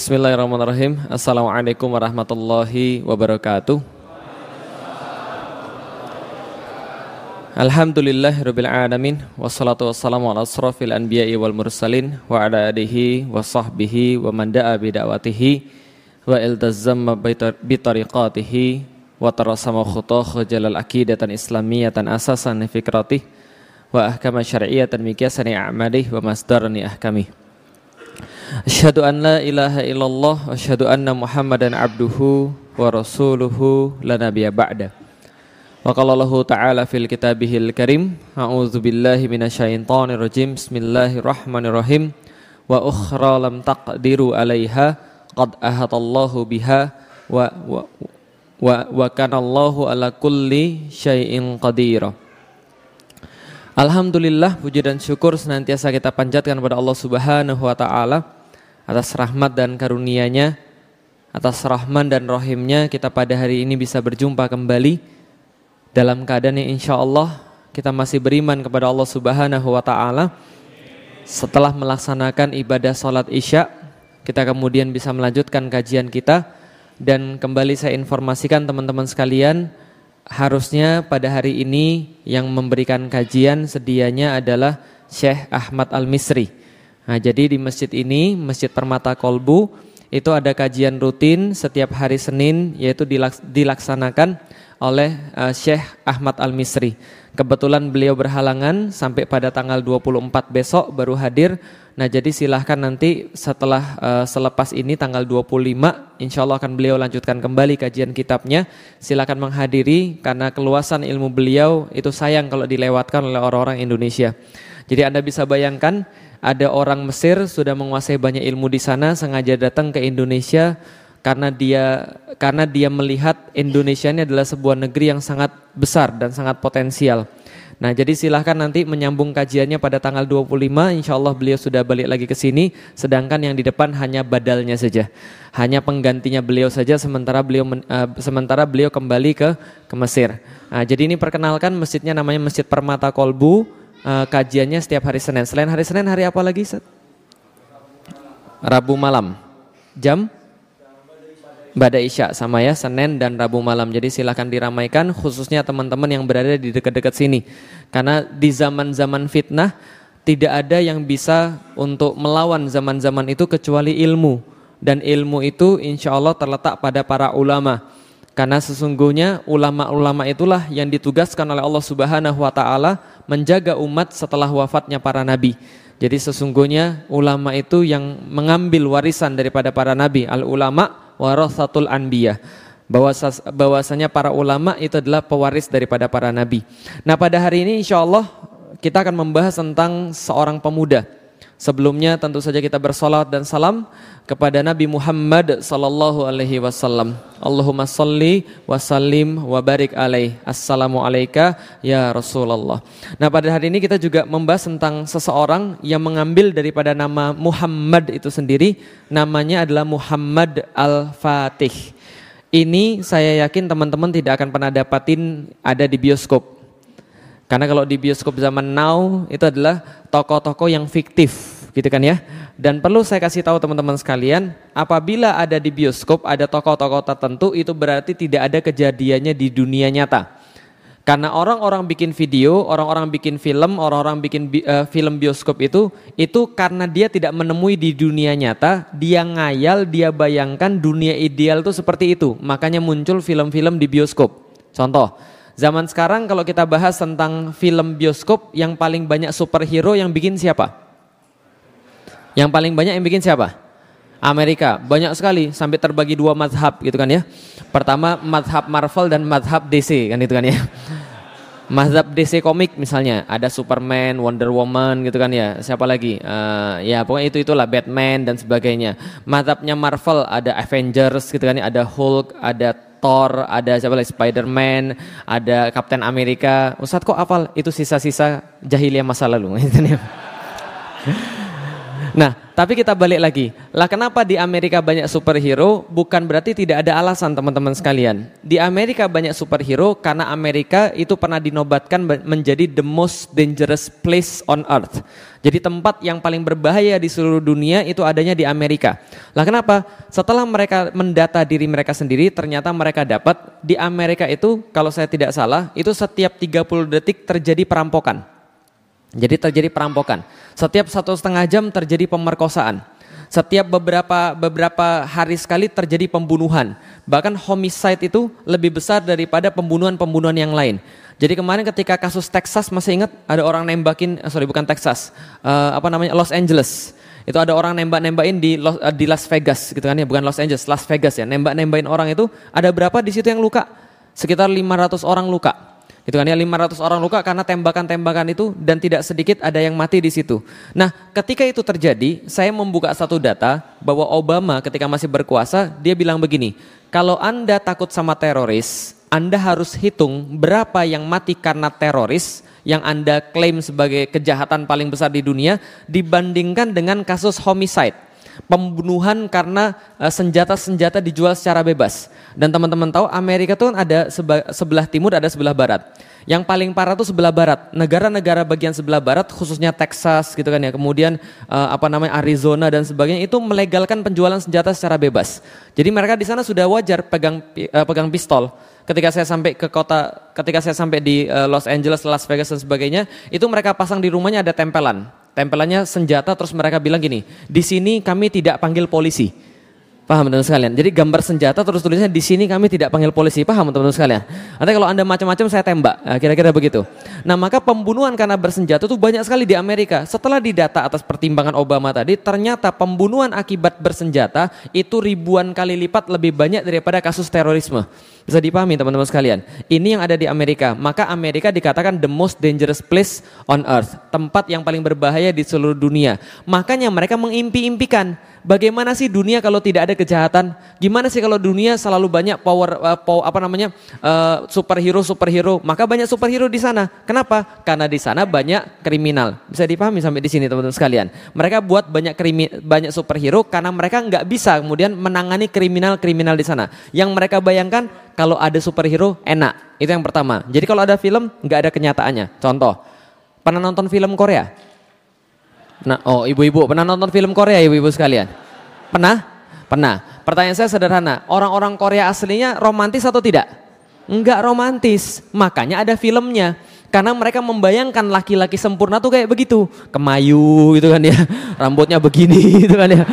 Bismillahirrahmanirrahim. Assalamualaikum warahmatullahi wabarakatuh. Alhamdulillah rabbil alamin wassalatu wassalamu ala asrafil anbiya'i wal mursalin wa ala alihi wa sahbihi wa man da'a bi da'watihi wa iltazamma bi tariqatihi wa tarasama khutah jalal aqidatan islamiyatan asasan fikratih wa ahkama syar'iyatan miqyasan a'malih wa masdarani ahkamih. Asyhadu an la ilaha illallah wa asyhadu anna Muhammadan abduhu wa rasuluhu la nabiyya ba'da. Wa qala Allah ta'ala fil kitabihil karim, a'udzu billahi minasyaitonir rajim. Bismillahirrahmanirrahim. Wa ukhra lam taqdiru 'alaiha qad ahatallahu biha wa wa wa, wa kana Allahu ala kulli syai'in qadira. Alhamdulillah puji dan syukur senantiasa kita panjatkan kepada Allah Subhanahu wa taala atas rahmat dan karunia-Nya, atas rahman dan rahimnya kita pada hari ini bisa berjumpa kembali dalam keadaan yang insya Allah kita masih beriman kepada Allah Subhanahu wa taala. Setelah melaksanakan ibadah salat Isya, kita kemudian bisa melanjutkan kajian kita dan kembali saya informasikan teman-teman sekalian harusnya pada hari ini yang memberikan kajian sedianya adalah Syekh Ahmad Al-Misri. Nah, jadi di masjid ini, Masjid Permata Kolbu, itu ada kajian rutin setiap hari Senin yaitu dilaksanakan oleh uh, Syekh Ahmad Al-Misri. Kebetulan beliau berhalangan sampai pada tanggal 24 besok baru hadir. Nah, jadi silahkan nanti setelah uh, selepas ini tanggal 25 insya Allah akan beliau lanjutkan kembali kajian kitabnya. Silakan menghadiri karena keluasan ilmu beliau itu sayang kalau dilewatkan oleh orang-orang Indonesia. Jadi Anda bisa bayangkan ada orang Mesir sudah menguasai banyak ilmu di sana sengaja datang ke Indonesia karena dia karena dia melihat Indonesia ini adalah sebuah negeri yang sangat besar dan sangat potensial. Nah, jadi silahkan nanti menyambung kajiannya pada tanggal 25, insya Allah beliau sudah balik lagi ke sini, sedangkan yang di depan hanya badalnya saja. Hanya penggantinya beliau saja, sementara beliau uh, sementara beliau kembali ke ke Mesir. Nah, jadi ini perkenalkan masjidnya namanya Masjid Permata Kolbu, uh, kajiannya setiap hari Senin. Selain hari Senin, hari apa lagi? Rabu malam. Jam? Bada Isya sama ya Senin dan Rabu malam. Jadi silahkan diramaikan khususnya teman-teman yang berada di dekat-dekat sini. Karena di zaman-zaman fitnah tidak ada yang bisa untuk melawan zaman-zaman itu kecuali ilmu. Dan ilmu itu insya Allah terletak pada para ulama. Karena sesungguhnya ulama-ulama itulah yang ditugaskan oleh Allah Subhanahu wa taala menjaga umat setelah wafatnya para nabi. Jadi sesungguhnya ulama itu yang mengambil warisan daripada para nabi. Al ulama warasatul anbiya. bahwasanya para ulama itu adalah pewaris daripada para nabi. Nah, pada hari ini insya Allah kita akan membahas tentang seorang pemuda Sebelumnya tentu saja kita bersolat dan salam kepada Nabi Muhammad sallallahu alaihi wasallam. Allahumma salli wa sallim wa barik alaih. Assalamu alayka ya Rasulullah. Nah, pada hari ini kita juga membahas tentang seseorang yang mengambil daripada nama Muhammad itu sendiri, namanya adalah Muhammad Al-Fatih. Ini saya yakin teman-teman tidak akan pernah dapatin ada di bioskop karena kalau di bioskop zaman now itu adalah tokoh-tokoh yang fiktif gitu kan ya. Dan perlu saya kasih tahu teman-teman sekalian, apabila ada di bioskop ada tokoh-tokoh tertentu itu berarti tidak ada kejadiannya di dunia nyata. Karena orang-orang bikin video, orang-orang bikin film, orang-orang bikin bi uh, film bioskop itu itu karena dia tidak menemui di dunia nyata, dia ngayal, dia bayangkan dunia ideal itu seperti itu. Makanya muncul film-film di bioskop. Contoh, Zaman sekarang kalau kita bahas tentang film bioskop yang paling banyak superhero yang bikin siapa? Yang paling banyak yang bikin siapa? Amerika. Banyak sekali sampai terbagi dua madhab gitu kan ya. Pertama madhab Marvel dan madhab DC kan itu kan ya. Madhab DC komik misalnya ada Superman, Wonder Woman gitu kan ya. Siapa lagi? Uh, ya pokoknya itu itulah Batman dan sebagainya. Madhabnya Marvel ada Avengers gitu kan ya. Ada Hulk, ada Thor, ada siapa lagi Spider-Man, ada Captain Amerika. Ustadz kok apal? Itu sisa-sisa jahiliyah masa lalu. nah, tapi kita balik lagi. Lah kenapa di Amerika banyak superhero? Bukan berarti tidak ada alasan teman-teman sekalian. Di Amerika banyak superhero karena Amerika itu pernah dinobatkan menjadi the most dangerous place on earth. Jadi tempat yang paling berbahaya di seluruh dunia itu adanya di Amerika. Lah kenapa? Setelah mereka mendata diri mereka sendiri, ternyata mereka dapat di Amerika itu kalau saya tidak salah, itu setiap 30 detik terjadi perampokan. Jadi terjadi perampokan. Setiap satu setengah jam terjadi pemerkosaan. Setiap beberapa beberapa hari sekali terjadi pembunuhan. Bahkan homicide itu lebih besar daripada pembunuhan-pembunuhan yang lain. Jadi kemarin ketika kasus Texas masih ingat ada orang nembakin, eh, sorry bukan Texas, uh, apa namanya Los Angeles. Itu ada orang nembak-nembakin di Los, uh, di Las Vegas gitu kan ya, bukan Los Angeles, Las Vegas ya. Nembak-nembakin orang itu ada berapa di situ yang luka? Sekitar 500 orang luka. Itu kan ya 500 orang luka karena tembakan-tembakan itu dan tidak sedikit ada yang mati di situ. Nah, ketika itu terjadi, saya membuka satu data bahwa Obama ketika masih berkuasa, dia bilang begini, kalau Anda takut sama teroris, Anda harus hitung berapa yang mati karena teroris yang Anda klaim sebagai kejahatan paling besar di dunia dibandingkan dengan kasus homicide pembunuhan karena eh, senjata-senjata dijual secara bebas. Dan teman-teman tahu Amerika itu kan ada sebelah timur ada sebelah barat. Yang paling parah itu sebelah barat. Negara-negara bagian sebelah barat khususnya Texas gitu kan ya. Kemudian uh, apa namanya Arizona dan sebagainya itu melegalkan penjualan senjata secara bebas. Jadi mereka di sana sudah wajar pegang uh, pegang pistol. Ketika saya sampai ke kota ketika saya sampai di Los Angeles, Las Vegas dan sebagainya, itu mereka pasang di rumahnya ada tempelan. Tempelannya senjata terus mereka bilang gini, "Di sini kami tidak panggil polisi." Paham teman-teman sekalian? Jadi gambar senjata terus tulisnya di sini kami tidak panggil polisi. Paham teman-teman sekalian? Nanti kalau Anda macam-macam saya tembak. Nah, kira-kira begitu. Nah, maka pembunuhan karena bersenjata itu banyak sekali di Amerika. Setelah didata atas pertimbangan Obama tadi, ternyata pembunuhan akibat bersenjata itu ribuan kali lipat lebih banyak daripada kasus terorisme. Bisa dipahami teman-teman sekalian. Ini yang ada di Amerika. Maka Amerika dikatakan the most dangerous place on earth. Tempat yang paling berbahaya di seluruh dunia. Makanya mereka mengimpi-impikan Bagaimana sih dunia kalau tidak ada kejahatan? Gimana sih kalau dunia selalu banyak power, uh, power apa namanya uh, superhero superhero? Maka banyak superhero di sana. Kenapa? Karena di sana banyak kriminal. Bisa dipahami sampai di sini teman-teman sekalian. Mereka buat banyak krimi, banyak superhero karena mereka nggak bisa kemudian menangani kriminal-kriminal di sana. Yang mereka bayangkan kalau ada superhero enak. Itu yang pertama. Jadi kalau ada film nggak ada kenyataannya. Contoh, pernah nonton film Korea? Nah, oh ibu-ibu pernah nonton film Korea ibu-ibu sekalian? Pernah? Pernah. Pertanyaan saya sederhana, orang-orang Korea aslinya romantis atau tidak? Enggak romantis, makanya ada filmnya. Karena mereka membayangkan laki-laki sempurna tuh kayak begitu, kemayu gitu kan ya, rambutnya begini gitu kan ya.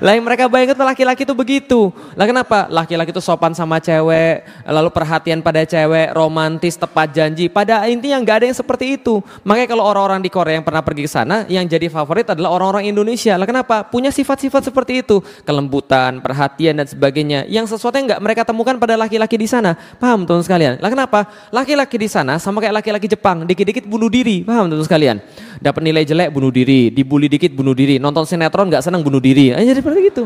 Lah mereka bayangkan laki-laki itu begitu. Lah kenapa? Laki-laki itu sopan sama cewek, lalu perhatian pada cewek, romantis, tepat janji. Pada intinya nggak ada yang seperti itu. Makanya kalau orang-orang di Korea yang pernah pergi ke sana, yang jadi favorit adalah orang-orang Indonesia. Lah kenapa? Punya sifat-sifat seperti itu, kelembutan, perhatian dan sebagainya. Yang sesuatu yang nggak mereka temukan pada laki-laki di sana. Paham teman sekalian? Lah kenapa? Laki-laki di sana sama kayak laki-laki Jepang, dikit-dikit bunuh diri. Paham teman sekalian? Dapat nilai jelek bunuh diri, dibully dikit bunuh diri, nonton sinetron nggak senang bunuh diri. Jadi seperti itu.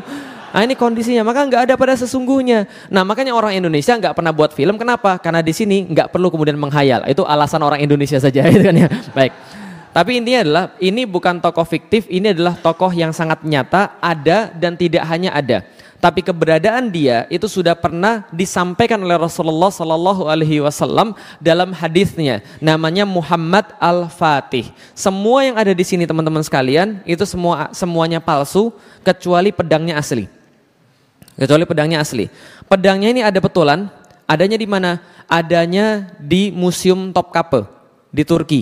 Nah ini kondisinya, maka nggak ada pada sesungguhnya. Nah makanya orang Indonesia nggak pernah buat film, kenapa? Karena di sini nggak perlu kemudian menghayal. Itu alasan orang Indonesia saja, itu kan ya. Baik. Tapi intinya adalah ini bukan tokoh fiktif, ini adalah tokoh yang sangat nyata, ada dan tidak hanya ada tapi keberadaan dia itu sudah pernah disampaikan oleh Rasulullah Sallallahu Alaihi Wasallam dalam hadisnya namanya Muhammad Al Fatih. Semua yang ada di sini teman-teman sekalian itu semua semuanya palsu kecuali pedangnya asli. Kecuali pedangnya asli. Pedangnya ini ada betulan, adanya di mana? Adanya di Museum Topkapi di Turki.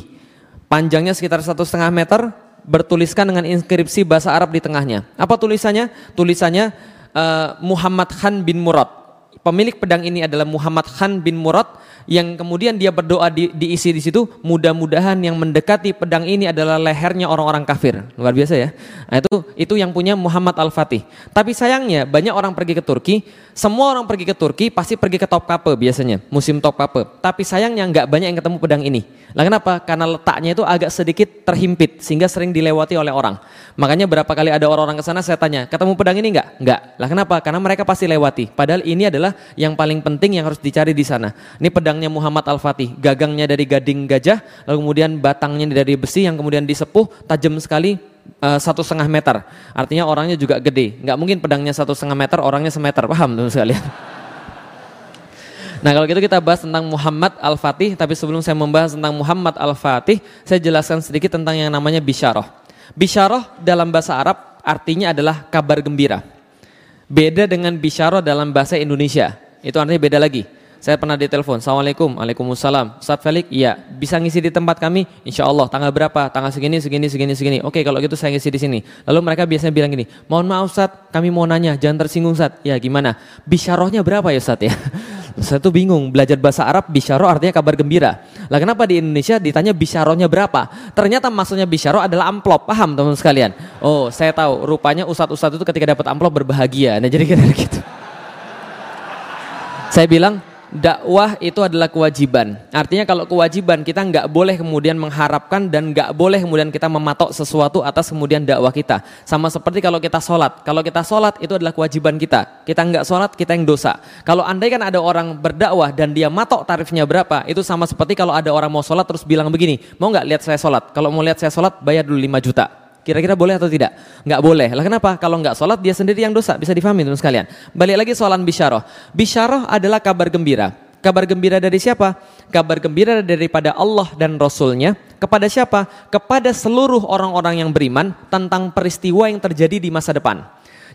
Panjangnya sekitar satu setengah meter, bertuliskan dengan inskripsi bahasa Arab di tengahnya. Apa tulisannya? Tulisannya uh, Muhammad Khan bin Murad. Pemilik pedang ini adalah Muhammad Khan bin Murad yang kemudian dia berdoa di, diisi di situ. Mudah-mudahan yang mendekati pedang ini adalah lehernya orang-orang kafir. Luar biasa ya. Nah, itu itu yang punya Muhammad Al Fatih tapi sayangnya banyak orang pergi ke Turki. Semua orang pergi ke Turki pasti pergi ke Topkapi biasanya musim Topkapi tapi sayangnya nggak banyak yang ketemu pedang ini. Lah kenapa? Karena letaknya itu agak sedikit terhimpit sehingga sering dilewati oleh orang. Makanya berapa kali ada orang-orang ke sana saya tanya ketemu pedang ini nggak? Nggak. Lah kenapa? Karena mereka pasti lewati. Padahal ini adalah yang paling penting yang harus dicari di sana ini pedang pedangnya Muhammad Al-Fatih. Gagangnya dari gading gajah, lalu kemudian batangnya dari besi yang kemudian disepuh, tajam sekali, uh, satu setengah meter. Artinya orangnya juga gede. Nggak mungkin pedangnya satu setengah meter, orangnya semeter. Paham teman sekalian? Nah kalau gitu kita bahas tentang Muhammad Al-Fatih. Tapi sebelum saya membahas tentang Muhammad Al-Fatih, saya jelaskan sedikit tentang yang namanya bisharoh. Bisharoh dalam bahasa Arab artinya adalah kabar gembira. Beda dengan bisharoh dalam bahasa Indonesia. Itu artinya beda lagi. Saya pernah ditelepon, Assalamualaikum, Waalaikumsalam. Ustaz Felix, iya, bisa ngisi di tempat kami? Insya Allah, tanggal berapa? Tanggal segini, segini, segini, segini. Oke, kalau gitu saya ngisi di sini. Lalu mereka biasanya bilang gini, mohon maaf Ustaz, kami mau nanya, jangan tersinggung Ustaz. Ya gimana? Bisyarohnya berapa ya Ustaz ya? Saya tuh bingung, belajar bahasa Arab bisyaroh artinya kabar gembira. Lah kenapa di Indonesia ditanya bisyarohnya berapa? Ternyata maksudnya bisyaroh adalah amplop, paham teman sekalian? Oh, saya tahu, rupanya ustadz-ustadz itu ketika dapat amplop berbahagia. Nah jadi kira gitu. Saya bilang, dakwah itu adalah kewajiban. Artinya kalau kewajiban kita nggak boleh kemudian mengharapkan dan nggak boleh kemudian kita mematok sesuatu atas kemudian dakwah kita. Sama seperti kalau kita sholat. Kalau kita sholat itu adalah kewajiban kita. Kita nggak sholat kita yang dosa. Kalau andai kan ada orang berdakwah dan dia matok tarifnya berapa, itu sama seperti kalau ada orang mau sholat terus bilang begini, mau nggak lihat saya sholat? Kalau mau lihat saya sholat bayar dulu 5 juta. Kira-kira boleh atau tidak? Nggak boleh. Lah kenapa? Kalau nggak sholat dia sendiri yang dosa. Bisa difahami teman sekalian. Balik lagi soalan bisyaroh. Bisyaroh adalah kabar gembira. Kabar gembira dari siapa? Kabar gembira daripada Allah dan Rasulnya. Kepada siapa? Kepada seluruh orang-orang yang beriman tentang peristiwa yang terjadi di masa depan.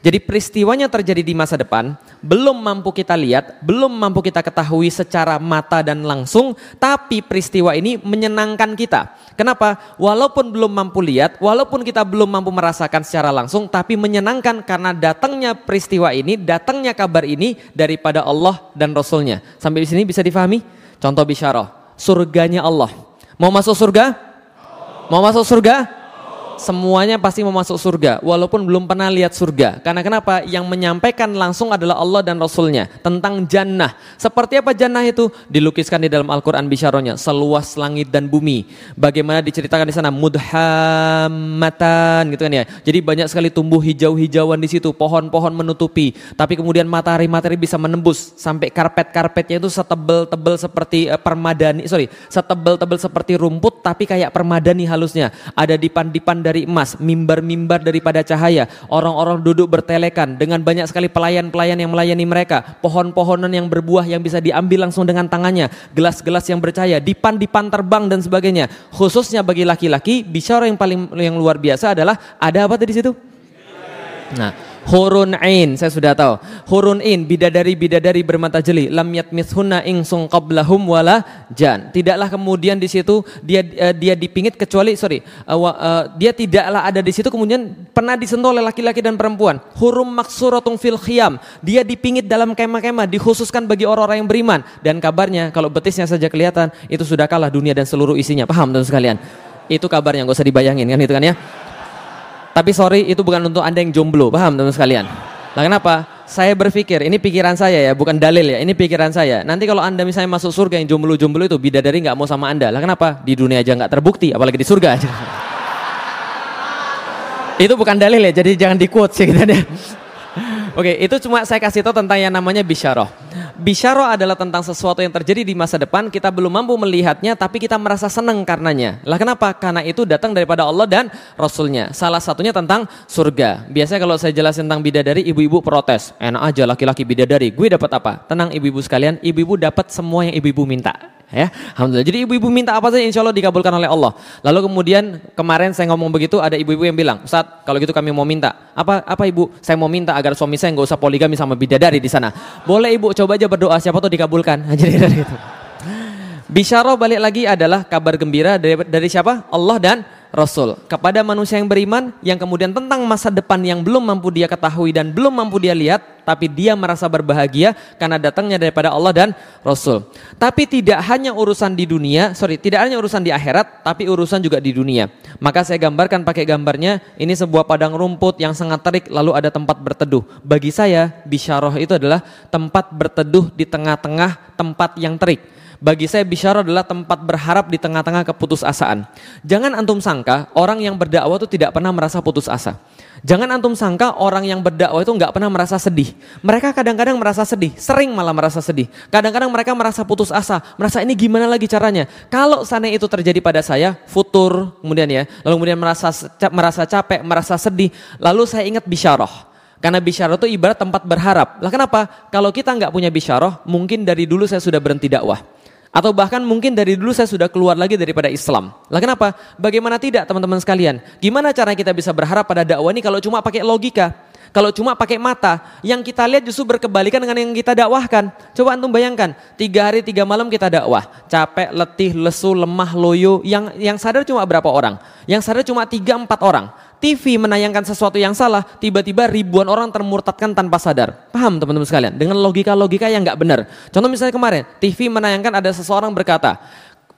Jadi peristiwanya terjadi di masa depan, belum mampu kita lihat, belum mampu kita ketahui secara mata dan langsung, tapi peristiwa ini menyenangkan kita. Kenapa? Walaupun belum mampu lihat, walaupun kita belum mampu merasakan secara langsung, tapi menyenangkan karena datangnya peristiwa ini, datangnya kabar ini daripada Allah dan Rasulnya. Sampai di sini bisa difahami? Contoh bisyarah, surganya Allah. Mau masuk surga? Mau masuk surga? Semuanya pasti mau masuk surga walaupun belum pernah lihat surga. Karena kenapa? Yang menyampaikan langsung adalah Allah dan Rasulnya tentang jannah. Seperti apa jannah itu? Dilukiskan di dalam Al-Quran bisyaronya. Seluas langit dan bumi. Bagaimana diceritakan di sana? Mudhammatan gitu kan ya. Jadi banyak sekali tumbuh hijau-hijauan di situ. Pohon-pohon menutupi. Tapi kemudian matahari-matahari bisa menembus. Sampai karpet-karpetnya itu setebel-tebel seperti uh, permadani. Sorry. Setebel-tebel seperti rumput tapi kayak permadani halusnya. Ada dipan-dipan dari emas, mimbar-mimbar daripada cahaya. Orang-orang duduk bertelekan dengan banyak sekali pelayan-pelayan yang melayani mereka. Pohon-pohonan yang berbuah yang bisa diambil langsung dengan tangannya. Gelas-gelas yang bercahaya, dipan-dipan terbang dan sebagainya. Khususnya bagi laki-laki, bicara yang paling yang luar biasa adalah ada apa tadi situ? Nah, Hurun ain, saya sudah tahu. Hurun in, bidadari-bidadari bermata jeli. Lam yatmithunna insung qablahum wala jan. Tidaklah kemudian di situ dia uh, dia dipingit kecuali sorry, uh, uh, dia tidaklah ada di situ kemudian pernah disentuh oleh laki-laki dan perempuan. Hurum maksuratun fil khiyam. Dia dipingit dalam kemah-kemah dikhususkan bagi orang-orang yang beriman dan kabarnya kalau betisnya saja kelihatan itu sudah kalah dunia dan seluruh isinya. Paham teman sekalian? Itu kabarnya gak usah dibayangin kan itu kan ya. Tapi sorry itu bukan untuk anda yang jomblo, paham teman sekalian? Lah kenapa? Saya berpikir, ini pikiran saya ya, bukan dalil ya, ini pikiran saya. Nanti kalau anda misalnya masuk surga yang jomblo-jomblo itu bidadari nggak mau sama anda, lah kenapa? Di dunia aja nggak terbukti, apalagi di surga aja. itu bukan dalil ya, jadi jangan di quote sih kita deh. Oke, itu cuma saya kasih tahu tentang yang namanya bisyaroh. Bisyaroh adalah tentang sesuatu yang terjadi di masa depan, kita belum mampu melihatnya, tapi kita merasa senang karenanya. Lah kenapa? Karena itu datang daripada Allah dan Rasulnya. Salah satunya tentang surga. Biasanya kalau saya jelasin tentang bidadari, ibu-ibu protes. Enak aja laki-laki bidadari, gue dapat apa? Tenang ibu-ibu sekalian, ibu-ibu dapat semua yang ibu-ibu minta ya. Alhamdulillah. Jadi ibu-ibu minta apa saja insya Allah dikabulkan oleh Allah. Lalu kemudian kemarin saya ngomong begitu ada ibu-ibu yang bilang Ustaz kalau gitu kami mau minta. Apa apa ibu? Saya mau minta agar suami saya nggak usah poligami sama bidadari di sana. Boleh ibu coba aja berdoa siapa tuh dikabulkan. Jadi gitu Bisyarah balik lagi adalah kabar gembira dari, dari siapa? Allah dan Rasul kepada manusia yang beriman yang kemudian tentang masa depan yang belum mampu dia ketahui dan belum mampu dia lihat tapi dia merasa berbahagia karena datangnya daripada Allah dan Rasul. Tapi tidak hanya urusan di dunia, sorry, tidak hanya urusan di akhirat, tapi urusan juga di dunia. Maka saya gambarkan pakai gambarnya, ini sebuah padang rumput yang sangat terik lalu ada tempat berteduh. Bagi saya, bisyarah itu adalah tempat berteduh di tengah-tengah tempat yang terik. Bagi saya bisyarah adalah tempat berharap di tengah-tengah keputusasaan. Jangan antum sangka orang yang berdakwah itu tidak pernah merasa putus asa. Jangan antum sangka orang yang berdakwah itu nggak pernah merasa sedih. Mereka kadang-kadang merasa sedih, sering malah merasa sedih. Kadang-kadang mereka merasa putus asa, merasa ini gimana lagi caranya. Kalau sana itu terjadi pada saya, futur kemudian ya, lalu kemudian merasa merasa capek, merasa sedih, lalu saya ingat bisyarah. Karena bisyarah itu ibarat tempat berharap. Lah kenapa? Kalau kita nggak punya bisyarah, mungkin dari dulu saya sudah berhenti dakwah. Atau bahkan mungkin dari dulu saya sudah keluar lagi daripada Islam. Lah kenapa? Bagaimana tidak teman-teman sekalian? Gimana cara kita bisa berharap pada dakwah ini kalau cuma pakai logika? Kalau cuma pakai mata, yang kita lihat justru berkebalikan dengan yang kita dakwahkan. Coba antum bayangkan, tiga hari tiga malam kita dakwah, capek, letih, lesu, lemah, loyo. Yang yang sadar cuma berapa orang? Yang sadar cuma tiga empat orang. TV menayangkan sesuatu yang salah, tiba-tiba ribuan orang termurtadkan tanpa sadar. Paham teman-teman sekalian? Dengan logika-logika yang nggak benar. Contoh misalnya kemarin, TV menayangkan ada seseorang berkata,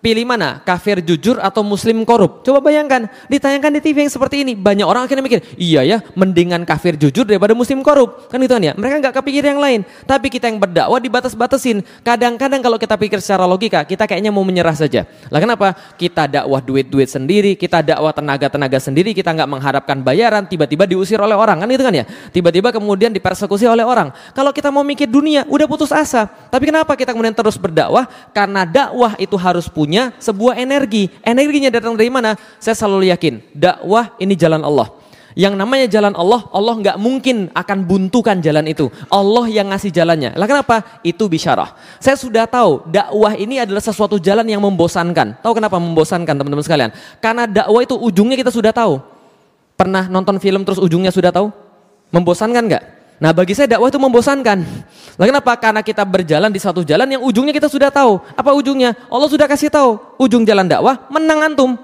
Pilih mana? Kafir jujur atau muslim korup? Coba bayangkan, ditayangkan di TV yang seperti ini. Banyak orang akhirnya mikir, iya ya, mendingan kafir jujur daripada muslim korup. Kan itu kan ya, mereka nggak kepikir yang lain. Tapi kita yang berdakwah dibatas-batasin. Kadang-kadang kalau kita pikir secara logika, kita kayaknya mau menyerah saja. Lah kenapa? Kita dakwah duit-duit sendiri, kita dakwah tenaga-tenaga sendiri, kita nggak mengharapkan bayaran, tiba-tiba diusir oleh orang. Kan itu kan ya? Tiba-tiba kemudian dipersekusi oleh orang. Kalau kita mau mikir dunia, udah putus asa. Tapi kenapa kita kemudian terus berdakwah? Karena dakwah itu harus punya sebuah energi. Energinya datang dari mana? Saya selalu yakin, dakwah ini jalan Allah. Yang namanya jalan Allah, Allah nggak mungkin akan buntukan jalan itu. Allah yang ngasih jalannya. Lah kenapa? Itu bisyarah. Saya sudah tahu dakwah ini adalah sesuatu jalan yang membosankan. Tahu kenapa membosankan teman-teman sekalian? Karena dakwah itu ujungnya kita sudah tahu. Pernah nonton film terus ujungnya sudah tahu? Membosankan nggak? Nah bagi saya dakwah itu membosankan. Lalu kenapa? Karena kita berjalan di satu jalan yang ujungnya kita sudah tahu. Apa ujungnya? Allah sudah kasih tahu. Ujung jalan dakwah menang antum.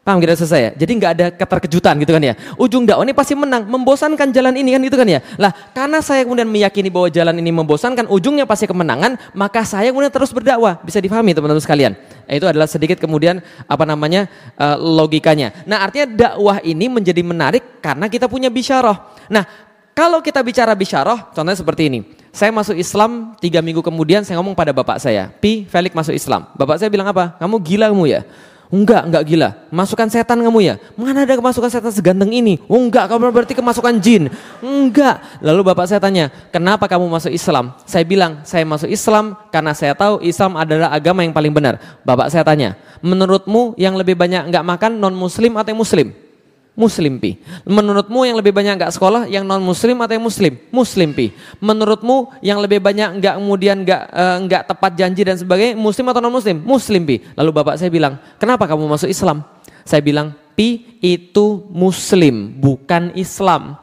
Paham kita selesai ya? Jadi nggak ada keterkejutan gitu kan ya. Ujung dakwah ini pasti menang, membosankan jalan ini kan itu kan ya. Lah karena saya kemudian meyakini bahwa jalan ini membosankan, ujungnya pasti kemenangan, maka saya kemudian terus berdakwah. Bisa dipahami teman-teman sekalian. Itu adalah sedikit kemudian apa namanya uh, logikanya. Nah artinya dakwah ini menjadi menarik karena kita punya bisyarah. Nah kalau kita bicara bisyarah, contohnya seperti ini. Saya masuk Islam, tiga minggu kemudian saya ngomong pada bapak saya, Pi, Felix masuk Islam. Bapak saya bilang apa? Kamu gila kamu ya? Enggak, enggak gila. Masukan setan kamu ya? Mana ada kemasukan setan seganteng ini? Oh enggak, kamu berarti kemasukan jin. Enggak. Lalu bapak saya tanya, kenapa kamu masuk Islam? Saya bilang, saya masuk Islam karena saya tahu Islam adalah agama yang paling benar. Bapak saya tanya, menurutmu yang lebih banyak enggak makan non muslim atau muslim? Muslim pi. Menurutmu yang lebih banyak nggak sekolah, yang non Muslim atau yang Muslim? Muslim pi. Menurutmu yang lebih banyak nggak kemudian nggak uh, nggak tepat janji dan sebagainya, Muslim atau non Muslim? Muslim pi. Lalu bapak saya bilang, kenapa kamu masuk Islam? Saya bilang, pi itu Muslim, bukan Islam.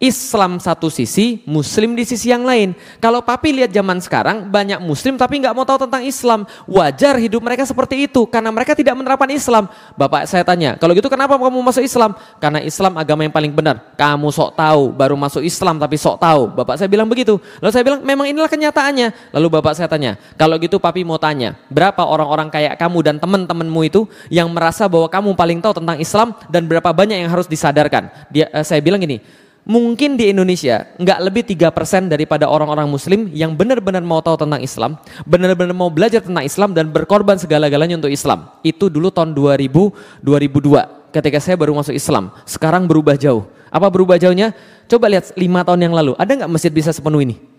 Islam satu sisi, Muslim di sisi yang lain. Kalau papi lihat zaman sekarang banyak Muslim tapi nggak mau tahu tentang Islam. Wajar hidup mereka seperti itu karena mereka tidak menerapkan Islam. Bapak saya tanya, kalau gitu kenapa kamu masuk Islam? Karena Islam agama yang paling benar. Kamu sok tahu, baru masuk Islam tapi sok tahu. Bapak saya bilang begitu. Lalu saya bilang memang inilah kenyataannya. Lalu bapak saya tanya, kalau gitu papi mau tanya, berapa orang-orang kayak kamu dan teman-temanmu itu yang merasa bahwa kamu paling tahu tentang Islam dan berapa banyak yang harus disadarkan? Dia, uh, saya bilang gini, mungkin di Indonesia nggak lebih tiga persen daripada orang-orang muslim yang benar-benar mau tahu tentang Islam, benar-benar mau belajar tentang Islam dan berkorban segala-galanya untuk Islam. Itu dulu tahun 2000, 2002 ketika saya baru masuk Islam. Sekarang berubah jauh. Apa berubah jauhnya? Coba lihat lima tahun yang lalu, ada nggak masjid bisa sepenuh ini?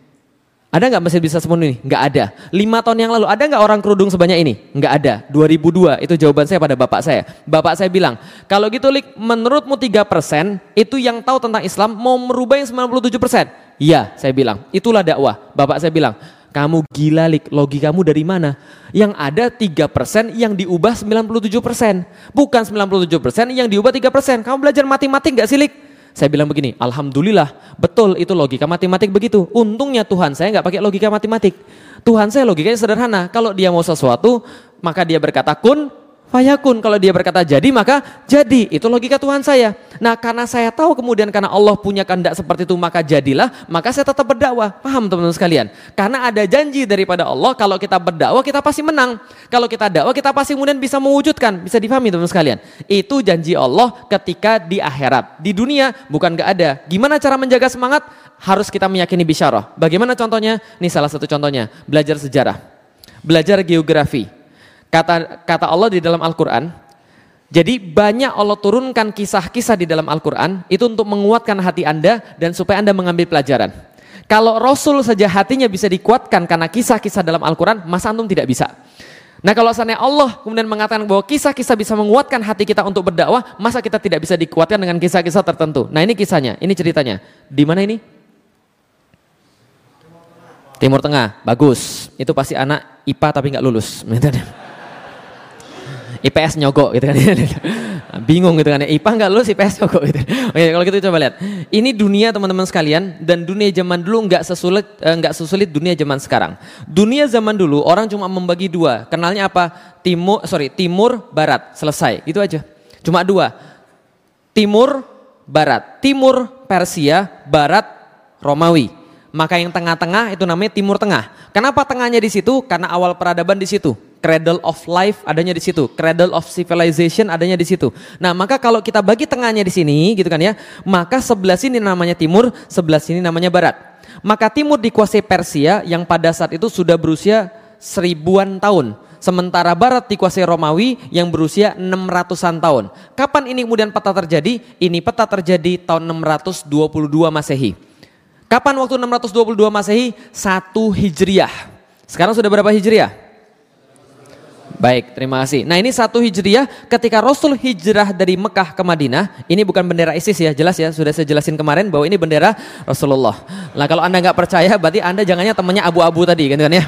Ada nggak masjid bisa sepenuh ini? Nggak ada. Lima tahun yang lalu ada nggak orang kerudung sebanyak ini? Nggak ada. 2002 itu jawaban saya pada bapak saya. Bapak saya bilang, kalau gitu Lik, menurutmu tiga persen itu yang tahu tentang Islam mau merubah yang 97 persen? Iya, saya bilang. Itulah dakwah. Bapak saya bilang, kamu gila Lik, logikamu dari mana? Yang ada tiga persen yang diubah 97 persen. Bukan 97 persen yang diubah tiga persen. Kamu belajar matematik nggak sih Lik? Saya bilang begini, Alhamdulillah, betul itu logika matematik begitu. Untungnya Tuhan saya nggak pakai logika matematik. Tuhan saya logikanya sederhana. Kalau dia mau sesuatu, maka dia berkata kun, Fayakun kalau dia berkata jadi maka jadi itu logika Tuhan saya. Nah karena saya tahu kemudian karena Allah punya kehendak seperti itu maka jadilah maka saya tetap berdakwah. Paham teman-teman sekalian? Karena ada janji daripada Allah kalau kita berdakwah kita pasti menang. Kalau kita dakwah kita pasti kemudian bisa mewujudkan. Bisa difahami teman-teman sekalian? Itu janji Allah ketika di akhirat. Di dunia bukan gak ada. Gimana cara menjaga semangat? Harus kita meyakini bisyarah. Bagaimana contohnya? Ini salah satu contohnya. Belajar sejarah. Belajar geografi. Kata kata Allah di dalam Al-Qur'an, jadi banyak Allah turunkan kisah-kisah di dalam Al-Quran itu untuk menguatkan hati Anda dan supaya Anda mengambil pelajaran. Kalau Rasul saja hatinya bisa dikuatkan karena kisah-kisah dalam Al-Quran, masa antum tidak bisa? Nah kalau seandainya Allah kemudian mengatakan bahwa kisah-kisah bisa menguatkan hati kita untuk berdakwah, masa kita tidak bisa dikuatkan dengan kisah-kisah tertentu? Nah ini kisahnya, ini ceritanya. Di mana ini? Timur Tengah, bagus. Itu pasti anak IPA tapi nggak lulus. IPS nyogok gitu kan. Bingung gitu kan. IPA nggak lulus IPS nyogok gitu. Oke, kalau gitu coba lihat. Ini dunia teman-teman sekalian dan dunia zaman dulu nggak sesulit eh, nggak sesulit dunia zaman sekarang. Dunia zaman dulu orang cuma membagi dua. Kenalnya apa? Timur, sorry, timur, barat. Selesai. Itu aja. Cuma dua. Timur, barat. Timur Persia, barat Romawi. Maka yang tengah-tengah itu namanya Timur Tengah. Kenapa tengahnya di situ? Karena awal peradaban di situ cradle of life adanya di situ, cradle of civilization adanya di situ. Nah, maka kalau kita bagi tengahnya di sini gitu kan ya, maka sebelah sini namanya timur, sebelah sini namanya barat. Maka timur dikuasai Persia yang pada saat itu sudah berusia seribuan tahun. Sementara barat dikuasai Romawi yang berusia 600-an tahun. Kapan ini kemudian peta terjadi? Ini peta terjadi tahun 622 Masehi. Kapan waktu 622 Masehi? Satu Hijriah. Sekarang sudah berapa Hijriah? Baik, terima kasih. Nah ini satu hijriah ketika Rasul hijrah dari Mekah ke Madinah, ini bukan bendera ISIS ya, jelas ya, sudah saya jelasin kemarin bahwa ini bendera Rasulullah. Nah kalau anda nggak percaya, berarti anda jangannya temannya abu-abu tadi, kan kan ya.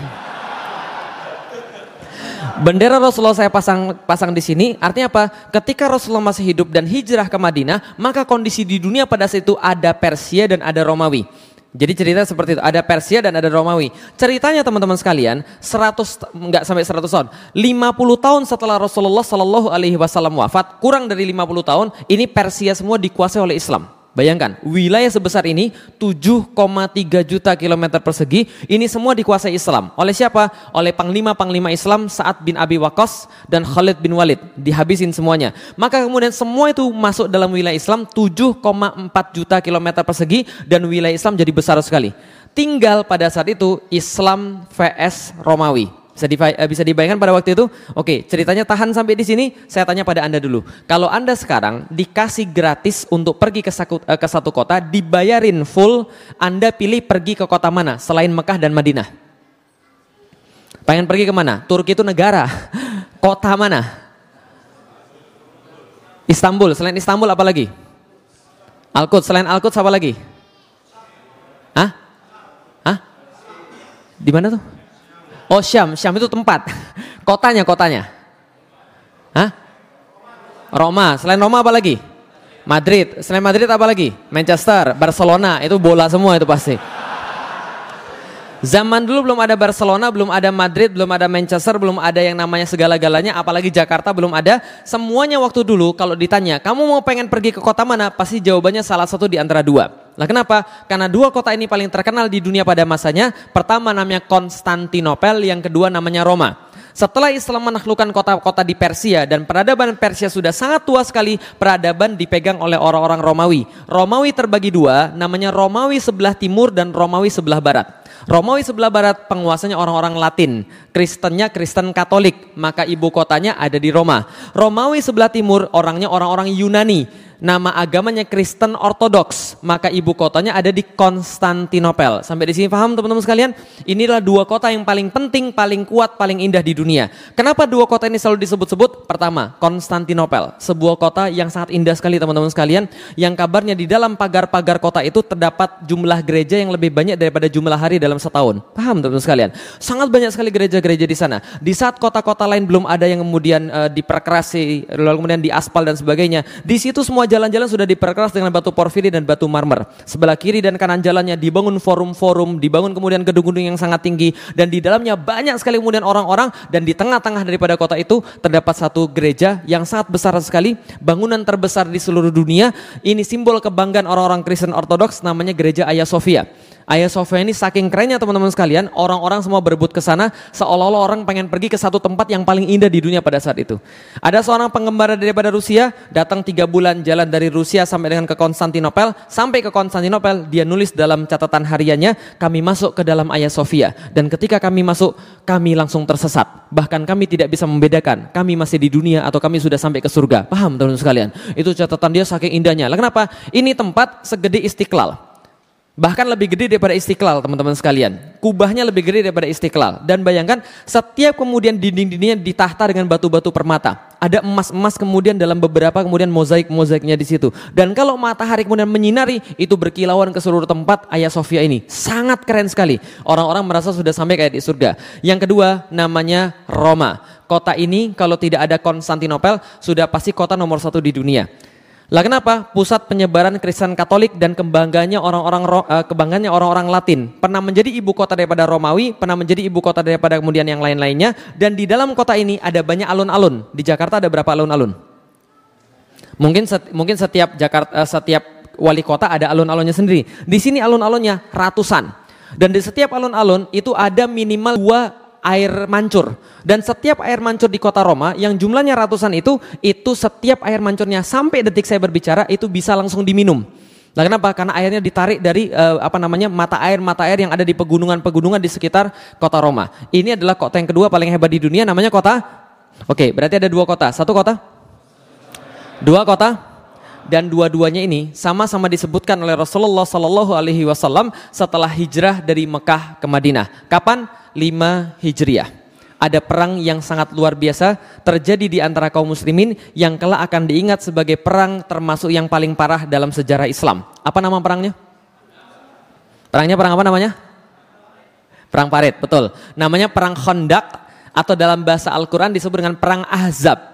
Bendera Rasulullah saya pasang pasang di sini, artinya apa? Ketika Rasulullah masih hidup dan hijrah ke Madinah, maka kondisi di dunia pada saat itu ada Persia dan ada Romawi. Jadi cerita seperti itu, ada Persia dan ada Romawi. Ceritanya teman-teman sekalian, 100 enggak sampai 100 tahun. 50 tahun setelah Rasulullah Shallallahu alaihi wasallam wafat, kurang dari 50 tahun, ini Persia semua dikuasai oleh Islam. Bayangkan, wilayah sebesar ini 7,3 juta kilometer persegi, ini semua dikuasai Islam. Oleh siapa? Oleh panglima-panglima Islam Sa'ad bin Abi Waqqas dan Khalid bin Walid. Dihabisin semuanya. Maka kemudian semua itu masuk dalam wilayah Islam 7,4 juta kilometer persegi dan wilayah Islam jadi besar sekali. Tinggal pada saat itu Islam vs Romawi. Bisa, eh, bisa dibayangkan pada waktu itu? Oke, ceritanya tahan sampai di sini. Saya tanya pada Anda dulu. Kalau Anda sekarang dikasih gratis untuk pergi ke, saku, eh, ke satu kota, dibayarin full, Anda pilih pergi ke kota mana selain Mekah dan Madinah? Pengen pergi ke mana? Turki itu negara. Kota mana? Istanbul. Selain Istanbul apa lagi? Al-Quds. Selain Al-Quds apa lagi? Hah? Hah? Di mana tuh? Oh Syam, Syam itu tempat. Kotanya, kotanya. Hah? Roma, selain Roma apa lagi? Madrid, selain Madrid apa lagi? Manchester, Barcelona, itu bola semua itu pasti. Zaman dulu belum ada Barcelona, belum ada Madrid, belum ada Manchester, belum ada yang namanya segala-galanya, apalagi Jakarta belum ada. Semuanya waktu dulu kalau ditanya, kamu mau pengen pergi ke kota mana? Pasti jawabannya salah satu di antara dua. Nah kenapa? Karena dua kota ini paling terkenal di dunia pada masanya. Pertama namanya Konstantinopel, yang kedua namanya Roma. Setelah Islam menaklukkan kota-kota di Persia dan peradaban Persia sudah sangat tua sekali, peradaban dipegang oleh orang-orang Romawi. Romawi terbagi dua, namanya Romawi sebelah timur dan Romawi sebelah barat. Romawi sebelah barat penguasanya orang-orang Latin, Kristennya Kristen Katolik, maka ibu kotanya ada di Roma. Romawi sebelah timur orangnya orang-orang Yunani, nama agamanya Kristen Ortodoks, maka ibu kotanya ada di Konstantinopel. Sampai di sini paham teman-teman sekalian? Inilah dua kota yang paling penting, paling kuat, paling indah di dunia. Kenapa dua kota ini selalu disebut-sebut? Pertama, Konstantinopel, sebuah kota yang sangat indah sekali teman-teman sekalian, yang kabarnya di dalam pagar-pagar kota itu terdapat jumlah gereja yang lebih banyak daripada jumlah hari dalam setahun. Paham teman-teman sekalian? Sangat banyak sekali gereja-gereja di sana. Di saat kota-kota lain belum ada yang kemudian uh, diperkerasi, lalu kemudian diaspal dan sebagainya, di situ semua jalan-jalan sudah diperkeras dengan batu porfiri dan batu marmer. Sebelah kiri dan kanan jalannya dibangun forum-forum, dibangun kemudian gedung-gedung yang sangat tinggi dan di dalamnya banyak sekali kemudian orang-orang dan di tengah-tengah daripada kota itu terdapat satu gereja yang sangat besar sekali, bangunan terbesar di seluruh dunia. Ini simbol kebanggaan orang-orang Kristen Ortodoks namanya Gereja Ayah Sofia. Ayah Sofia ini saking kerennya teman-teman sekalian, orang-orang semua berebut ke sana seolah-olah orang pengen pergi ke satu tempat yang paling indah di dunia pada saat itu. Ada seorang pengembara daripada Rusia, datang tiga bulan jalan dari Rusia sampai dengan ke Konstantinopel, sampai ke Konstantinopel dia nulis dalam catatan hariannya, kami masuk ke dalam Ayah Sofia dan ketika kami masuk, kami langsung tersesat. Bahkan kami tidak bisa membedakan, kami masih di dunia atau kami sudah sampai ke surga. Paham teman-teman sekalian? Itu catatan dia saking indahnya. Lah kenapa? Ini tempat segede Istiqlal. Bahkan lebih gede daripada istiqlal teman-teman sekalian. Kubahnya lebih gede daripada istiqlal. Dan bayangkan setiap kemudian dinding-dindingnya ditahta dengan batu-batu permata. Ada emas-emas kemudian dalam beberapa kemudian mozaik-mozaiknya di situ. Dan kalau matahari kemudian menyinari itu berkilauan ke seluruh tempat Ayah Sofia ini. Sangat keren sekali. Orang-orang merasa sudah sampai kayak di surga. Yang kedua namanya Roma. Kota ini kalau tidak ada Konstantinopel sudah pasti kota nomor satu di dunia. Lah kenapa? Pusat penyebaran Kristen Katolik dan kebanggaannya orang-orang uh, kebanggaannya orang-orang Latin. Pernah menjadi ibu kota daripada Romawi, pernah menjadi ibu kota daripada kemudian yang lain-lainnya dan di dalam kota ini ada banyak alun-alun. Di Jakarta ada berapa alun-alun? Mungkin set, mungkin setiap Jakarta uh, setiap wali kota ada alun-alunnya sendiri. Di sini alun-alunnya ratusan. Dan di setiap alun-alun itu ada minimal dua air mancur. Dan setiap air mancur di kota Roma yang jumlahnya ratusan itu, itu setiap air mancurnya sampai detik saya berbicara itu bisa langsung diminum. Nah kenapa? Karena airnya ditarik dari uh, apa namanya mata air mata air yang ada di pegunungan-pegunungan di sekitar kota Roma. Ini adalah kota yang kedua paling hebat di dunia, namanya kota. Oke, berarti ada dua kota. Satu kota, dua kota, dan dua-duanya ini sama-sama disebutkan oleh Rasulullah Sallallahu Alaihi Wasallam setelah hijrah dari Mekah ke Madinah. Kapan? 5 Hijriah. Ada perang yang sangat luar biasa terjadi di antara kaum muslimin yang kelak akan diingat sebagai perang termasuk yang paling parah dalam sejarah Islam. Apa nama perangnya? Perangnya perang apa namanya? Perang Parit, betul. Namanya perang Khandaq atau dalam bahasa Al-Quran disebut dengan perang Ahzab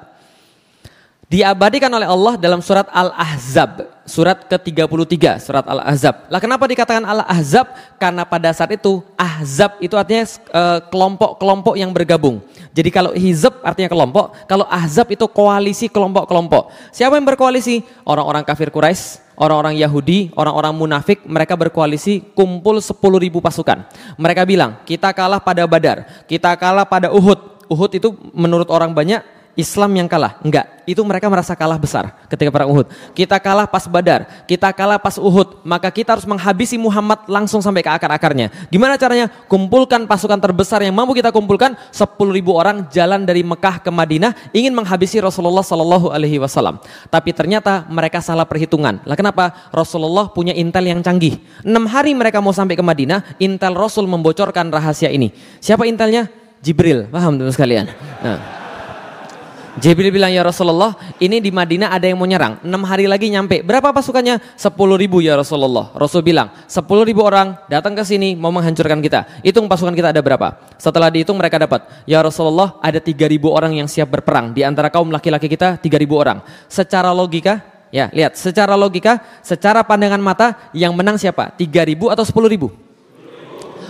diabadikan oleh Allah dalam surat Al-Ahzab, surat ke-33, surat Al-Ahzab. Lah kenapa dikatakan Al-Ahzab? Karena pada saat itu Ahzab itu artinya eh, kelompok-kelompok yang bergabung. Jadi kalau Hizab artinya kelompok, kalau Ahzab itu koalisi kelompok-kelompok. Siapa yang berkoalisi? Orang-orang kafir Quraisy, orang-orang Yahudi, orang-orang munafik, mereka berkoalisi kumpul 10 ribu pasukan. Mereka bilang, kita kalah pada Badar, kita kalah pada Uhud. Uhud itu menurut orang banyak Islam yang kalah. Enggak, itu mereka merasa kalah besar ketika perang Uhud. Kita kalah pas Badar, kita kalah pas Uhud, maka kita harus menghabisi Muhammad langsung sampai ke akar-akarnya. Gimana caranya? Kumpulkan pasukan terbesar yang mampu kita kumpulkan 10 ribu orang jalan dari Mekah ke Madinah ingin menghabisi Rasulullah Sallallahu Alaihi Wasallam. Tapi ternyata mereka salah perhitungan. Lah kenapa? Rasulullah punya intel yang canggih. Enam hari mereka mau sampai ke Madinah, intel Rasul membocorkan rahasia ini. Siapa intelnya? Jibril. Paham teman sekalian? Nah. Jibril bilang ya Rasulullah ini di Madinah ada yang mau nyerang. Enam hari lagi nyampe. Berapa pasukannya? Sepuluh ribu ya Rasulullah. Rasul bilang sepuluh ribu orang datang ke sini mau menghancurkan kita. Hitung pasukan kita ada berapa? Setelah dihitung mereka dapat. Ya Rasulullah ada tiga ribu orang yang siap berperang. Di antara kaum laki-laki kita tiga ribu orang. Secara logika Ya, lihat, secara logika, secara pandangan mata, yang menang siapa? Tiga ribu atau sepuluh ribu?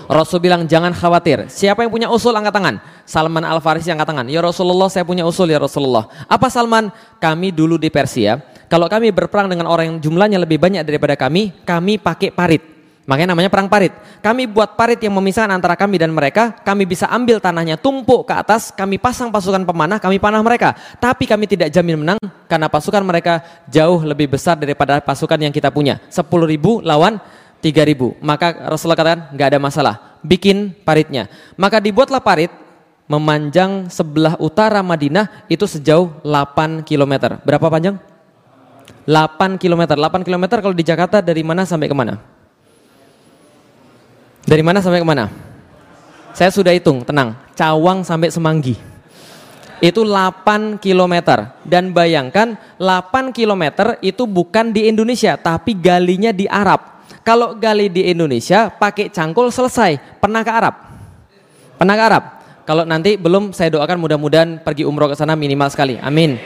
Rasul bilang jangan khawatir. Siapa yang punya usul angkat tangan? Salman Al Farisi angkat tangan. Ya Rasulullah saya punya usul ya Rasulullah. Apa Salman? Kami dulu di Persia, kalau kami berperang dengan orang yang jumlahnya lebih banyak daripada kami, kami pakai parit. Makanya namanya perang parit. Kami buat parit yang memisahkan antara kami dan mereka. Kami bisa ambil tanahnya tumpuk ke atas. Kami pasang pasukan pemanah. Kami panah mereka. Tapi kami tidak jamin menang karena pasukan mereka jauh lebih besar daripada pasukan yang kita punya. 10 ribu lawan 3000. Maka Rasulullah katakan nggak ada masalah, bikin paritnya. Maka dibuatlah parit memanjang sebelah utara Madinah itu sejauh 8 km. Berapa panjang? 8 km. 8 km kalau di Jakarta dari mana sampai ke mana? Dari mana sampai ke mana? Saya sudah hitung, tenang. Cawang sampai Semanggi. Itu 8 km. Dan bayangkan 8 km itu bukan di Indonesia, tapi galinya di Arab. Kalau gali di Indonesia pakai cangkul selesai. Pernah ke Arab? Pernah ke Arab? Kalau nanti belum saya doakan mudah-mudahan pergi umroh ke sana minimal sekali. Amin.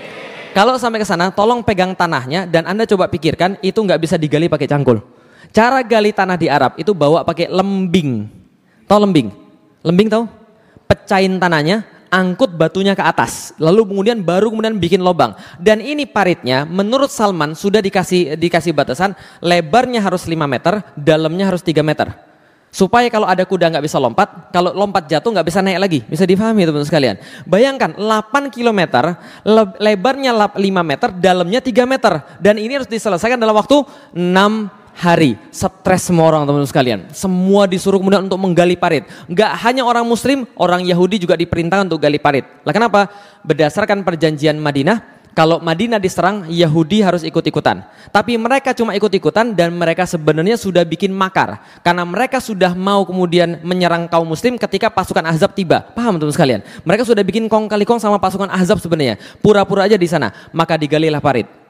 Kalau sampai ke sana tolong pegang tanahnya dan Anda coba pikirkan itu nggak bisa digali pakai cangkul. Cara gali tanah di Arab itu bawa pakai lembing. Tahu lembing? Lembing tahu? Pecahin tanahnya, angkut batunya ke atas, lalu kemudian baru kemudian bikin lubang. Dan ini paritnya menurut Salman sudah dikasih dikasih batasan lebarnya harus 5 meter, dalamnya harus 3 meter. Supaya kalau ada kuda nggak bisa lompat, kalau lompat jatuh nggak bisa naik lagi. Bisa difahami teman-teman sekalian. Bayangkan 8 km, lebarnya 5 meter, dalamnya 3 meter. Dan ini harus diselesaikan dalam waktu 6 hari. Stres semua orang teman-teman sekalian. Semua disuruh kemudian untuk menggali parit. Nggak hanya orang muslim, orang Yahudi juga diperintahkan untuk gali parit. Lah kenapa? Berdasarkan perjanjian Madinah, kalau Madinah diserang, Yahudi harus ikut-ikutan. Tapi mereka cuma ikut-ikutan dan mereka sebenarnya sudah bikin makar. Karena mereka sudah mau kemudian menyerang kaum muslim ketika pasukan Ahzab tiba. Paham teman sekalian? Mereka sudah bikin kong kali kong sama pasukan Ahzab sebenarnya. Pura-pura aja di sana. Maka digalilah parit.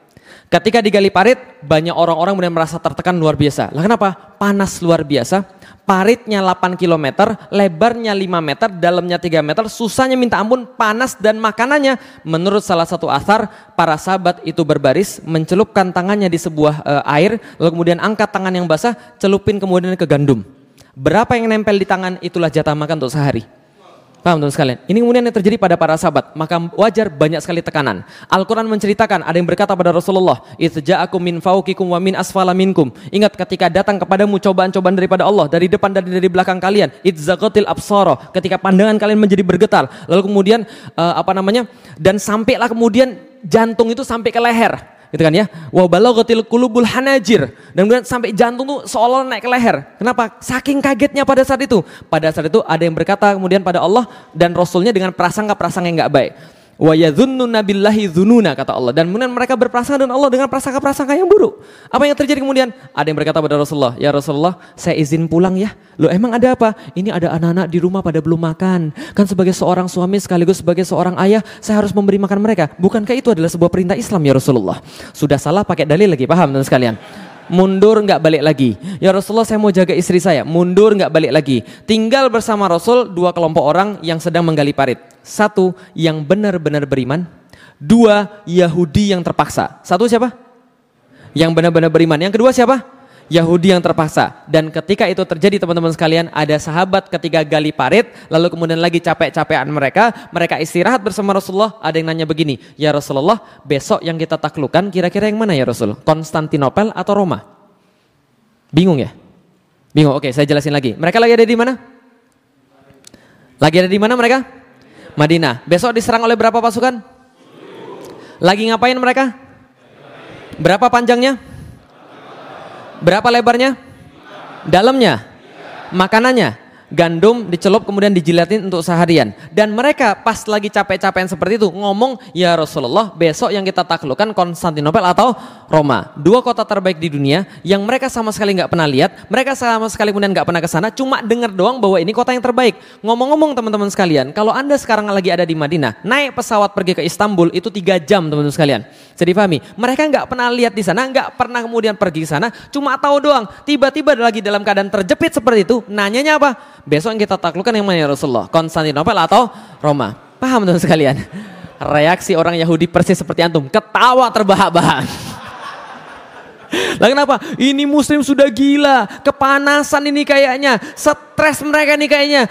Ketika digali parit, banyak orang-orang kemudian merasa tertekan luar biasa. Lah kenapa? Panas luar biasa paritnya 8 km, lebarnya 5 meter, dalamnya 3 meter, susahnya minta ampun, panas dan makanannya. Menurut salah satu asar, para sahabat itu berbaris, mencelupkan tangannya di sebuah e, air, lalu kemudian angkat tangan yang basah, celupin kemudian ke gandum. Berapa yang nempel di tangan, itulah jatah makan untuk sehari. Paham teman sekalian? Ini kemudian yang terjadi pada para sahabat, maka wajar banyak sekali tekanan. Al-Quran menceritakan, ada yang berkata pada Rasulullah, aku min faukikum wa min asfala minkum. Ingat ketika datang kepadamu cobaan-cobaan daripada Allah, dari depan dan dari belakang kalian, itzaqatil absara, ketika pandangan kalian menjadi bergetar. Lalu kemudian, uh, apa namanya, dan sampailah kemudian jantung itu sampai ke leher gitu kan ya. Wa balaghatil qulubul hanajir. Dan kemudian sampai jantung tuh seolah naik ke leher. Kenapa? Saking kagetnya pada saat itu. Pada saat itu ada yang berkata kemudian pada Allah dan Rasulnya dengan prasangka-prasangka yang nggak baik. Wa yadhunnuna billahi kata Allah dan kemudian mereka berprasangka dengan Allah dengan prasangka-prasangka yang buruk. Apa yang terjadi kemudian? Ada yang berkata pada Rasulullah, "Ya Rasulullah, saya izin pulang ya." Loh, emang ada apa? Ini ada anak-anak di rumah pada belum makan. Kan sebagai seorang suami sekaligus sebagai seorang ayah, saya harus memberi makan mereka. Bukankah itu adalah sebuah perintah Islam ya Rasulullah? Sudah salah pakai dalil lagi, paham teman sekalian? mundur nggak balik lagi. Ya Rasulullah saya mau jaga istri saya, mundur nggak balik lagi. Tinggal bersama Rasul dua kelompok orang yang sedang menggali parit. Satu yang benar-benar beriman, dua Yahudi yang terpaksa. Satu siapa? Yang benar-benar beriman. Yang kedua siapa? Yahudi yang terpaksa. Dan ketika itu terjadi teman-teman sekalian, ada sahabat ketika gali parit, lalu kemudian lagi capek-capekan mereka, mereka istirahat bersama Rasulullah, ada yang nanya begini, ya Rasulullah, besok yang kita taklukan kira-kira yang mana ya Rasul? Konstantinopel atau Roma? Bingung ya? Bingung, oke saya jelasin lagi. Mereka lagi ada di mana? Lagi ada di mana mereka? Madinah. Besok diserang oleh berapa pasukan? Lagi ngapain mereka? Berapa panjangnya? Berapa lebarnya? Dalamnya? Makanannya? Gandum dicelup kemudian dijilatin untuk seharian. Dan mereka pas lagi capek-capekan seperti itu ngomong, "Ya Rasulullah, besok yang kita taklukkan Konstantinopel atau Roma. Dua kota terbaik di dunia yang mereka sama sekali nggak pernah lihat, mereka sama sekali kemudian nggak pernah ke sana, cuma dengar doang bahwa ini kota yang terbaik." Ngomong-ngomong teman-teman sekalian, kalau Anda sekarang lagi ada di Madinah, naik pesawat pergi ke Istanbul itu tiga jam teman-teman sekalian. Jadi pahami, mereka nggak pernah lihat di sana, nggak pernah kemudian pergi ke sana, cuma tahu doang. Tiba-tiba lagi dalam keadaan terjepit seperti itu, nanyanya apa? Besok yang kita taklukkan yang mana ya Rasulullah? Konstantinopel atau Roma? Paham teman sekalian? Reaksi orang Yahudi persis seperti antum, ketawa terbahak-bahak. Lah kenapa? Ini muslim sudah gila, kepanasan ini kayaknya, stres mereka nih kayaknya.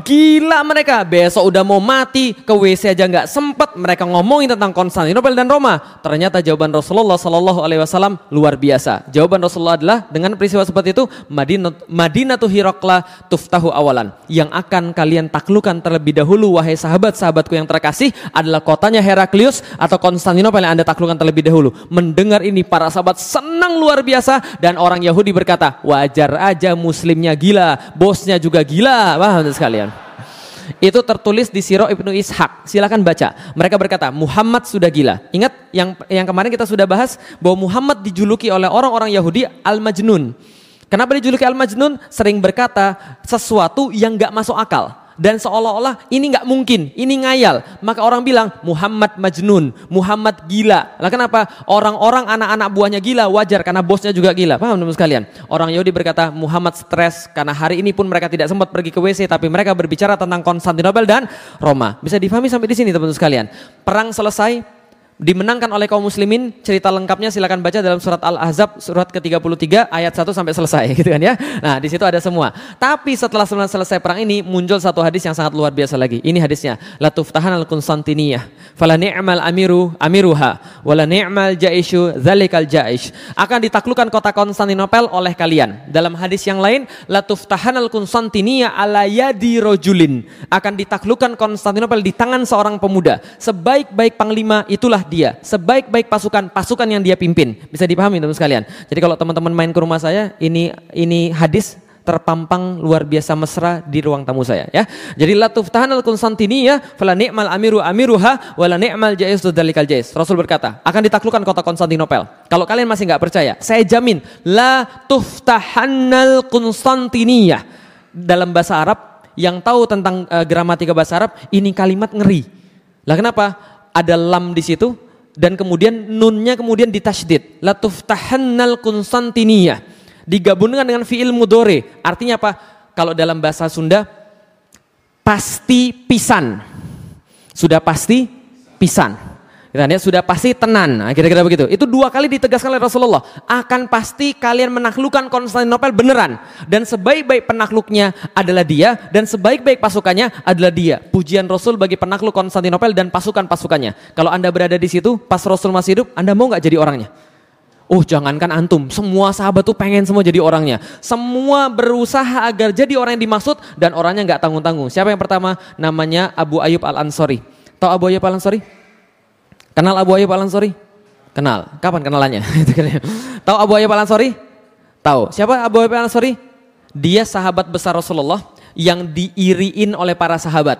Gila mereka, besok udah mau mati, ke WC aja nggak sempet. Mereka ngomongin tentang Konstantinopel dan Roma. Ternyata jawaban Rasulullah Shallallahu Alaihi Wasallam luar biasa. Jawaban Rasulullah adalah dengan peristiwa seperti itu, Madinah Madinatu Hirokla tuftahu awalan. Yang akan kalian taklukan terlebih dahulu, wahai sahabat-sahabatku yang terkasih, adalah kotanya Heraklius atau Konstantinopel yang anda taklukan terlebih dahulu. Mendengar ini para sahabat senang luar biasa dan orang Yahudi berkata, wajar aja muslimnya gila, bosnya juga gila. Paham sekalian? Itu tertulis di Siro Ibnu Ishaq. Silakan baca. Mereka berkata, Muhammad sudah gila. Ingat yang yang kemarin kita sudah bahas bahwa Muhammad dijuluki oleh orang-orang Yahudi Al-Majnun. Kenapa dijuluki Al-Majnun? Sering berkata sesuatu yang gak masuk akal dan seolah-olah ini nggak mungkin, ini ngayal. Maka orang bilang Muhammad Majnun, Muhammad gila. Lah kenapa? Orang-orang anak-anak buahnya gila wajar karena bosnya juga gila. Paham teman sekalian? Orang Yahudi berkata Muhammad stres karena hari ini pun mereka tidak sempat pergi ke WC tapi mereka berbicara tentang Konstantinopel dan Roma. Bisa difahami sampai di sini teman-teman sekalian. Perang selesai, dimenangkan oleh kaum muslimin. Cerita lengkapnya silakan baca dalam surat Al-Ahzab surat ke-33 ayat 1 sampai selesai gitu kan ya. Nah, di situ ada semua. Tapi setelah selesai perang ini muncul satu hadis yang sangat luar biasa lagi. Ini hadisnya, la tuftahan al-Konstantiniyah fala ni'mal amiru amiruha wala ni'mal jaishu zalikal jaish. Akan ditaklukkan kota Konstantinopel oleh kalian. Dalam hadis yang lain, la tuftahan al-Konstantiniyah ala yadi rojulin. Akan ditaklukkan Konstantinopel di tangan seorang pemuda. Sebaik-baik panglima itulah dia. Sebaik-baik pasukan, pasukan yang dia pimpin. Bisa dipahami teman sekalian. Jadi kalau teman-teman main ke rumah saya, ini ini hadis terpampang luar biasa mesra di ruang tamu saya ya. Jadi la tuftahan al Konstantinia fala ni'mal amiru amiruha wala ni'mal jais dalikal jais. Rasul berkata, akan ditaklukkan kota Konstantinopel. Kalau kalian masih nggak percaya, saya jamin la tuftahannal Konstantinia. Dalam bahasa Arab yang tahu tentang uh, gramatika bahasa Arab, ini kalimat ngeri. Lah kenapa? Ada lam di situ dan kemudian nunnya kemudian ditasydid. La tuftahannal Konstantiniyah. Digabungkan dengan fiil mudore. Artinya apa? Kalau dalam bahasa Sunda pasti pisan. Sudah pasti pisan. Kita ya, sudah pasti tenan. Nah, kira-kira begitu. Itu dua kali ditegaskan oleh Rasulullah. Akan pasti kalian menaklukkan Konstantinopel beneran. Dan sebaik-baik penakluknya adalah dia. Dan sebaik-baik pasukannya adalah dia. Pujian Rasul bagi penakluk Konstantinopel dan pasukan-pasukannya. Kalau anda berada di situ, pas Rasul masih hidup, anda mau nggak jadi orangnya? Oh jangankan antum, semua sahabat tuh pengen semua jadi orangnya. Semua berusaha agar jadi orang yang dimaksud dan orangnya nggak tanggung-tanggung. Siapa yang pertama? Namanya Abu Ayub Al-Ansori. Tahu Abu Ayub Al-Ansori? Kenal Abu Ayyub Al-Ansori? Kenal. Kapan kenalannya? Tahu Abu Ayyub Al-Ansori? Tahu. Siapa Abu Ayyub Al-Ansori? Dia sahabat besar Rasulullah yang diiriin oleh para sahabat.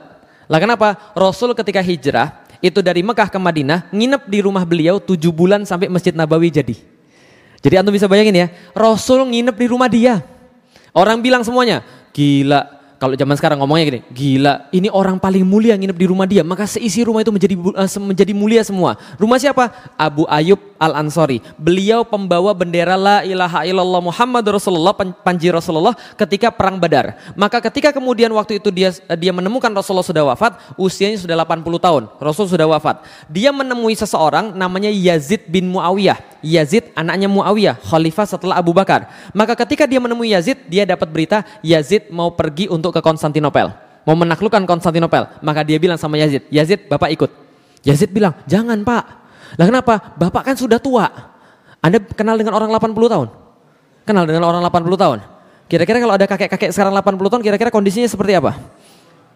Lah kenapa? Rasul ketika hijrah itu dari Mekah ke Madinah nginep di rumah beliau tujuh bulan sampai Masjid Nabawi jadi. Jadi antum bisa bayangin ya, Rasul nginep di rumah dia. Orang bilang semuanya, gila kalau zaman sekarang ngomongnya gini, gila, ini orang paling mulia nginep di rumah dia, maka seisi rumah itu menjadi uh, menjadi mulia semua. Rumah siapa? Abu Ayub Al Ansori. Beliau pembawa bendera la ilaha illallah Muhammad Rasulullah panji Rasulullah ketika perang Badar. Maka ketika kemudian waktu itu dia dia menemukan Rasulullah sudah wafat, usianya sudah 80 tahun. Rasul sudah wafat. Dia menemui seseorang namanya Yazid bin Muawiyah. Yazid anaknya Muawiyah, khalifah setelah Abu Bakar. Maka ketika dia menemui Yazid, dia dapat berita Yazid mau pergi untuk masuk ke Konstantinopel, mau menaklukkan Konstantinopel, maka dia bilang sama Yazid, Yazid bapak ikut. Yazid bilang, jangan pak. Lah kenapa? Bapak kan sudah tua. Anda kenal dengan orang 80 tahun? Kenal dengan orang 80 tahun? Kira-kira kalau ada kakek-kakek sekarang 80 tahun, kira-kira kondisinya seperti apa?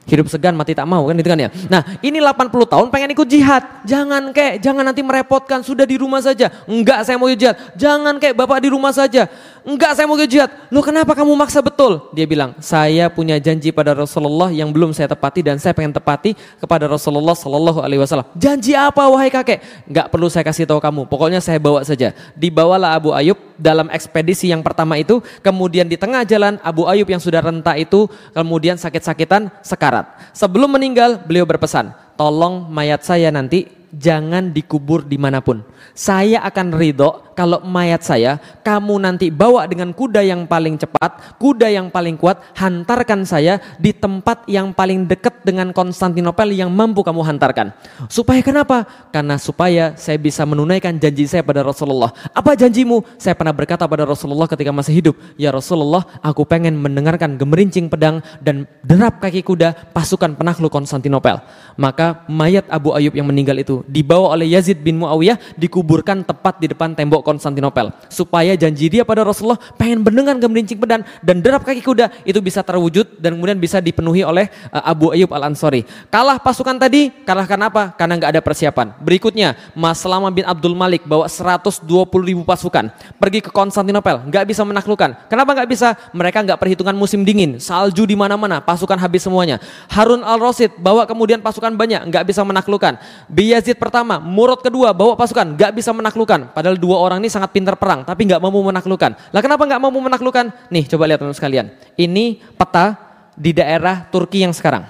Hidup segan mati tak mau kan itu kan ya. Nah ini 80 tahun pengen ikut jihad. Jangan kek, jangan nanti merepotkan. Sudah di rumah saja. Enggak saya mau jihad. Jangan kek bapak di rumah saja. Enggak saya mau jihad. Lu kenapa kamu maksa betul? Dia bilang saya punya janji pada Rasulullah yang belum saya tepati dan saya pengen tepati kepada Rasulullah Sallallahu Alaihi Wasallam. Janji apa wahai kakek? Enggak perlu saya kasih tahu kamu. Pokoknya saya bawa saja. Dibawalah Abu Ayub dalam ekspedisi yang pertama itu. Kemudian di tengah jalan Abu Ayub yang sudah renta itu kemudian sakit-sakitan sekarang syarat. Sebelum meninggal, beliau berpesan, tolong mayat saya nanti jangan dikubur di mana pun. Saya akan ridho kalau mayat saya kamu nanti bawa dengan kuda yang paling cepat, kuda yang paling kuat, hantarkan saya di tempat yang paling dekat dengan Konstantinopel yang mampu kamu hantarkan. Supaya kenapa? Karena supaya saya bisa menunaikan janji saya pada Rasulullah. Apa janjimu? Saya pernah berkata pada Rasulullah ketika masih hidup, Ya Rasulullah, aku pengen mendengarkan gemerincing pedang dan derap kaki kuda pasukan penakluk Konstantinopel. Maka mayat Abu Ayub yang meninggal itu dibawa oleh Yazid bin Muawiyah dikuburkan tepat di depan tembok Konstantinopel supaya janji dia pada Rasulullah pengen mendengar gemerincing pedang dan derap kaki kuda itu bisa terwujud dan kemudian bisa dipenuhi oleh uh, Abu Ayyub Al Ansori. Kalah pasukan tadi, kalahkan apa? Karena nggak ada persiapan. Berikutnya, Mas Salama bin Abdul Malik bawa 120 ribu pasukan pergi ke Konstantinopel, nggak bisa menaklukkan. Kenapa nggak bisa? Mereka nggak perhitungan musim dingin, salju di mana-mana, pasukan habis semuanya. Harun Al Rasid bawa kemudian pasukan banyak, nggak bisa menaklukkan. Biyazid pertama, Murad kedua bawa pasukan, nggak bisa menaklukkan. Padahal dua orang orang ini sangat pintar perang, tapi nggak mampu menaklukkan. Lah kenapa nggak mampu menaklukkan? Nih coba lihat teman sekalian. Ini peta di daerah Turki yang sekarang.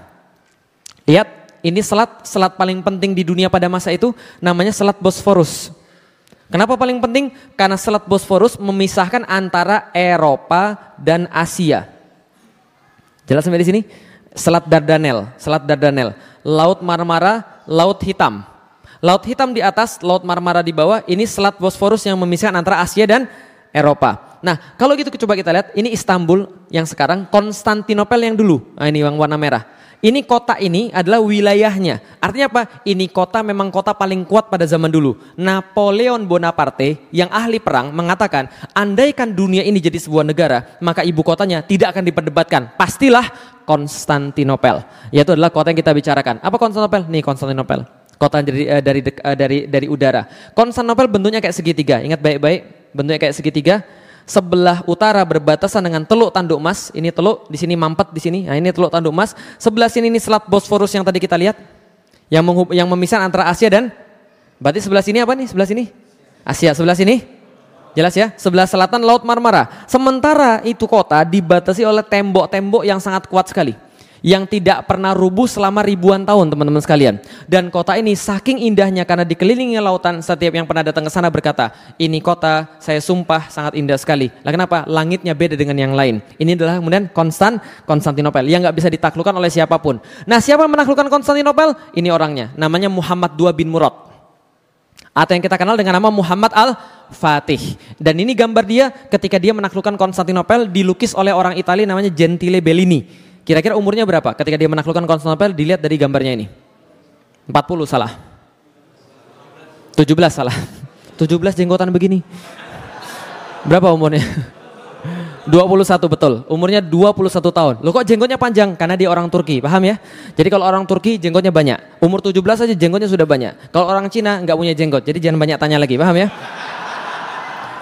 Lihat, ini selat selat paling penting di dunia pada masa itu namanya Selat Bosforus. Kenapa paling penting? Karena Selat Bosforus memisahkan antara Eropa dan Asia. Jelas sampai di sini? Selat Dardanel, Selat Dardanel, Laut Marmara, Laut Hitam. Laut Hitam di atas, Laut Marmara di bawah, ini Selat Bosforus yang memisahkan antara Asia dan Eropa. Nah, kalau gitu coba kita lihat, ini Istanbul yang sekarang, Konstantinopel yang dulu. Nah, ini yang warna merah. Ini kota ini adalah wilayahnya. Artinya apa? Ini kota memang kota paling kuat pada zaman dulu. Napoleon Bonaparte yang ahli perang mengatakan, andaikan dunia ini jadi sebuah negara, maka ibu kotanya tidak akan diperdebatkan. Pastilah Konstantinopel. Yaitu adalah kota yang kita bicarakan. Apa Konstantinopel? Nih Konstantinopel. Kota dari uh, dari uh, dari dari udara. Konstantinopel bentuknya kayak segitiga. Ingat baik-baik, bentuknya kayak segitiga sebelah utara berbatasan dengan Teluk Tanduk Mas. Ini teluk, di sini mampet di sini. Nah, ini Teluk Tanduk Mas. Sebelah sini ini Selat Bosforus yang tadi kita lihat. Yang yang memisahkan antara Asia dan Berarti sebelah sini apa nih? Sebelah sini? Asia. Sebelah sini? Jelas ya? Sebelah selatan Laut Marmara. Sementara itu kota dibatasi oleh tembok-tembok yang sangat kuat sekali yang tidak pernah rubuh selama ribuan tahun teman-teman sekalian. Dan kota ini saking indahnya karena dikelilingi lautan setiap yang pernah datang ke sana berkata, ini kota saya sumpah sangat indah sekali. Lah kenapa? Langitnya beda dengan yang lain. Ini adalah kemudian Konstan Konstantinopel yang nggak bisa ditaklukkan oleh siapa pun. Nah siapa yang menaklukkan Konstantinopel? Ini orangnya, namanya Muhammad II bin Murad. Atau yang kita kenal dengan nama Muhammad Al-Fatih. Dan ini gambar dia ketika dia menaklukkan Konstantinopel dilukis oleh orang Italia namanya Gentile Bellini. Kira-kira umurnya berapa ketika dia menaklukkan Konstantinopel dilihat dari gambarnya ini? 40 salah. 17 salah. 17 jenggotan begini. Berapa umurnya? 21 betul. Umurnya 21 tahun. Loh kok jenggotnya panjang? Karena dia orang Turki, paham ya? Jadi kalau orang Turki jenggotnya banyak. Umur 17 aja jenggotnya sudah banyak. Kalau orang Cina nggak punya jenggot. Jadi jangan banyak tanya lagi, paham ya?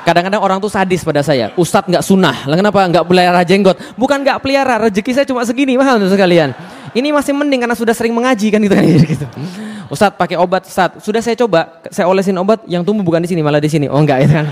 Kadang-kadang orang tuh sadis pada saya. Ustadz nggak sunnah. Lah kenapa nggak pelihara jenggot? Bukan nggak pelihara, rezeki saya cuma segini, mahal untuk sekalian. Ini masih mending karena sudah sering mengaji kan gitu kan gitu. Ustadz pakai obat, Ustadz. Sudah saya coba, saya olesin obat yang tumbuh bukan di sini, malah di sini. Oh enggak itu kan.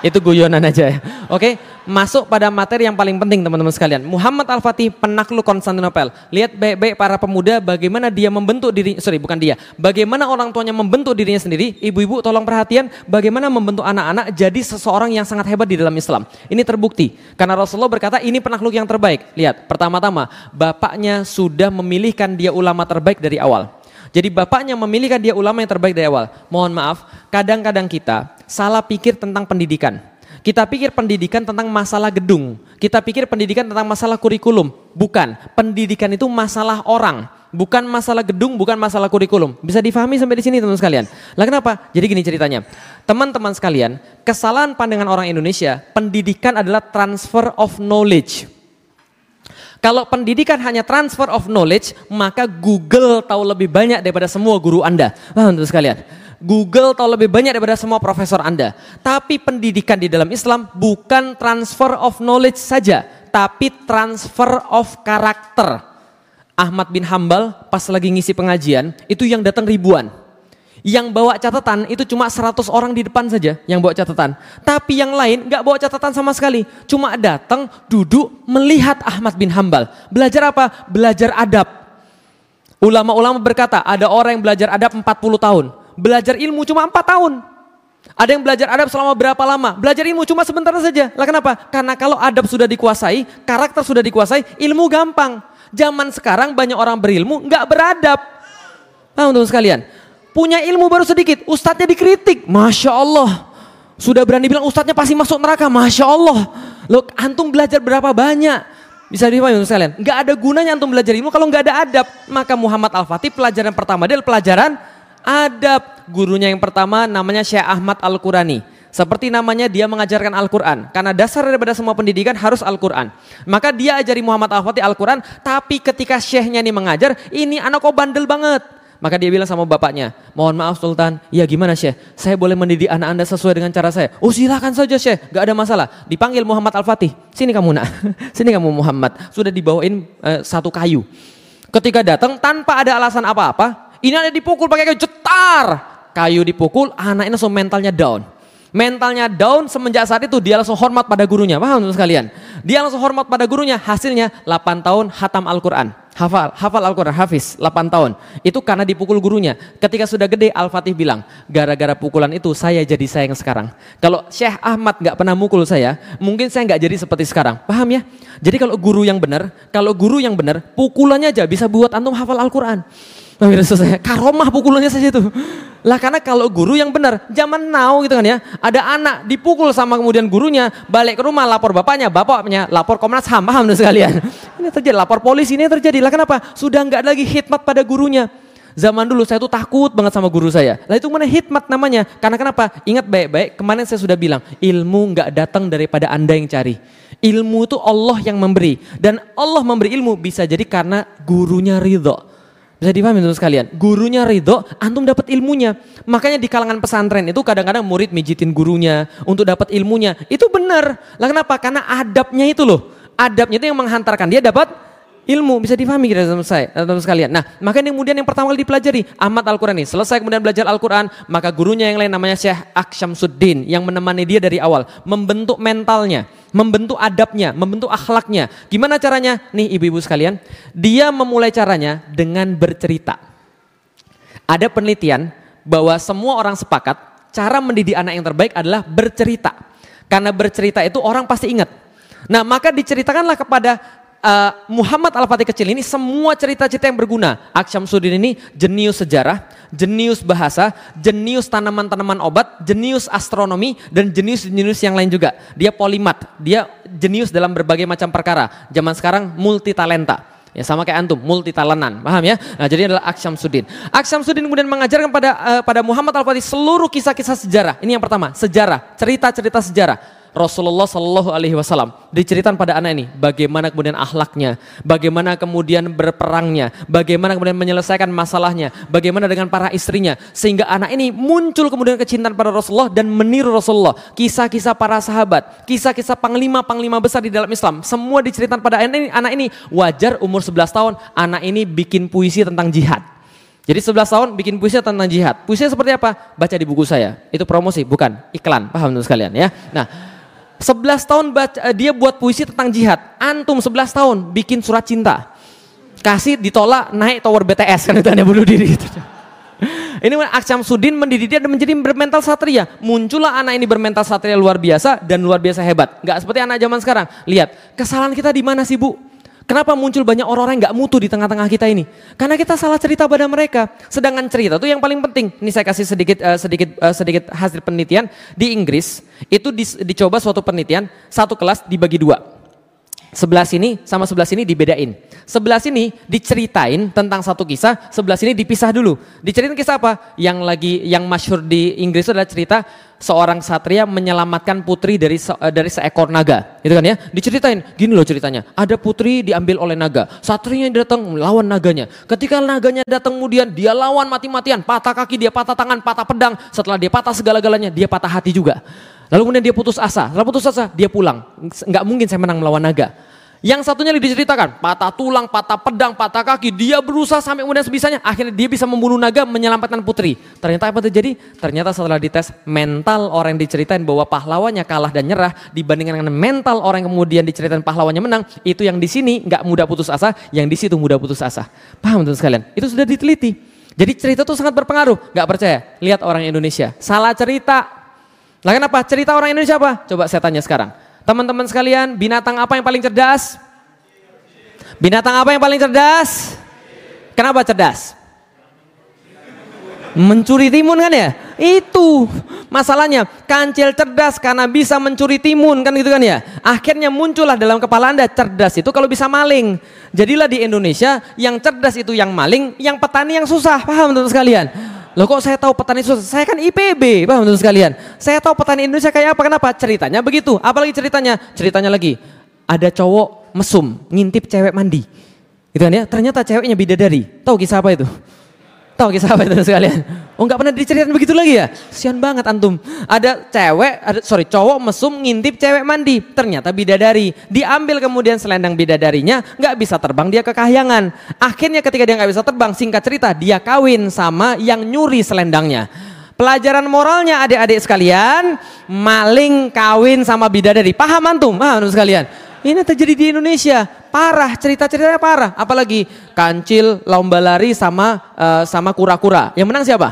Itu guyonan aja ya. Oke, masuk pada materi yang paling penting teman-teman sekalian. Muhammad Al-Fatih penakluk Konstantinopel. Lihat baik-baik para pemuda bagaimana dia membentuk diri, sorry bukan dia. Bagaimana orang tuanya membentuk dirinya sendiri. Ibu-ibu tolong perhatian bagaimana membentuk anak-anak jadi seseorang yang sangat hebat di dalam Islam. Ini terbukti. Karena Rasulullah berkata ini penakluk yang terbaik. Lihat, pertama-tama bapaknya sudah memilihkan dia ulama terbaik dari awal. Jadi bapaknya memilihkan dia ulama yang terbaik dari awal. Mohon maaf, kadang-kadang kita salah pikir tentang pendidikan. Kita pikir pendidikan tentang masalah gedung. Kita pikir pendidikan tentang masalah kurikulum. Bukan. Pendidikan itu masalah orang. Bukan masalah gedung, bukan masalah kurikulum. Bisa difahami sampai di sini teman-teman sekalian. Lah kenapa? Jadi gini ceritanya. Teman-teman sekalian, kesalahan pandangan orang Indonesia, pendidikan adalah transfer of knowledge. Kalau pendidikan hanya transfer of knowledge, maka Google tahu lebih banyak daripada semua guru Anda. Wah, untuk sekalian. Google tahu lebih banyak daripada semua profesor Anda. Tapi pendidikan di dalam Islam bukan transfer of knowledge saja, tapi transfer of karakter. Ahmad bin Hambal pas lagi ngisi pengajian, itu yang datang ribuan. Yang bawa catatan itu cuma 100 orang di depan saja yang bawa catatan. Tapi yang lain nggak bawa catatan sama sekali. Cuma datang, duduk, melihat Ahmad bin Hambal. Belajar apa? Belajar adab. Ulama-ulama berkata, ada orang yang belajar adab 40 tahun belajar ilmu cuma empat tahun. Ada yang belajar adab selama berapa lama? Belajar ilmu cuma sebentar saja. Lah kenapa? Karena kalau adab sudah dikuasai, karakter sudah dikuasai, ilmu gampang. Zaman sekarang banyak orang berilmu nggak beradab. Nah untuk sekalian, punya ilmu baru sedikit, ustadznya dikritik. Masya Allah. Sudah berani bilang ustadznya pasti masuk neraka. Masya Allah. Lo antum belajar berapa banyak? Bisa dipahami untuk sekalian. Nggak ada gunanya antum belajar ilmu kalau nggak ada adab. Maka Muhammad Al-Fatih pelajaran pertama dia pelajaran adab. Gurunya yang pertama namanya Syekh Ahmad Al-Qurani. Seperti namanya dia mengajarkan Al-Quran. Karena dasar daripada semua pendidikan harus Al-Quran. Maka dia ajari Muhammad Al-Fatih Al-Quran. Tapi ketika syekhnya ini mengajar, ini anak kok bandel banget. Maka dia bilang sama bapaknya, mohon maaf Sultan, ya gimana Syekh, saya boleh mendidik anak anda sesuai dengan cara saya. Oh silakan saja Syekh, gak ada masalah. Dipanggil Muhammad Al-Fatih, sini kamu nak, sini kamu Muhammad. Sudah dibawain uh, satu kayu. Ketika datang tanpa ada alasan apa-apa, ini ada dipukul pakai kayu cetar. Kayu dipukul, anak ini langsung mentalnya down. Mentalnya down semenjak saat itu dia langsung hormat pada gurunya. Paham teman sekalian? Dia langsung hormat pada gurunya. Hasilnya 8 tahun hatam Al-Quran. Hafal, hafal Al-Quran, hafiz 8 tahun. Itu karena dipukul gurunya. Ketika sudah gede Al-Fatih bilang, gara-gara pukulan itu saya jadi sayang sekarang. Kalau Syekh Ahmad nggak pernah mukul saya, mungkin saya nggak jadi seperti sekarang. Paham ya? Jadi kalau guru yang benar, kalau guru yang benar, pukulannya aja bisa buat antum hafal Al-Quran. Rasul saya, karomah pukulannya saja itu. Lah karena kalau guru yang benar, zaman now gitu kan ya, ada anak dipukul sama kemudian gurunya, balik ke rumah lapor bapaknya, bapaknya lapor Komnas HAM, paham sekalian. Ini terjadi, lapor polisi ini terjadi. Lah kenapa? Sudah nggak lagi khidmat pada gurunya. Zaman dulu saya tuh takut banget sama guru saya. Lah itu mana hikmat namanya? Karena kenapa? Ingat baik-baik, kemarin saya sudah bilang, ilmu nggak datang daripada anda yang cari. Ilmu itu Allah yang memberi. Dan Allah memberi ilmu bisa jadi karena gurunya ridho. Bisa dipahami teman sekalian. Gurunya ridho, antum dapat ilmunya. Makanya di kalangan pesantren itu kadang-kadang murid mijitin gurunya untuk dapat ilmunya. Itu benar. Lah kenapa? Karena adabnya itu loh. Adabnya itu yang menghantarkan dia dapat ilmu bisa difahami kita teman saya teman sekalian. Nah, maka yang kemudian yang pertama kali dipelajari amat Al-Qur'an ini. Selesai kemudian belajar Al-Qur'an, maka gurunya yang lain namanya Syekh Aksyamsuddin yang menemani dia dari awal, membentuk mentalnya, membentuk adabnya, membentuk akhlaknya. Gimana caranya? Nih ibu-ibu sekalian, dia memulai caranya dengan bercerita. Ada penelitian bahwa semua orang sepakat cara mendidik anak yang terbaik adalah bercerita. Karena bercerita itu orang pasti ingat. Nah, maka diceritakanlah kepada uh, Muhammad Al-Fatih kecil ini semua cerita-cerita yang berguna. Aksyamsuddin ini jenius sejarah, jenius bahasa, jenius tanaman-tanaman obat, jenius astronomi, dan jenius-jenius yang lain juga. Dia polimat, dia jenius dalam berbagai macam perkara. Zaman sekarang multi talenta. Ya sama kayak antum, multi talentan, paham ya? Nah jadi adalah Aksyamsuddin. Aksyamsuddin kemudian mengajarkan pada uh, pada Muhammad Al-Fatih seluruh kisah-kisah sejarah. Ini yang pertama, sejarah, cerita-cerita sejarah Rasulullah Shallallahu Alaihi Wasallam diceritakan pada anak ini bagaimana kemudian akhlaknya, bagaimana kemudian berperangnya, bagaimana kemudian menyelesaikan masalahnya, bagaimana dengan para istrinya, sehingga anak ini muncul kemudian kecintaan pada Rasulullah dan meniru Rasulullah. Kisah-kisah para sahabat, kisah-kisah panglima-panglima besar di dalam Islam, semua diceritakan pada anak ini. Anak ini wajar umur 11 tahun, anak ini bikin puisi tentang jihad. Jadi 11 tahun bikin puisi tentang jihad. Puisinya seperti apa? Baca di buku saya. Itu promosi, bukan iklan. Paham teman sekalian ya. Nah, 11 tahun baca, eh, dia buat puisi tentang jihad. Antum 11 tahun bikin surat cinta. Kasih ditolak naik tower BTS kan itu hanya bunuh diri gitu. Ini Aksyam Sudin mendidik dia dan menjadi bermental satria. Muncullah anak ini bermental satria luar biasa dan luar biasa hebat. Gak seperti anak zaman sekarang. Lihat, kesalahan kita di mana sih bu? Kenapa muncul banyak orang-orang yang gak mutu di tengah-tengah kita ini? Karena kita salah cerita pada mereka. Sedangkan cerita itu yang paling penting. Ini saya kasih sedikit uh, sedikit uh, sedikit hasil penelitian di Inggris. Itu di, dicoba suatu penelitian satu kelas dibagi dua. Sebelah sini sama sebelah sini dibedain. Sebelah sini diceritain tentang satu kisah, sebelah sini dipisah dulu. Diceritain kisah apa? Yang lagi yang masyhur di Inggris itu adalah cerita seorang satria menyelamatkan putri dari eh, dari seekor naga. Gitu kan ya? Diceritain, gini loh ceritanya. Ada putri diambil oleh naga. Satrianya datang melawan naganya. Ketika naganya datang kemudian dia lawan mati-matian, patah kaki, dia patah tangan, patah pedang. Setelah dia patah segala-galanya, dia patah hati juga. Lalu kemudian dia putus asa. Setelah putus asa, dia pulang. Nggak mungkin saya menang melawan naga. Yang satunya diceritakan, patah tulang, patah pedang, patah kaki. Dia berusaha sampai kemudian sebisanya. Akhirnya dia bisa membunuh naga, menyelamatkan putri. Ternyata apa terjadi? Ternyata setelah dites, mental orang yang diceritain bahwa pahlawannya kalah dan nyerah dibandingkan dengan mental orang yang kemudian diceritain pahlawannya menang. Itu yang di sini nggak mudah putus asa, yang di situ mudah putus asa. Paham teman sekalian? Itu sudah diteliti. Jadi cerita itu sangat berpengaruh. Gak percaya? Lihat orang Indonesia. Salah cerita, lah kenapa? Cerita orang Indonesia apa? Coba saya tanya sekarang. Teman-teman sekalian, binatang apa yang paling cerdas? Binatang apa yang paling cerdas? Kenapa cerdas? Mencuri timun kan ya? Itu masalahnya. Kancil cerdas karena bisa mencuri timun kan gitu kan ya. Akhirnya muncullah dalam kepala Anda cerdas itu kalau bisa maling. Jadilah di Indonesia yang cerdas itu yang maling, yang petani yang susah. Paham teman sekalian? Loh kok saya tahu petani susah? Saya kan IPB, paham teman sekalian. Saya tahu petani Indonesia kayak apa, kenapa? Ceritanya begitu. Apalagi ceritanya? Ceritanya lagi, ada cowok mesum, ngintip cewek mandi. Gitu kan ya, ternyata ceweknya bidadari. Tahu kisah apa itu? Tahu kisah apa itu sekalian? Oh nggak pernah diceritakan begitu lagi ya? Sian banget antum. Ada cewek, ada sorry cowok mesum ngintip cewek mandi. Ternyata bidadari. Diambil kemudian selendang bidadarinya, nggak bisa terbang dia ke kahyangan. Akhirnya ketika dia nggak bisa terbang, singkat cerita dia kawin sama yang nyuri selendangnya. Pelajaran moralnya adik-adik sekalian, maling kawin sama bidadari. Paham antum? Paham antum sekalian? Ini terjadi di Indonesia. Parah, cerita-ceritanya parah. Apalagi kancil, lomba lari sama uh, sama kura-kura. Yang menang siapa?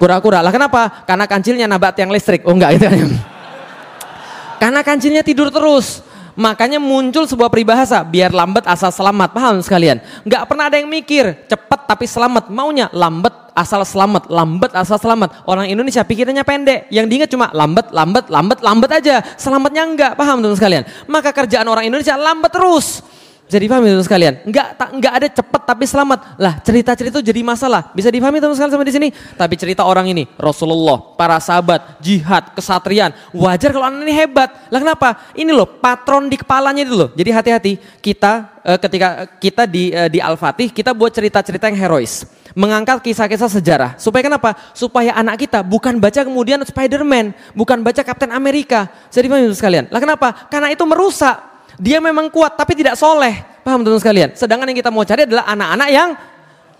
Kura-kura. Lah kenapa? Karena kancilnya nabat yang listrik. Oh enggak itu kan. Karena kancilnya tidur terus. Makanya muncul sebuah peribahasa, biar lambat asal selamat. Paham sekalian? Nggak pernah ada yang mikir, cepat tapi selamat. Maunya lambat asal selamat, lambat asal selamat. Orang Indonesia pikirannya pendek. Yang diingat cuma lambat, lambat, lambat, lambat aja. Selamatnya enggak, paham teman sekalian? Maka kerjaan orang Indonesia lambat terus. Jadi dipahami teman sekalian? Enggak tak enggak ada cepat tapi selamat. Lah, cerita-cerita itu jadi masalah. Bisa dipahami teman sekalian sampai di sini? Tapi cerita orang ini, Rasulullah, para sahabat, jihad, kesatrian, wajar kalau anak ini hebat. Lah kenapa? Ini loh patron di kepalanya itu loh. Jadi hati-hati kita eh, ketika kita di eh, di Al-Fatih kita buat cerita-cerita yang herois mengangkat kisah-kisah sejarah. Supaya kenapa? Supaya anak kita bukan baca kemudian Spider-Man, bukan baca Captain Amerika. Jadi paham sekalian. Lah kenapa? Karena itu merusak dia memang kuat tapi tidak soleh. Paham teman sekalian? Sedangkan yang kita mau cari adalah anak-anak yang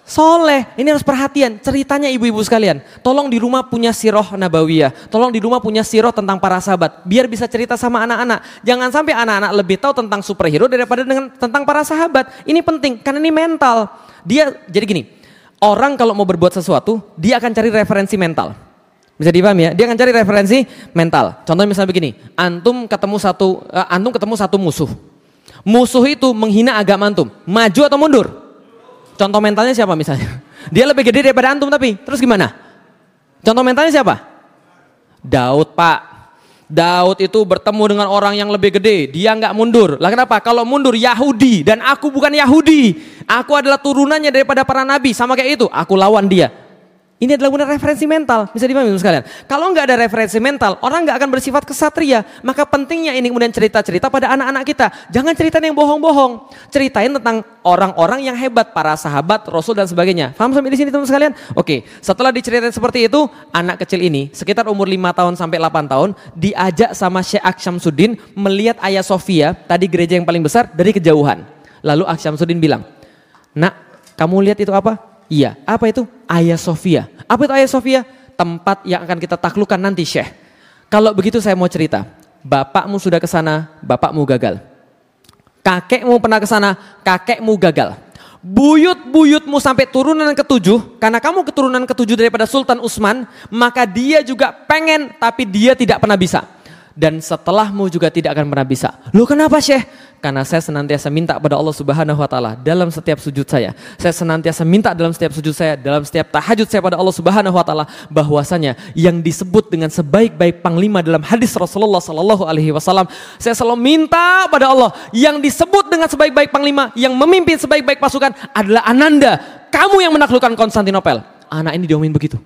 soleh. Ini harus perhatian. Ceritanya ibu-ibu sekalian. Tolong di rumah punya siroh nabawiyah. Tolong di rumah punya siroh tentang para sahabat. Biar bisa cerita sama anak-anak. Jangan sampai anak-anak lebih tahu tentang superhero daripada dengan tentang para sahabat. Ini penting karena ini mental. Dia jadi gini. Orang kalau mau berbuat sesuatu, dia akan cari referensi mental. Bisa dipahami ya? Dia akan cari referensi mental. Contohnya misalnya begini, antum ketemu satu uh, antum ketemu satu musuh. Musuh itu menghina agama antum. Maju atau mundur? Contoh mentalnya siapa misalnya? Dia lebih gede daripada antum tapi terus gimana? Contoh mentalnya siapa? Daud, Pak. Daud itu bertemu dengan orang yang lebih gede, dia nggak mundur. Lah kenapa? Kalau mundur Yahudi dan aku bukan Yahudi. Aku adalah turunannya daripada para nabi, sama kayak itu. Aku lawan dia. Ini adalah benar referensi mental, bisa dipahami sekalian. Kalau nggak ada referensi mental, orang nggak akan bersifat kesatria. Maka pentingnya ini kemudian cerita-cerita pada anak-anak kita. Jangan cerita yang bohong-bohong. Ceritain tentang orang-orang yang hebat, para sahabat, rasul dan sebagainya. Paham sampai di sini teman sekalian? Oke, setelah diceritain seperti itu, anak kecil ini sekitar umur 5 tahun sampai 8 tahun diajak sama Syekh Aksyamsuddin melihat Ayah Sofia, tadi gereja yang paling besar dari kejauhan. Lalu Aksyamsuddin bilang, "Nak, kamu lihat itu apa?" Iya, apa itu? Ayah Sofia. Apa itu Ayah Sofia? Tempat yang akan kita taklukkan nanti Syekh. Kalau begitu saya mau cerita. Bapakmu sudah ke sana, bapakmu gagal. Kakekmu pernah ke sana, kakekmu gagal. Buyut-buyutmu sampai turunan ketujuh, karena kamu keturunan ketujuh daripada Sultan Utsman, maka dia juga pengen tapi dia tidak pernah bisa dan setelahmu juga tidak akan pernah bisa. Lu kenapa Syekh? Karena saya senantiasa minta pada Allah Subhanahu wa taala dalam setiap sujud saya. Saya senantiasa minta dalam setiap sujud saya, dalam setiap tahajud saya pada Allah Subhanahu wa taala bahwasanya yang disebut dengan sebaik-baik panglima dalam hadis Rasulullah sallallahu alaihi wasallam, saya selalu minta pada Allah yang disebut dengan sebaik-baik panglima yang memimpin sebaik-baik pasukan adalah Ananda. Kamu yang menaklukkan Konstantinopel. Anak ini diomongin begitu.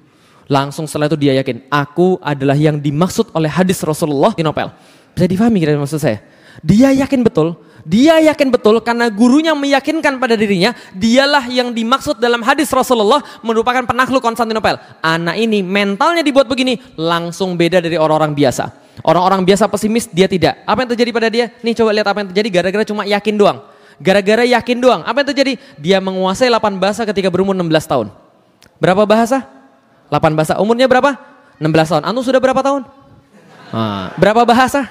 Langsung setelah itu dia yakin, aku adalah yang dimaksud oleh hadis Rasulullah di Nopel. Bisa difahami kira maksud saya? Dia yakin betul, dia yakin betul karena gurunya meyakinkan pada dirinya, dialah yang dimaksud dalam hadis Rasulullah merupakan penakluk Konstantinopel. Anak ini mentalnya dibuat begini, langsung beda dari orang-orang biasa. Orang-orang biasa pesimis, dia tidak. Apa yang terjadi pada dia? Nih coba lihat apa yang terjadi gara-gara cuma yakin doang. Gara-gara yakin doang. Apa yang terjadi? Dia menguasai 8 bahasa ketika berumur 16 tahun. Berapa bahasa? 8 bahasa. Umurnya berapa? 16 tahun. Anu sudah berapa tahun? Nah, berapa bahasa?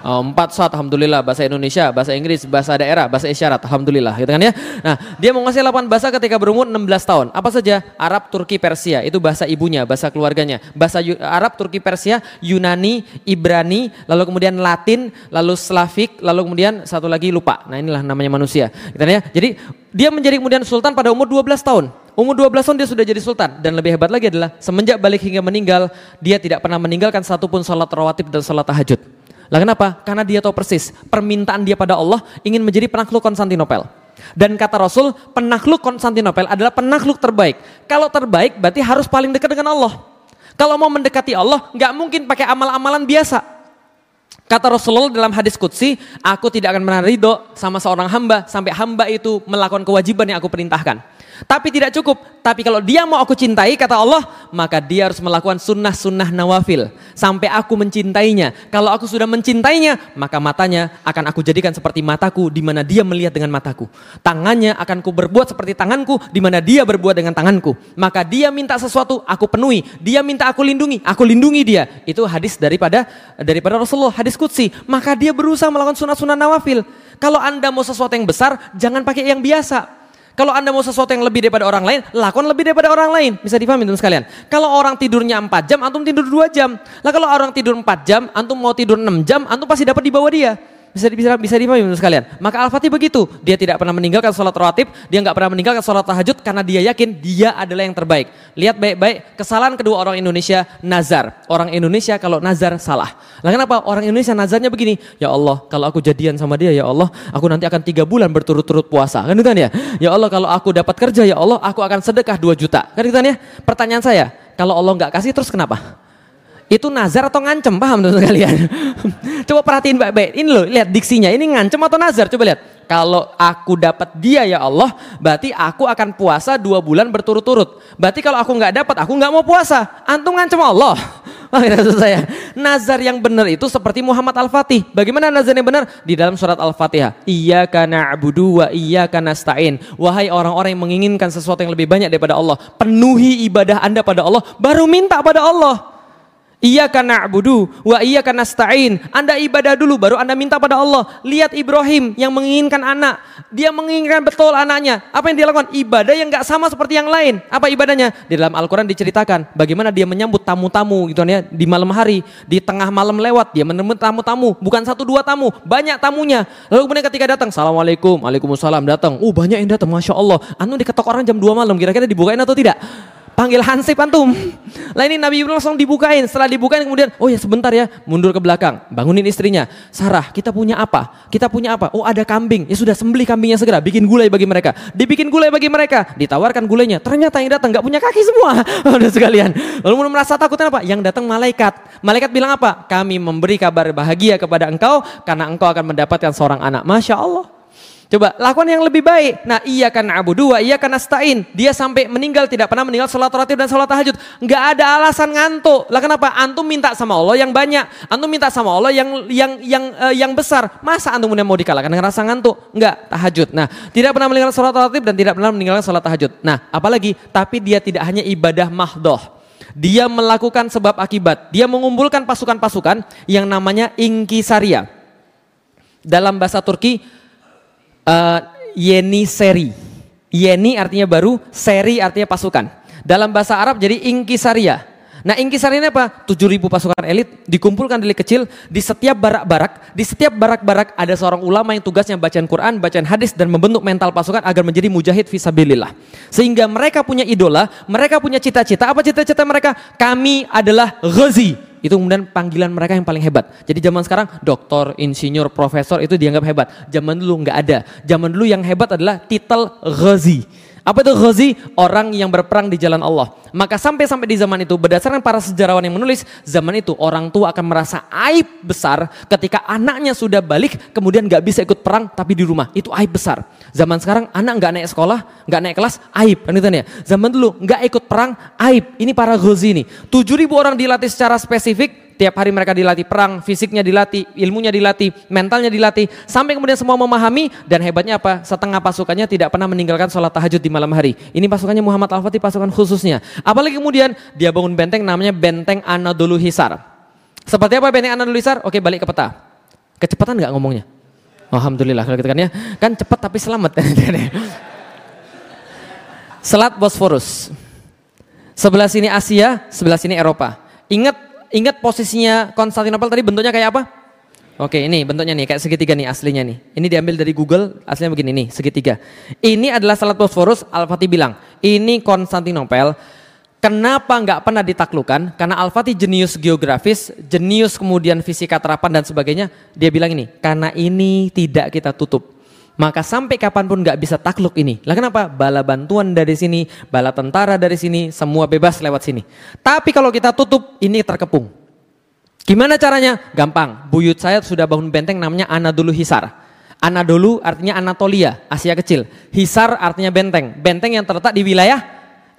Oh, empat saat, alhamdulillah bahasa Indonesia, bahasa Inggris, bahasa daerah, bahasa isyarat, alhamdulillah, gitu kan ya. Nah, dia menguasai 8 bahasa ketika berumur 16 tahun. Apa saja? Arab, Turki, Persia, itu bahasa ibunya, bahasa keluarganya. Bahasa Arab, Turki, Persia, Yunani, Ibrani, lalu kemudian Latin, lalu Slavik, lalu kemudian satu lagi lupa. Nah, inilah namanya manusia, gitu kan ya. Jadi, dia menjadi kemudian sultan pada umur 12 tahun. Umur 12 tahun dia sudah jadi sultan dan lebih hebat lagi adalah semenjak balik hingga meninggal dia tidak pernah meninggalkan satupun sholat rawatib dan sholat tahajud. Lah kenapa? Karena dia tahu persis permintaan dia pada Allah ingin menjadi penakluk Konstantinopel. Dan kata Rasul, penakluk Konstantinopel adalah penakluk terbaik. Kalau terbaik berarti harus paling dekat dengan Allah. Kalau mau mendekati Allah, nggak mungkin pakai amal-amalan biasa. Kata Rasulullah dalam hadis Qudsi, aku tidak akan pernah ridho sama seorang hamba sampai hamba itu melakukan kewajiban yang aku perintahkan. Tapi tidak cukup. Tapi kalau dia mau aku cintai, kata Allah, maka dia harus melakukan sunnah-sunnah nawafil. Sampai aku mencintainya. Kalau aku sudah mencintainya, maka matanya akan aku jadikan seperti mataku, di mana dia melihat dengan mataku. Tangannya akan ku berbuat seperti tanganku, di mana dia berbuat dengan tanganku. Maka dia minta sesuatu, aku penuhi. Dia minta aku lindungi, aku lindungi dia. Itu hadis daripada daripada Rasulullah, hadis kutsi. Maka dia berusaha melakukan sunnah-sunnah nawafil. Kalau anda mau sesuatu yang besar, jangan pakai yang biasa. Kalau Anda mau sesuatu yang lebih daripada orang lain, lakukan lebih daripada orang lain. Bisa dipahami teman sekalian. Kalau orang tidurnya 4 jam, antum tidur 2 jam. Lah kalau orang tidur 4 jam, antum mau tidur 6 jam, antum pasti dapat di bawah dia. Bisa bisa bisa dipahami sekalian. Maka Al-Fatih begitu, dia tidak pernah meninggalkan sholat rawatib, dia nggak pernah meninggalkan sholat tahajud karena dia yakin dia adalah yang terbaik. Lihat baik-baik kesalahan kedua orang Indonesia nazar. Orang Indonesia kalau nazar salah. Lah kenapa? Orang Indonesia nazarnya begini, ya Allah kalau aku jadian sama dia ya Allah, aku nanti akan tiga bulan berturut-turut puasa. Kan itu kan ya? Ya Allah kalau aku dapat kerja ya Allah, aku akan sedekah 2 juta. Kan itu kan ya? Pertanyaan saya, kalau Allah nggak kasih terus kenapa? Itu nazar atau ngancem, paham teman kalian? Coba perhatiin baik-baik. Ini loh, lihat diksinya. Ini ngancem atau nazar? Coba lihat. Kalau aku dapat dia ya Allah, berarti aku akan puasa dua bulan berturut-turut. Berarti kalau aku nggak dapat, aku nggak mau puasa. Antum ngancem Allah. Maksud saya, nazar yang benar itu seperti Muhammad Al-Fatih. Bagaimana nazar yang benar? Di dalam surat Al-Fatihah. Iya karena abudu wa iya karena stain. Wahai orang-orang yang menginginkan sesuatu yang lebih banyak daripada Allah. Penuhi ibadah anda pada Allah, baru minta pada Allah. Iya karena abudu, wa iya karena stain. Anda ibadah dulu, baru Anda minta pada Allah. Lihat Ibrahim yang menginginkan anak. Dia menginginkan betul anaknya. Apa yang dia lakukan? Ibadah yang nggak sama seperti yang lain. Apa ibadahnya? Di dalam Al-Quran diceritakan bagaimana dia menyambut tamu-tamu gitu ya di malam hari, di tengah malam lewat dia menemui tamu-tamu, bukan satu dua tamu, banyak tamunya. Lalu kemudian ketika datang, assalamualaikum, waalaikumsalam datang. Oh banyak yang datang, masya Allah. Anu diketok orang jam 2 malam, kira-kira dibukain atau tidak? Panggil Hansip antum. Lah ini Nabi Ibrahim langsung dibukain. Setelah dibukain kemudian, oh ya sebentar ya, mundur ke belakang, bangunin istrinya. Sarah, kita punya apa? Kita punya apa? Oh ada kambing. Ya sudah sembelih kambingnya segera, bikin gulai bagi mereka. Dibikin gulai bagi mereka, ditawarkan gulainya. Ternyata yang datang nggak punya kaki semua. Udah sekalian. Lalu merasa takut apa? Yang datang malaikat. Malaikat bilang apa? Kami memberi kabar bahagia kepada engkau karena engkau akan mendapatkan seorang anak. Masya Allah. Coba lakukan yang lebih baik. Nah iya kan abu dua, iya kan stain. Dia sampai meninggal tidak pernah meninggal sholat rawatib dan sholat tahajud. Nggak ada alasan ngantuk. Lah kenapa? Antum minta sama Allah yang banyak. Antum minta sama Allah yang yang yang uh, yang besar. Masa antum mau dikalahkan dengan rasa ngantuk? Enggak, tahajud. Nah tidak pernah meninggalkan sholat rawatib dan tidak pernah meninggalkan sholat tahajud. Nah apalagi tapi dia tidak hanya ibadah mahdoh. Dia melakukan sebab akibat. Dia mengumpulkan pasukan-pasukan yang namanya ingkisaria. Dalam bahasa Turki uh, Yeni Seri. Yeni artinya baru, Seri artinya pasukan. Dalam bahasa Arab jadi Ingkisaria. Nah Ingkisaria ini apa? 7000 pasukan elit dikumpulkan dari kecil di setiap barak-barak. Di setiap barak-barak ada seorang ulama yang tugasnya bacaan Quran, bacaan hadis dan membentuk mental pasukan agar menjadi mujahid visabilillah. Sehingga mereka punya idola, mereka punya cita-cita. Apa cita-cita mereka? Kami adalah Ghazi, itu kemudian panggilan mereka yang paling hebat. Jadi zaman sekarang doktor, insinyur, profesor itu dianggap hebat. Zaman dulu nggak ada. Zaman dulu yang hebat adalah titel ghazi. Apa itu ghazi? Orang yang berperang di jalan Allah. Maka sampai-sampai di zaman itu berdasarkan para sejarawan yang menulis, zaman itu orang tua akan merasa aib besar ketika anaknya sudah balik kemudian nggak bisa ikut perang tapi di rumah. Itu aib besar. Zaman sekarang anak nggak naik sekolah, nggak naik kelas, aib. Kan itu ya. Zaman dulu nggak ikut perang, aib. Ini para ghazi ini. 7000 orang dilatih secara spesifik, Tiap hari mereka dilatih perang, fisiknya dilatih, ilmunya dilatih, mentalnya dilatih. Sampai kemudian semua memahami dan hebatnya apa? Setengah pasukannya tidak pernah meninggalkan sholat tahajud di malam hari. Ini pasukannya Muhammad Al-Fatih, pasukan khususnya. Apalagi kemudian dia bangun benteng namanya Benteng Anadolu Hisar. Seperti apa Benteng Anadolu Hisar? Oke balik ke peta. Kecepatan nggak ngomongnya? Alhamdulillah kalau gitu kan ya. Kan cepat tapi selamat. Selat Bosforus. Sebelah sini Asia, sebelah sini Eropa. Ingat Ingat posisinya Konstantinopel tadi bentuknya kayak apa? Oke, ini bentuknya nih kayak segitiga nih aslinya nih. Ini diambil dari Google, aslinya begini nih, segitiga. Ini adalah Salat Bosforus, Al-Fatih bilang, ini Konstantinopel. Kenapa nggak pernah ditaklukkan? Karena Al-Fatih jenius geografis, jenius kemudian fisika terapan dan sebagainya. Dia bilang ini, karena ini tidak kita tutup maka sampai kapan pun nggak bisa takluk ini. Lah kenapa? Bala bantuan dari sini, bala tentara dari sini, semua bebas lewat sini. Tapi kalau kita tutup, ini terkepung. Gimana caranya? Gampang. Buyut saya sudah bangun benteng namanya Anadolu Hisar. Anadolu artinya Anatolia, Asia Kecil. Hisar artinya benteng. Benteng yang terletak di wilayah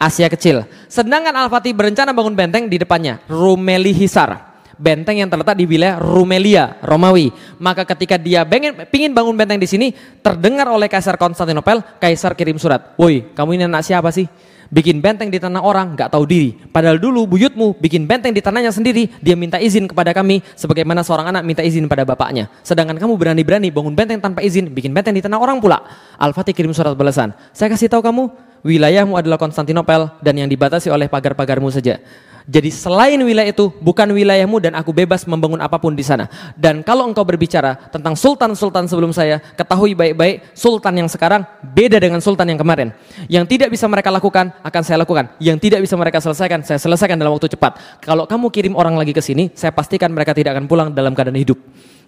Asia Kecil. Sedangkan Al-Fatih berencana bangun benteng di depannya, Rumeli Hisar benteng yang terletak di wilayah Rumelia, Romawi. Maka ketika dia pengen, pingin bangun benteng di sini, terdengar oleh Kaisar Konstantinopel, Kaisar kirim surat. Woi, kamu ini anak siapa sih? Bikin benteng di tanah orang, nggak tahu diri. Padahal dulu buyutmu bikin benteng di tanahnya sendiri, dia minta izin kepada kami, sebagaimana seorang anak minta izin pada bapaknya. Sedangkan kamu berani-berani bangun benteng tanpa izin, bikin benteng di tanah orang pula. Al-Fatih kirim surat balasan. Saya kasih tahu kamu, wilayahmu adalah Konstantinopel dan yang dibatasi oleh pagar-pagarmu saja. Jadi selain wilayah itu bukan wilayahmu dan aku bebas membangun apa pun di sana. Dan kalau engkau berbicara tentang sultan-sultan sebelum saya, ketahui baik-baik sultan yang sekarang beda dengan sultan yang kemarin. Yang tidak bisa mereka lakukan akan saya lakukan. Yang tidak bisa mereka selesaikan, saya selesaikan dalam waktu cepat. Kalau kamu kirim orang lagi ke sini, saya pastikan mereka tidak akan pulang dalam keadaan hidup.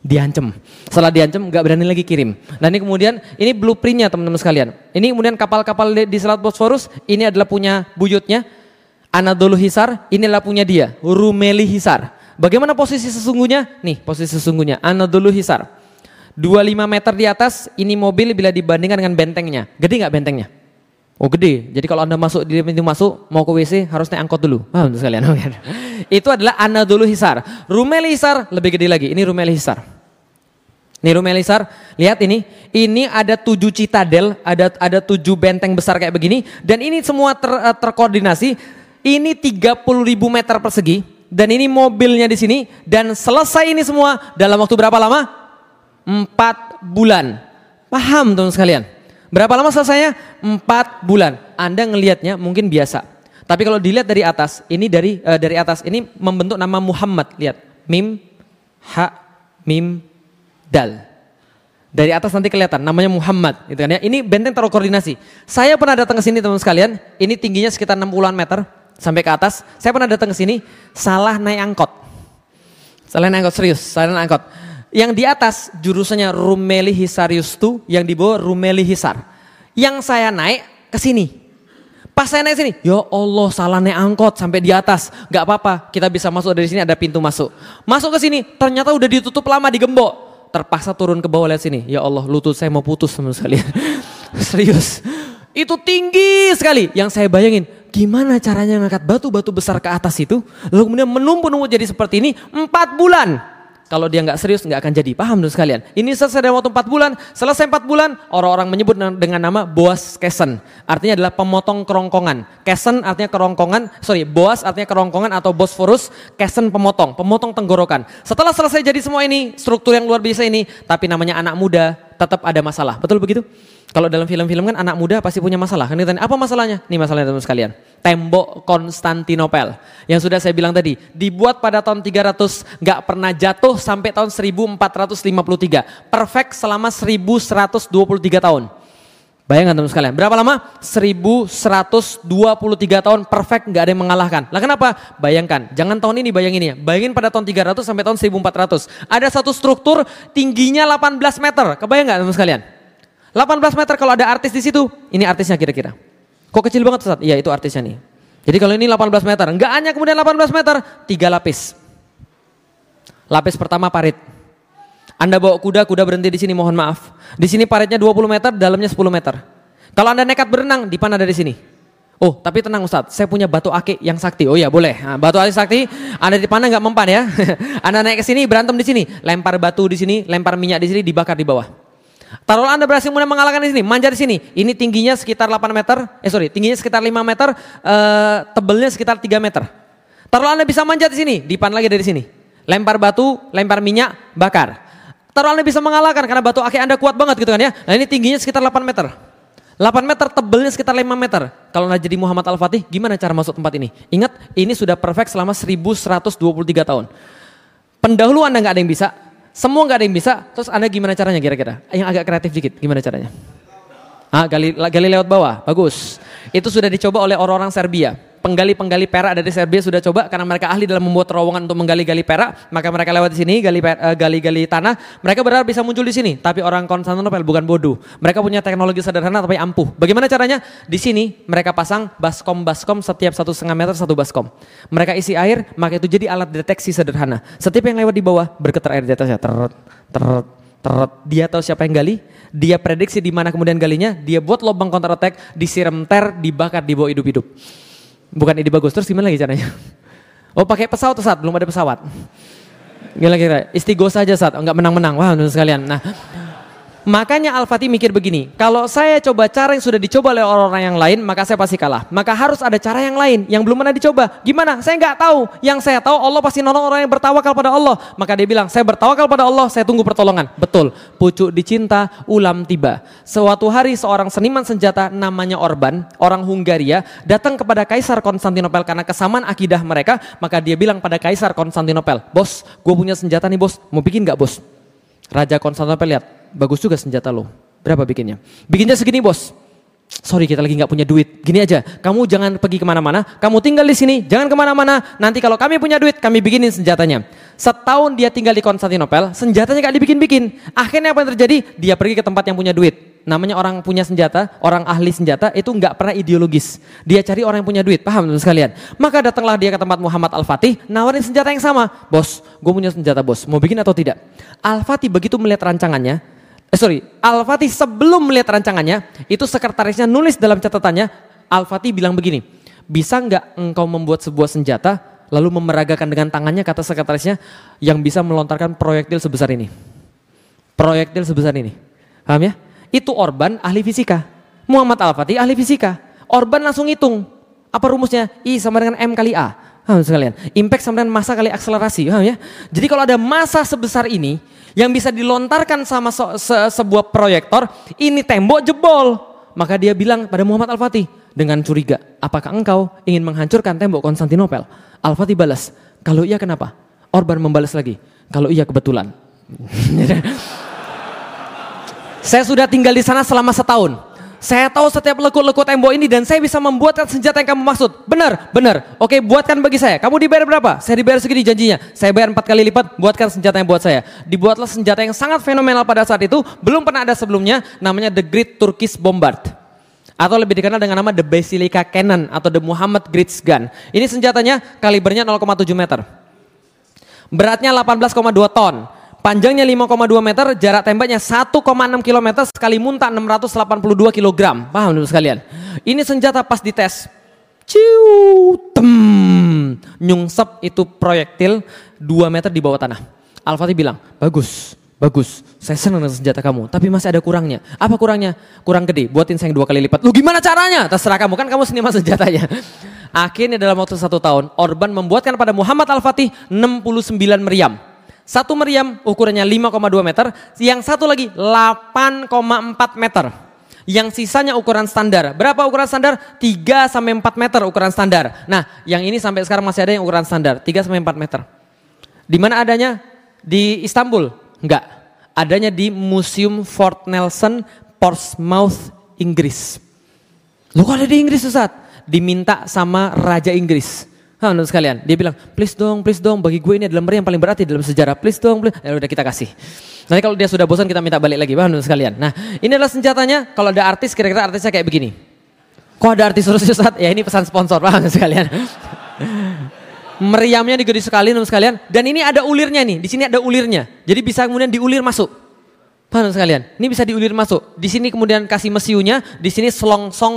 Diancam. Setelah diancam nggak berani lagi kirim. Nah ini kemudian ini blueprintnya teman-teman sekalian. Ini kemudian kapal-kapal di Selat Bosforus ini adalah punya buyutnya Anadolu Hisar, inilah punya dia, Rumeli Hisar. Bagaimana posisi sesungguhnya? Nih, posisi sesungguhnya Anadolu Hisar. 25 meter di atas, ini mobil bila dibandingkan dengan bentengnya. Gede nggak bentengnya? Oh gede. Jadi kalau anda masuk di pintu masuk mau ke WC harus naik angkot dulu. Paham oh, sekalian? Itu adalah Anadolu Hisar. Rumeli Hisar lebih gede lagi. Ini Rumeli Hisar. Ini Rumeli Hisar. Lihat ini. Ini ada tujuh citadel, ada ada tujuh benteng besar kayak begini. Dan ini semua ter, eh, terkoordinasi ini 30 ribu meter persegi dan ini mobilnya di sini dan selesai ini semua dalam waktu berapa lama? Empat bulan. Paham teman sekalian? Berapa lama selesainya? Empat bulan. Anda ngelihatnya mungkin biasa. Tapi kalau dilihat dari atas, ini dari uh, dari atas ini membentuk nama Muhammad. Lihat, mim, ha, mim, dal. Dari atas nanti kelihatan namanya Muhammad gitu kan ya. Ini benteng terkoordinasi. Saya pernah datang ke sini teman sekalian, ini tingginya sekitar 60-an meter sampai ke atas. Saya pernah datang ke sini, salah naik angkot. Salah naik angkot, serius, salah naik angkot. Yang di atas jurusannya Rumeli Hisarius tuh, yang di bawah Rumeli Hisar. Yang saya naik ke sini. Pas saya naik sini, ya Allah salah naik angkot sampai di atas. Gak apa-apa, kita bisa masuk dari sini ada pintu masuk. Masuk ke sini, ternyata udah ditutup lama di gembok. Terpaksa turun ke bawah lihat sini. Ya Allah lutut saya mau putus sama sekalian. Serius. Itu tinggi sekali. Yang saya bayangin, Gimana caranya ngangkat batu-batu besar ke atas itu, lalu kemudian menumpuk-numpuk jadi seperti ini empat bulan. Kalau dia nggak serius nggak akan jadi. Paham dong sekalian? Ini selesai dalam waktu empat bulan. Selesai empat bulan, orang-orang menyebut dengan nama Boas Kesen. Artinya adalah pemotong kerongkongan. Kesen artinya kerongkongan, sorry, Boas artinya kerongkongan atau Bosforus. Kesen pemotong, pemotong tenggorokan. Setelah selesai jadi semua ini, struktur yang luar biasa ini, tapi namanya anak muda, tetap ada masalah. Betul begitu? Kalau dalam film-film kan anak muda pasti punya masalah. Kan ditanya, apa masalahnya? Ini masalahnya teman sekalian. Tembok Konstantinopel. Yang sudah saya bilang tadi, dibuat pada tahun 300, nggak pernah jatuh sampai tahun 1453. Perfect selama 1123 tahun. Bayangkan teman sekalian, berapa lama? 1123 tahun perfect nggak ada yang mengalahkan. Lah kenapa? Bayangkan, jangan tahun ini bayangin ya. Bayangin pada tahun 300 sampai tahun 1400. Ada satu struktur tingginya 18 meter. Kebayang nggak teman sekalian? 18 meter kalau ada artis di situ, ini artisnya kira-kira. Kok kecil banget Ustaz? Iya itu artisnya nih. Jadi kalau ini 18 meter, enggak hanya kemudian 18 meter, tiga lapis. Lapis pertama parit. Anda bawa kuda, kuda berhenti di sini, mohon maaf. Di sini paritnya 20 meter, dalamnya 10 meter. Kalau Anda nekat berenang, di mana dari sini. Oh, tapi tenang Ustaz, saya punya batu akik yang sakti. Oh iya, boleh. Nah, batu akik sakti, Anda di mana nggak mempan ya. anda naik ke sini, berantem di sini, lempar batu di sini, lempar minyak di sini, dibakar di bawah. Taruhlah Anda berhasil mulai mengalahkan di sini, manja di sini. Ini tingginya sekitar 8 meter, eh sorry, tingginya sekitar 5 meter, uh, tebelnya sekitar 3 meter. Taruhlah Anda bisa manjat di sini, dipan lagi dari sini. Lempar batu, lempar minyak, bakar. Taruhlah Anda bisa mengalahkan karena batu akik Anda kuat banget gitu kan ya. Nah ini tingginya sekitar 8 meter. 8 meter, tebelnya sekitar 5 meter. Kalau Anda jadi Muhammad Al-Fatih, gimana cara masuk tempat ini? Ingat, ini sudah perfect selama 1123 tahun. Pendahulu Anda nggak ada yang bisa, semua nggak ada yang bisa, terus Anda gimana caranya kira-kira? Yang agak kreatif dikit, gimana caranya? Ah, gali, gali lewat bawah, bagus. Itu sudah dicoba oleh orang-orang Serbia penggali-penggali perak dari Serbia sudah coba karena mereka ahli dalam membuat terowongan untuk menggali-gali perak, maka mereka lewat di sini eh, gali-gali tanah, mereka berharap bisa muncul di sini. Tapi orang Konstantinopel bukan bodoh. Mereka punya teknologi sederhana tapi ampuh. Bagaimana caranya? Di sini mereka pasang baskom-baskom setiap satu setengah meter satu baskom. Mereka isi air, maka itu jadi alat deteksi sederhana. Setiap yang lewat di bawah bergetar air di atasnya. Teret, teret, teret. Dia tahu siapa yang gali, dia prediksi di mana kemudian galinya, dia buat lubang counter attack, disiram ter, dibakar, dibawa hidup-hidup. Bukan ide bagus, terus gimana lagi caranya? Oh pakai pesawat saat belum ada pesawat. Gila kira, istigos saja saat enggak menang-menang. Wah, menurut sekalian. Nah, Makanya Al-Fatih mikir begini, kalau saya coba cara yang sudah dicoba oleh orang-orang yang lain, maka saya pasti kalah. Maka harus ada cara yang lain yang belum pernah dicoba. Gimana? Saya nggak tahu. Yang saya tahu Allah pasti nolong orang yang bertawakal pada Allah. Maka dia bilang, saya bertawakal pada Allah, saya tunggu pertolongan. Betul. Pucuk dicinta, ulam tiba. Suatu hari seorang seniman senjata namanya Orban, orang Hungaria, datang kepada Kaisar Konstantinopel karena kesamaan akidah mereka. Maka dia bilang pada Kaisar Konstantinopel, bos, gue punya senjata nih bos, mau bikin nggak bos? Raja Konstantinopel lihat, bagus juga senjata lo. Berapa bikinnya? Bikinnya segini bos. Sorry kita lagi nggak punya duit. Gini aja, kamu jangan pergi ke mana-mana. Kamu tinggal di sini, jangan ke mana-mana. Nanti kalau kami punya duit, kami bikinin senjatanya. Setahun dia tinggal di Konstantinopel, senjatanya gak dibikin-bikin. Akhirnya apa yang terjadi? Dia pergi ke tempat yang punya duit. Namanya orang punya senjata, orang ahli senjata itu nggak pernah ideologis. Dia cari orang yang punya duit, paham teman sekalian? Maka datanglah dia ke tempat Muhammad Al-Fatih, nawarin senjata yang sama. Bos, gue punya senjata bos, mau bikin atau tidak? Al-Fatih begitu melihat rancangannya, eh sorry, Al-Fatih sebelum melihat rancangannya, itu sekretarisnya nulis dalam catatannya, Al-Fatih bilang begini, bisa nggak engkau membuat sebuah senjata, lalu memeragakan dengan tangannya kata sekretarisnya, yang bisa melontarkan proyektil sebesar ini. Proyektil sebesar ini. Paham ya? Itu Orban ahli fisika. Muhammad Al-Fatih ahli fisika. Orban langsung hitung. Apa rumusnya? I sama dengan M kali A. Paham sekalian? Impact sama dengan masa kali akselerasi. Paham ya? Jadi kalau ada masa sebesar ini, yang bisa dilontarkan sama se se sebuah proyektor, ini tembok jebol. Maka dia bilang pada Muhammad Al-Fatih dengan curiga, apakah engkau ingin menghancurkan tembok Konstantinopel? Al-Fatih balas, kalau iya kenapa? Orban membalas lagi, kalau iya kebetulan. saya sudah tinggal di sana selama setahun. Saya tahu setiap lekuk-lekuk tembok ini dan saya bisa membuatkan senjata yang kamu maksud. Benar, benar. Oke, buatkan bagi saya. Kamu dibayar berapa? Saya dibayar segini janjinya. Saya bayar empat kali lipat, buatkan senjata yang buat saya. Dibuatlah senjata yang sangat fenomenal pada saat itu. Belum pernah ada sebelumnya, namanya The Great Turkish Bombard. Atau lebih dikenal dengan nama The Basilica Cannon atau The Muhammad Great Gun. Ini senjatanya kalibernya 0,7 meter. Beratnya 18,2 ton. Panjangnya 5,2 meter, jarak tembaknya 1,6 km sekali muntah 682 kg. Paham dulu sekalian? Ini senjata pas dites. Ciu, tem, nyungsep itu proyektil 2 meter di bawah tanah. Al-Fatih bilang, bagus, bagus, saya senang dengan senjata kamu, tapi masih ada kurangnya. Apa kurangnya? Kurang gede, buatin saya dua kali lipat. Lu gimana caranya? Terserah kamu, kan kamu seniman senjatanya. Akhirnya dalam waktu satu tahun, Orban membuatkan pada Muhammad Al-Fatih 69 meriam satu meriam ukurannya 5,2 meter, yang satu lagi 8,4 meter. Yang sisanya ukuran standar. Berapa ukuran standar? 3 sampai 4 meter ukuran standar. Nah, yang ini sampai sekarang masih ada yang ukuran standar, 3 sampai 4 meter. Di mana adanya? Di Istanbul? Enggak. Adanya di Museum Fort Nelson, Portsmouth, Inggris. Lu kok ada di Inggris Ustaz? Diminta sama Raja Inggris. Hah, sekalian, dia bilang, please dong, please dong, bagi gue ini adalah meri yang paling berat di dalam sejarah, please dong, please. Ya udah kita kasih. Nanti kalau dia sudah bosan kita minta balik lagi, paham sekalian. Nah, ini adalah senjatanya, kalau ada artis, kira-kira artisnya kayak begini. Kok ada artis terus Ustaz? Ya ini pesan sponsor, paham sekalian. Meriamnya digede sekali, sekalian. Dan ini ada ulirnya nih, di sini ada ulirnya. Jadi bisa kemudian diulir masuk. Paham sekalian? Ini bisa diulir masuk. Di sini kemudian kasih mesiunya, di sini selongsong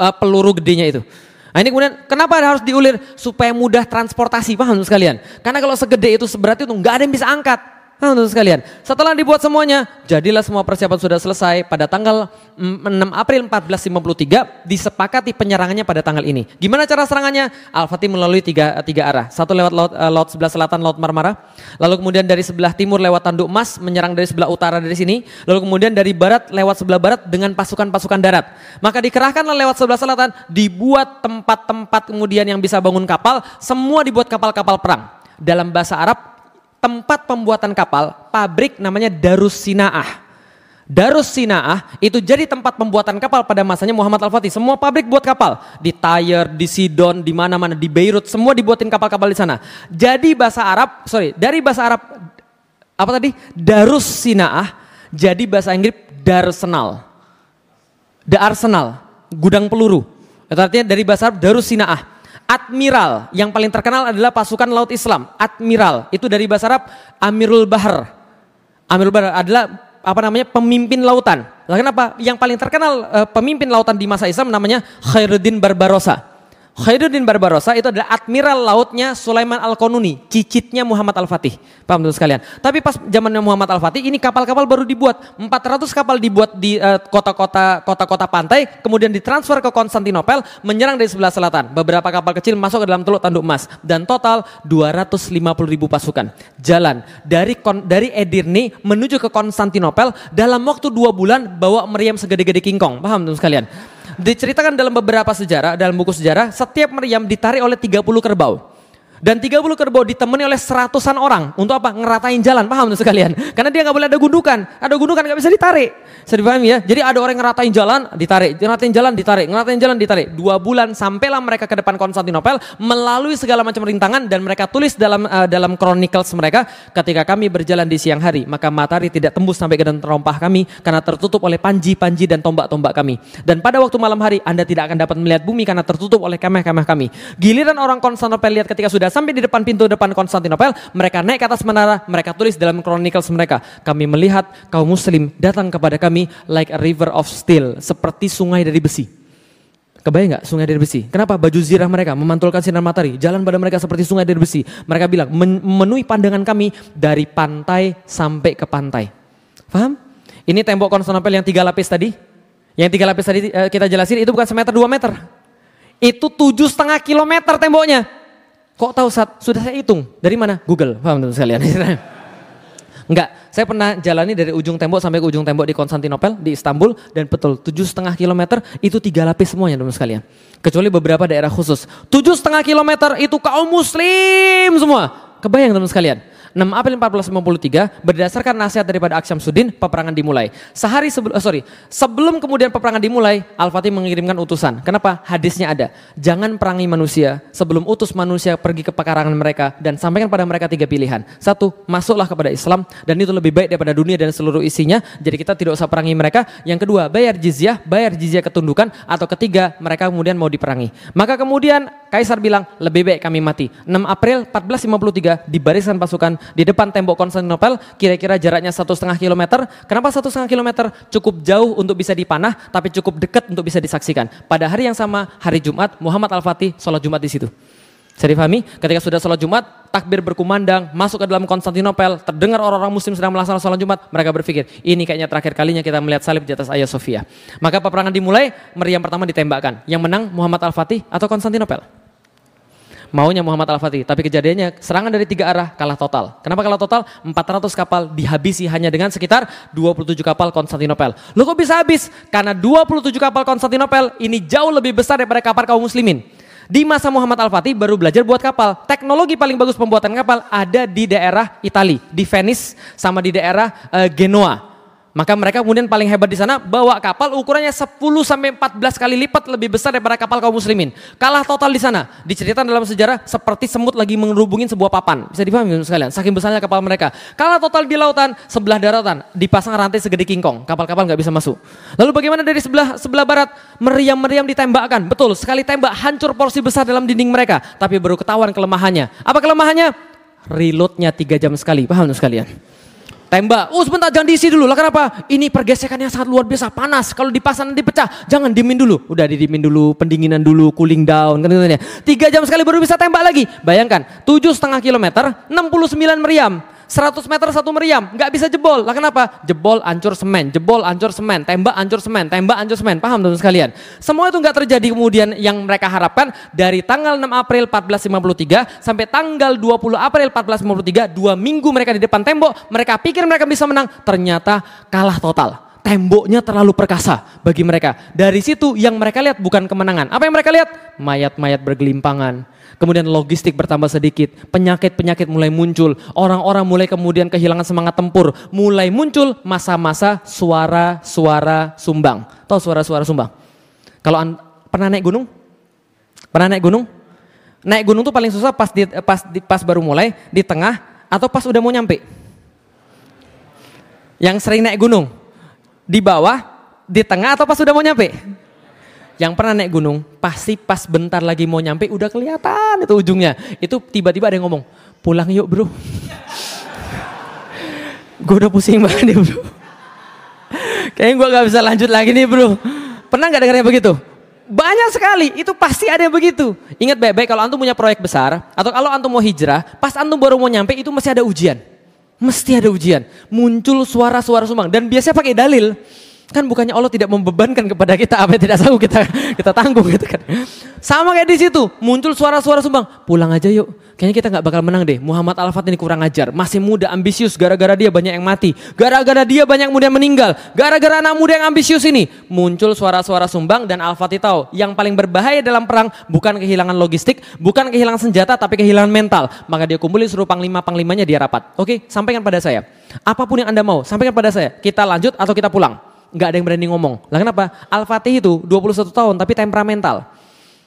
uh, peluru gedenya itu. Nah ini kemudian kenapa harus diulir? Supaya mudah transportasi, paham sekalian? Karena kalau segede itu seberat itu nggak ada yang bisa angkat. Nah, untuk sekalian, setelah dibuat semuanya, jadilah semua persiapan sudah selesai pada tanggal 6 April 1453 disepakati penyerangannya pada tanggal ini. Gimana cara serangannya? Al-Fatih melalui tiga, tiga arah. Satu lewat laut, uh, laut sebelah selatan, Laut Marmara. Lalu kemudian dari sebelah timur lewat Tanduk Emas, menyerang dari sebelah utara dari sini. Lalu kemudian dari barat lewat sebelah barat dengan pasukan-pasukan darat. Maka dikerahkanlah lewat sebelah selatan, dibuat tempat-tempat kemudian yang bisa bangun kapal, semua dibuat kapal-kapal perang. Dalam bahasa Arab tempat pembuatan kapal, pabrik namanya Darus Sinaah. Darus Sinaah itu jadi tempat pembuatan kapal pada masanya Muhammad Al-Fatih. Semua pabrik buat kapal. Di Tyre, di Sidon, di mana-mana, di Beirut, semua dibuatin kapal-kapal di sana. Jadi bahasa Arab, sorry, dari bahasa Arab, apa tadi? Darus Sinaah, jadi bahasa Inggris Darsenal. The Arsenal, gudang peluru. Itu artinya dari bahasa Arab Darus Sinaah. Admiral yang paling terkenal adalah pasukan laut Islam. Admiral itu dari bahasa Arab Amirul Bahar. Amirul Bahar adalah apa namanya pemimpin lautan. Lah kenapa? Yang paling terkenal uh, pemimpin lautan di masa Islam namanya Khairuddin Barbarossa. Khairuddin Barbarossa itu adalah admiral lautnya Sulaiman Al-Qanuni, cicitnya Muhammad Al-Fatih. Paham teman sekalian? Tapi pas zamannya Muhammad Al-Fatih ini kapal-kapal baru dibuat. 400 kapal dibuat di eh, kota-kota uh, kota-kota pantai, kemudian ditransfer ke Konstantinopel, menyerang dari sebelah selatan. Beberapa kapal kecil masuk ke dalam teluk tanduk emas dan total 250 ribu pasukan. Jalan dari dari Edirne menuju ke Konstantinopel dalam waktu dua bulan bawa meriam segede-gede kingkong. Paham teman sekalian? Diceritakan dalam beberapa sejarah, dalam buku sejarah, setiap meriam ditarik oleh 30 kerbau. Dan 30 kerbau ditemani oleh seratusan orang. Untuk apa? Ngeratain jalan, paham tuh sekalian? Karena dia nggak boleh ada gundukan. Ada gundukan nggak bisa ditarik. Bisa dipahami ya? Jadi ada orang ngeratain jalan, ditarik. Ngeratain jalan, ditarik. Ngeratain jalan, ditarik. Dua bulan sampailah mereka ke depan Konstantinopel melalui segala macam rintangan dan mereka tulis dalam uh, dalam chronicles mereka ketika kami berjalan di siang hari maka matahari tidak tembus sampai ke dalam terompah kami karena tertutup oleh panji-panji dan tombak-tombak kami. Dan pada waktu malam hari Anda tidak akan dapat melihat bumi karena tertutup oleh kemah-kemah kami. Giliran orang Konstantinopel lihat ketika sudah sampai di depan pintu depan Konstantinopel, mereka naik ke atas menara, mereka tulis dalam chronicles mereka, kami melihat kaum muslim datang kepada kami like a river of steel, seperti sungai dari besi. Kebayang nggak sungai dari besi? Kenapa? Baju zirah mereka memantulkan sinar matahari. Jalan pada mereka seperti sungai dari besi. Mereka bilang, memenuhi pandangan kami dari pantai sampai ke pantai. Paham? Ini tembok Konstantinopel yang tiga lapis tadi. Yang tiga lapis tadi eh, kita jelasin itu bukan semeter dua meter. Itu tujuh setengah kilometer temboknya. Kok tahu saat sudah saya hitung? Dari mana? Google. Paham teman sekalian? Enggak, saya pernah jalani dari ujung tembok sampai ke ujung tembok di Konstantinopel, di Istanbul, dan betul tujuh setengah kilometer itu tiga lapis semuanya teman sekalian. Kecuali beberapa daerah khusus. Tujuh setengah kilometer itu kaum muslim semua. Kebayang teman sekalian. 6 April 1453 berdasarkan nasihat daripada Aksyam Sudin peperangan dimulai. Sehari sebelum oh sorry, sebelum kemudian peperangan dimulai, Al-Fatih mengirimkan utusan. Kenapa? Hadisnya ada. Jangan perangi manusia sebelum utus manusia pergi ke pekarangan mereka dan sampaikan pada mereka tiga pilihan. Satu, masuklah kepada Islam dan itu lebih baik daripada dunia dan seluruh isinya. Jadi kita tidak usah perangi mereka. Yang kedua, bayar jizyah, bayar jizyah ketundukan atau ketiga, mereka kemudian mau diperangi. Maka kemudian Kaisar bilang, lebih baik kami mati. 6 April 1453 dibariskan pasukan di depan tembok Konstantinopel kira-kira jaraknya satu setengah kilometer. Kenapa satu setengah kilometer? Cukup jauh untuk bisa dipanah, tapi cukup dekat untuk bisa disaksikan. Pada hari yang sama, hari Jumat, Muhammad Al-Fatih sholat Jumat di situ. Bisa difahami? Ketika sudah sholat Jumat, takbir berkumandang, masuk ke dalam Konstantinopel, terdengar orang-orang muslim sedang melaksanakan sholat Jumat, mereka berpikir, ini kayaknya terakhir kalinya kita melihat salib di atas Ayah Sofia. Maka peperangan dimulai, meriam pertama ditembakkan. Yang menang Muhammad Al-Fatih atau Konstantinopel? Maunya Muhammad Al-Fatih. Tapi kejadiannya serangan dari tiga arah kalah total. Kenapa kalah total? 400 kapal dihabisi hanya dengan sekitar 27 kapal Konstantinopel. Lo kok bisa habis? Karena 27 kapal Konstantinopel ini jauh lebih besar daripada kapal kaum muslimin. Di masa Muhammad Al-Fatih baru belajar buat kapal. Teknologi paling bagus pembuatan kapal ada di daerah Italia, di Venice sama di daerah uh, Genoa. Maka mereka kemudian paling hebat di sana bawa kapal ukurannya 10 sampai 14 kali lipat lebih besar daripada kapal kaum muslimin. Kalah total di sana. Diceritakan dalam sejarah seperti semut lagi mengerubungin sebuah papan. Bisa dipahami sekalian, saking besarnya kapal mereka. Kalah total di lautan, sebelah daratan dipasang rantai segede kingkong. Kapal-kapal nggak bisa masuk. Lalu bagaimana dari sebelah sebelah barat? Meriam-meriam ditembakkan. Betul, sekali tembak hancur porsi besar dalam dinding mereka, tapi baru ketahuan kelemahannya. Apa kelemahannya? Reloadnya tiga jam sekali. Paham sekalian? Tembak. Oh sebentar jangan diisi dulu lah kenapa? Ini pergesekannya sangat luar biasa panas. Kalau dipasang nanti pecah. Jangan dimin dulu. Udah didimin dulu, pendinginan dulu, cooling down. Kan Tiga jam sekali baru bisa tembak lagi. Bayangkan tujuh setengah kilometer, 69 meriam. 100 meter satu meriam, nggak bisa jebol. Lah kenapa? Jebol ancur semen, jebol ancur semen, tembak ancur semen, tembak ancur semen. Paham teman sekalian? Semua itu nggak terjadi kemudian yang mereka harapkan dari tanggal 6 April 1453 sampai tanggal 20 April 1453, dua minggu mereka di depan tembok, mereka pikir mereka bisa menang, ternyata kalah total temboknya terlalu perkasa bagi mereka. Dari situ yang mereka lihat bukan kemenangan. Apa yang mereka lihat? Mayat-mayat bergelimpangan, kemudian logistik bertambah sedikit, penyakit-penyakit mulai muncul, orang-orang mulai kemudian kehilangan semangat tempur, mulai muncul masa-masa suara-suara sumbang. Tahu suara-suara sumbang? Kalau pernah naik gunung? Pernah naik gunung? Naik gunung tuh paling susah pas di, pas di, pas baru mulai, di tengah atau pas udah mau nyampe. Yang sering naik gunung, di bawah, di tengah atau pas udah mau nyampe? Yang pernah naik gunung, pasti pas bentar lagi mau nyampe udah kelihatan itu ujungnya. Itu tiba-tiba ada yang ngomong, pulang yuk bro. gue udah pusing banget nih bro. Kayaknya gue gak bisa lanjut lagi nih bro. Pernah gak dengarnya begitu? Banyak sekali, itu pasti ada yang begitu. Ingat baik-baik kalau antum punya proyek besar, atau kalau antum mau hijrah, pas antum baru mau nyampe itu masih ada ujian. Mesti ada ujian. Muncul suara-suara sumbang. Dan biasanya pakai dalil. Kan bukannya Allah tidak membebankan kepada kita apa yang tidak sanggup kita kita tanggung gitu kan. Sama kayak di situ, muncul suara-suara sumbang, pulang aja yuk. Kayaknya kita nggak bakal menang deh. Muhammad Al-Fat ini kurang ajar, masih muda, ambisius, gara-gara dia banyak yang mati, gara-gara dia banyak muda yang meninggal, gara-gara anak muda yang ambisius ini muncul suara-suara sumbang dan Al-Fatih tahu yang paling berbahaya dalam perang bukan kehilangan logistik, bukan kehilangan senjata, tapi kehilangan mental. Maka dia kumpulin seluruh panglima-panglimanya dia rapat. Oke, sampaikan pada saya. Apa pun yang anda mau, sampaikan pada saya. Kita lanjut atau kita pulang nggak ada yang berani ngomong. Lah kenapa? Al-Fatih itu 21 tahun tapi temperamental.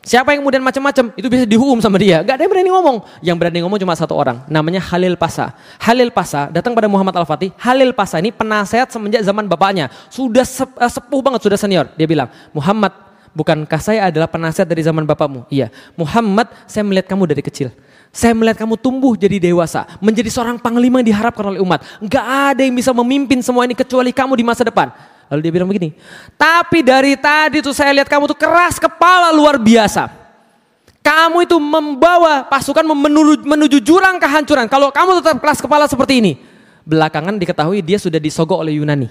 Siapa yang kemudian macam-macam itu bisa dihukum sama dia. Gak ada yang berani ngomong. Yang berani ngomong cuma satu orang. Namanya Halil Pasa. Halil Pasa datang pada Muhammad Al-Fatih. Halil Pasa ini penasehat semenjak zaman bapaknya. Sudah eh, sepuh banget, sudah senior. Dia bilang, Muhammad, bukankah saya adalah penasehat dari zaman bapakmu? Iya. Muhammad, saya melihat kamu dari kecil. Saya melihat kamu tumbuh jadi dewasa. Menjadi seorang panglima yang diharapkan oleh umat. Gak ada yang bisa memimpin semua ini kecuali kamu di masa depan. Lalu dia bilang begini, tapi dari tadi tuh saya lihat kamu tuh keras kepala luar biasa. Kamu itu membawa pasukan menuju, menuju jurang kehancuran. Kalau kamu tetap keras kepala seperti ini. Belakangan diketahui dia sudah disogok oleh Yunani.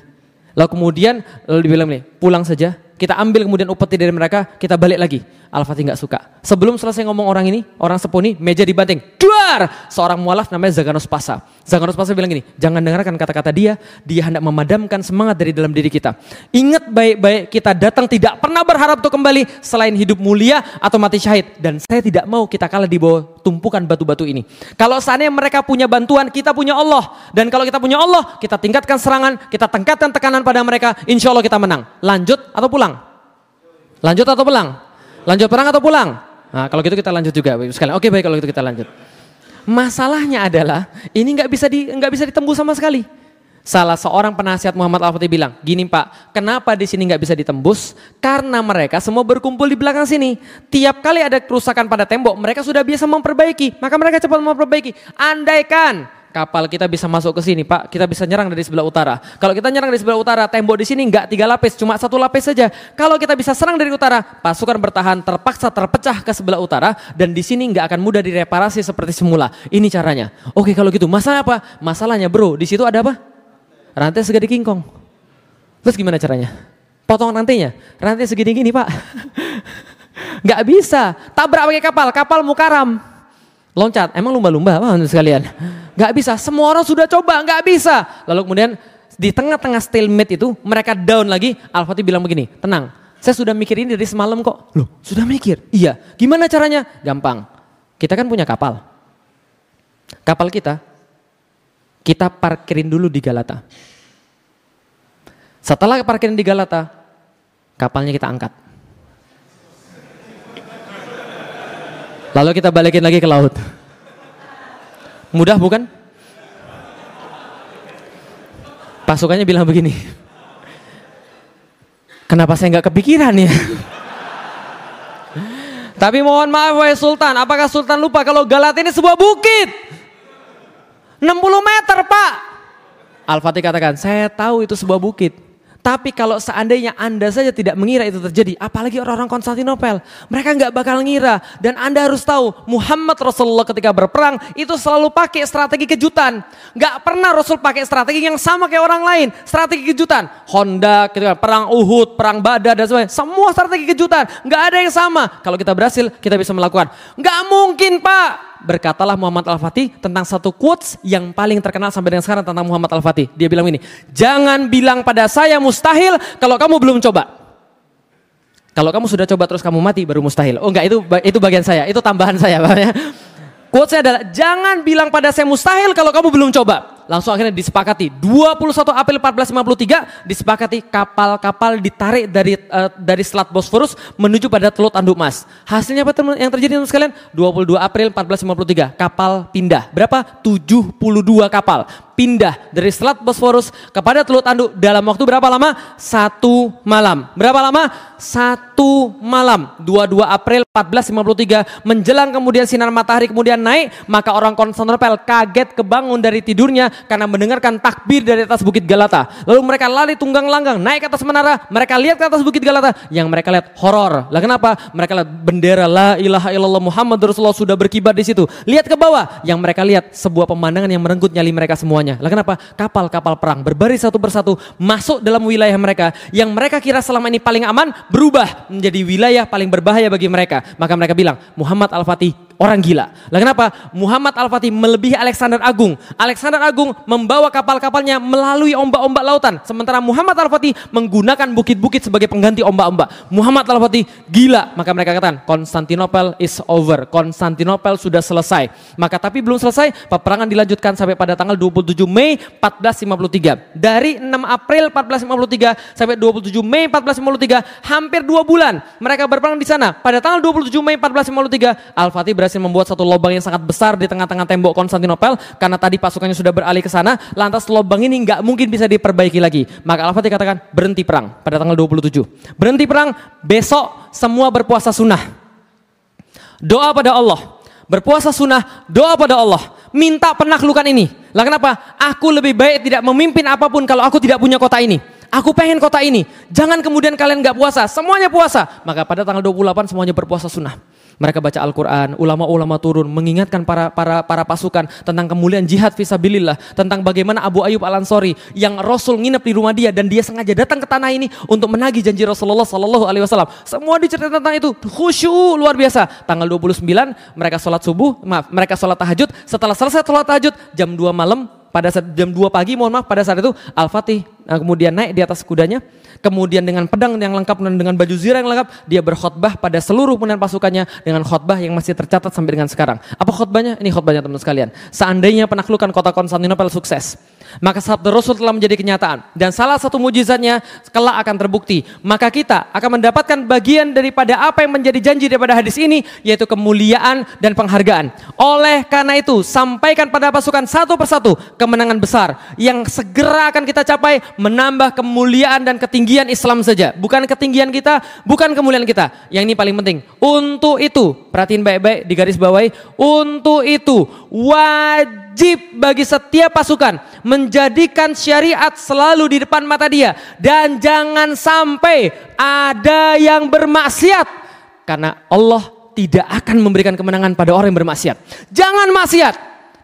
Lalu kemudian lalu dibilang nih, pulang saja. Kita ambil kemudian upeti dari mereka, kita balik lagi. Al-Fatih nggak suka. Sebelum selesai ngomong orang ini, orang sepuh ini, meja dibanting. Duar! Seorang mualaf namanya Zaganos Pasa. Zaganos Pasa bilang gini, jangan dengarkan kata-kata dia, dia hendak memadamkan semangat dari dalam diri kita. Ingat baik-baik kita datang tidak pernah berharap untuk kembali selain hidup mulia atau mati syahid. Dan saya tidak mau kita kalah di bawah tumpukan batu-batu ini. Kalau seandainya mereka punya bantuan, kita punya Allah. Dan kalau kita punya Allah, kita tingkatkan serangan, kita tingkatkan tekanan pada mereka, insya Allah kita menang. Lanjut atau pulang? Lanjut atau pulang? Lanjut perang atau pulang? Nah, kalau gitu kita lanjut juga, sekali. Oke, baik kalau gitu kita lanjut. Masalahnya adalah ini nggak bisa di nggak bisa ditembus sama sekali. Salah seorang penasihat Muhammad Al-Fatih bilang, gini Pak, kenapa di sini nggak bisa ditembus? Karena mereka semua berkumpul di belakang sini. Tiap kali ada kerusakan pada tembok, mereka sudah biasa memperbaiki. Maka mereka cepat memperbaiki. Andaikan kapal kita bisa masuk ke sini, Pak. Kita bisa nyerang dari sebelah utara. Kalau kita nyerang dari sebelah utara, tembok di sini nggak tiga lapis, cuma satu lapis saja. Kalau kita bisa serang dari utara, pasukan bertahan terpaksa terpecah ke sebelah utara dan di sini nggak akan mudah direparasi seperti semula. Ini caranya. Oke, kalau gitu, masalah apa? Masalahnya, Bro, di situ ada apa? Rantai segede kingkong. Terus gimana caranya? Potong rantainya. Rantai segede gini, Pak. Nggak bisa. Tabrak pakai kapal, kapal mukaram. Loncat. Emang lumba-lumba apa sekalian? Gak bisa, semua orang sudah coba, gak bisa. Lalu kemudian di tengah-tengah stalemate itu mereka down lagi. Al-Fatih bilang begini, tenang, saya sudah mikir ini dari semalam kok. Loh, sudah mikir? Iya. Gimana caranya? Gampang. Kita kan punya kapal. Kapal kita, kita parkirin dulu di Galata. Setelah parkirin di Galata, kapalnya kita angkat. Lalu kita balikin lagi ke laut. Mudah bukan? Pasukannya bilang begini. Kenapa saya nggak kepikiran ya? Tapi mohon maaf wahai Sultan, apakah Sultan lupa kalau Galat ini sebuah bukit? 60 meter pak. Al-Fatih katakan, saya tahu itu sebuah bukit. Tapi kalau seandainya Anda saja tidak mengira itu terjadi, apalagi orang-orang Konstantinopel, mereka nggak bakal ngira. Dan Anda harus tahu, Muhammad Rasulullah ketika berperang itu selalu pakai strategi kejutan. Nggak pernah Rasul pakai strategi yang sama kayak orang lain, strategi kejutan. Honda, ketika perang Uhud, perang Badar dan sebagainya, semua strategi kejutan. Nggak ada yang sama. Kalau kita berhasil, kita bisa melakukan. Nggak mungkin Pak, berkatalah Muhammad Al-Fatih tentang satu quotes yang paling terkenal sampai dengan sekarang tentang Muhammad Al-Fatih. Dia bilang ini, jangan bilang pada saya mustahil kalau kamu belum coba. Kalau kamu sudah coba terus kamu mati baru mustahil. Oh enggak itu itu bagian saya, itu tambahan saya. Quotesnya adalah jangan bilang pada saya mustahil kalau kamu belum coba langsung akhirnya disepakati 21 April 1453 disepakati kapal-kapal ditarik dari uh, dari Selat Bosforus menuju pada Teluk Tanduk Mas. Hasilnya apa teman yang terjadi teman sekalian? 22 April 1453 kapal pindah. Berapa? 72 kapal. Pindah dari Selat Bosforus kepada Teluk Tanduk dalam waktu berapa lama? Satu malam. Berapa lama? Satu malam. 22 April 1453 menjelang kemudian sinar matahari kemudian naik, maka orang Konstantinopel kaget kebangun dari tidurnya karena mendengarkan takbir dari atas Bukit Galata. Lalu mereka lari tunggang langgang naik ke atas menara, mereka lihat ke atas Bukit Galata, yang mereka lihat horor. Lah kenapa? Mereka lihat bendera la ilaha illallah Muhammad Rasulullah sudah berkibar di situ. Lihat ke bawah, yang mereka lihat sebuah pemandangan yang merenggut nyali mereka semuanya. Lah kenapa? Kapal-kapal perang berbaris satu persatu masuk dalam wilayah mereka yang mereka kira selama ini paling aman berubah menjadi wilayah paling berbahaya bagi mereka. Maka mereka bilang, Muhammad Al-Fatih orang gila. Lah kenapa? Muhammad Al-Fatih melebihi Alexander Agung. Alexander Agung membawa kapal-kapalnya melalui ombak-ombak lautan. Sementara Muhammad Al-Fatih menggunakan bukit-bukit sebagai pengganti ombak-ombak. Muhammad Al-Fatih gila. Maka mereka katakan, Konstantinopel is over. Konstantinopel sudah selesai. Maka tapi belum selesai, peperangan dilanjutkan sampai pada tanggal 27 Mei 1453. Dari 6 April 1453 sampai 27 Mei 1453, hampir dua bulan mereka berperang di sana. Pada tanggal 27 Mei 1453, Al-Fatih berhasil membuat satu lubang yang sangat besar di tengah-tengah tembok Konstantinopel karena tadi pasukannya sudah beralih ke sana, lantas lubang ini nggak mungkin bisa diperbaiki lagi. Maka Al-Fatih katakan berhenti perang pada tanggal 27. Berhenti perang, besok semua berpuasa sunnah. Doa pada Allah. Berpuasa sunnah, doa pada Allah. Minta penaklukan ini. Lah kenapa? Aku lebih baik tidak memimpin apa pun kalau aku tidak punya kota ini. Aku pengen kota ini. Jangan kemudian kalian nggak puasa. Semuanya puasa. Maka pada tanggal 28 semuanya berpuasa sunnah. Mereka baca Al-Quran, ulama-ulama turun mengingatkan para para para pasukan tentang kemuliaan jihad visabilillah, tentang bagaimana Abu Ayyub Al Ansori yang Rasul nginep di rumah dia dan dia sengaja datang ke tanah ini untuk menagih janji Rasulullah Sallallahu Alaihi Wasallam. Semua diceritakan tentang itu, khusyuk luar biasa. Tanggal 29 mereka sholat subuh, maaf mereka sholat tahajud. Setelah selesai sholat tahajud jam 2 malam pada saat jam 2 pagi mohon maaf pada saat itu Al-Fatih nah, kemudian naik di atas kudanya kemudian dengan pedang yang lengkap dan dengan baju zirah yang lengkap, dia berkhutbah pada seluruh pasukannya dengan khutbah yang masih tercatat sampai dengan sekarang. Apa khutbahnya? Ini khutbahnya teman sekalian. Seandainya penaklukan kota Konstantinopel sukses, maka sabda Rasul telah menjadi kenyataan dan salah satu mujizatnya kelak akan terbukti. Maka kita akan mendapatkan bagian daripada apa yang menjadi janji daripada hadis ini yaitu kemuliaan dan penghargaan. Oleh karena itu, sampaikan pada pasukan satu persatu kemenangan besar yang segera akan kita capai menambah kemuliaan dan ketinggian Islam saja, bukan ketinggian kita, bukan kemuliaan kita. Yang ini paling penting. Untuk itu, perhatiin baik-baik di garis bawahi, untuk itu wajib bagi setiap pasukan menjadikan syariat selalu di depan mata dia dan jangan sampai ada yang bermaksiat karena Allah tidak akan memberikan kemenangan pada orang yang bermaksiat. Jangan maksiat.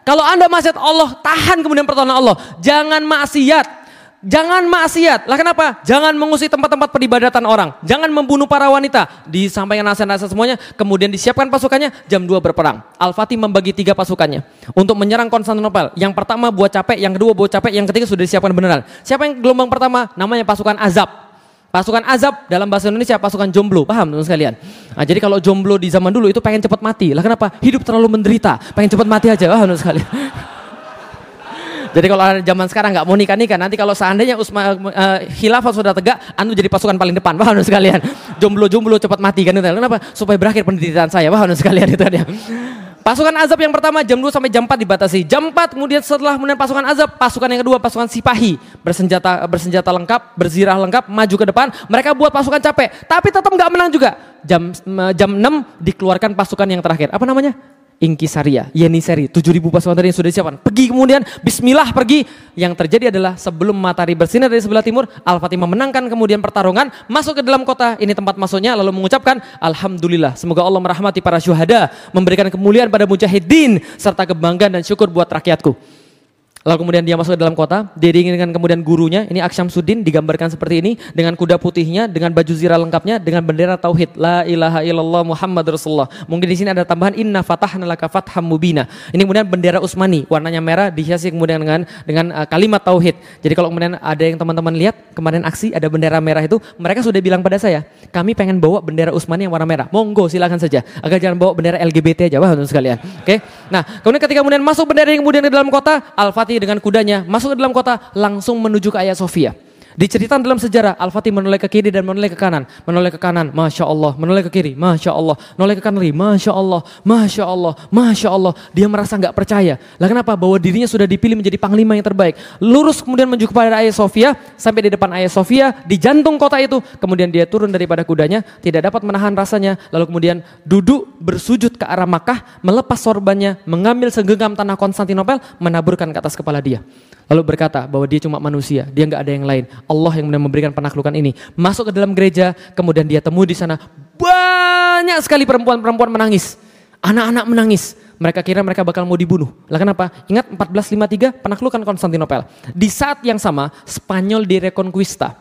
Kalau Anda maksiat Allah tahan kemudian pertolongan Allah. Jangan maksiat. Jangan maksiat. Lah kenapa? Jangan mengusir tempat-tempat peribadatan orang. Jangan membunuh para wanita. Disampaikan nasihat-nasihat semuanya. Kemudian disiapkan pasukannya. Jam 2 berperang. Al-Fatih membagi tiga pasukannya. Untuk menyerang Konstantinopel. Yang pertama buat capek. Yang kedua buat capek. Yang ketiga sudah disiapkan beneran. Siapa yang gelombang pertama? Namanya pasukan Azab. Pasukan azab dalam bahasa Indonesia pasukan jomblo, paham teman sekalian? Nah, jadi kalau jomblo di zaman dulu itu pengen cepat mati. Lah kenapa? Hidup terlalu menderita, pengen cepat mati aja, paham teman sekalian? Jadi kalau zaman sekarang nggak mau nikah nikah, nanti kalau seandainya Usma, uh, khilafah sudah tegak, anu jadi pasukan paling depan, paham sekalian? Jomblo-jomblo cepat mati kan? Kenapa? Supaya berakhir penderitaan saya, paham sekalian itu ya. Pasukan azab yang pertama jam 2 sampai jam 4 dibatasi. Jam 4 kemudian setelah kemudian pasukan azab, pasukan yang kedua pasukan sipahi bersenjata bersenjata lengkap, berzirah lengkap, maju ke depan. Mereka buat pasukan capek, tapi tetap nggak menang juga. Jam jam 6 dikeluarkan pasukan yang terakhir. Apa namanya? Inkisaria, Yeniseri, 7000 pasukan tadi yang sudah disiapkan. Pergi kemudian, bismillah pergi. Yang terjadi adalah sebelum matahari bersinar dari sebelah timur, Al-Fatih memenangkan kemudian pertarungan, masuk ke dalam kota, ini tempat masuknya, lalu mengucapkan, Alhamdulillah, semoga Allah merahmati para syuhada, memberikan kemuliaan pada mujahidin, serta kebanggaan dan syukur buat rakyatku. Lalu kemudian dia masuk ke dalam kota, diiringi dengan kemudian gurunya, ini Aksyam Sudin digambarkan seperti ini, dengan kuda putihnya, dengan baju zirah lengkapnya, dengan bendera tauhid, la ilaha illallah Muhammad Rasulullah. Mungkin di sini ada tambahan inna fatahna laka fatham mubina. Ini kemudian bendera Utsmani, warnanya merah dihiasi kemudian dengan dengan uh, kalimat tauhid. Jadi kalau kemudian ada yang teman-teman lihat kemarin aksi ada bendera merah itu, mereka sudah bilang pada saya, kami pengen bawa bendera Utsmani yang warna merah. Monggo silakan saja, agar jangan bawa bendera LGBT aja, Wah, sekalian. Oke. Okay? Nah, kemudian ketika kemudian masuk bendera yang kemudian ke dalam kota, Dengan kudanya masuk ke dalam kota langsung menuju ke Ayah Sofia. Diceritakan dalam sejarah, Al-Fatih menoleh ke kiri dan menoleh ke kanan. Menoleh ke kanan, Masya Allah. Menoleh ke kiri, Masya Allah. Menoleh ke kanan lagi, Masya Allah. Masya Allah, Masya Allah. Dia merasa nggak percaya. Lah kenapa? Bahwa dirinya sudah dipilih menjadi panglima yang terbaik. Lurus kemudian menuju kepada Ayah Sofia. Sampai di depan Ayah Sofia, di jantung kota itu. Kemudian dia turun daripada kudanya, tidak dapat menahan rasanya. Lalu kemudian duduk bersujud ke arah Makkah, melepas sorbannya, mengambil segenggam tanah Konstantinopel, menaburkan ke atas kepala dia. Lalu berkata bahwa dia cuma manusia, dia nggak ada yang lain. Allah yang memberikan penaklukan ini. Masuk ke dalam gereja, kemudian dia temu di sana banyak sekali perempuan-perempuan menangis. Anak-anak menangis. Mereka kira mereka bakal mau dibunuh. Lah kenapa? Ingat 1453 penaklukan Konstantinopel. Di saat yang sama Spanyol direkonquista.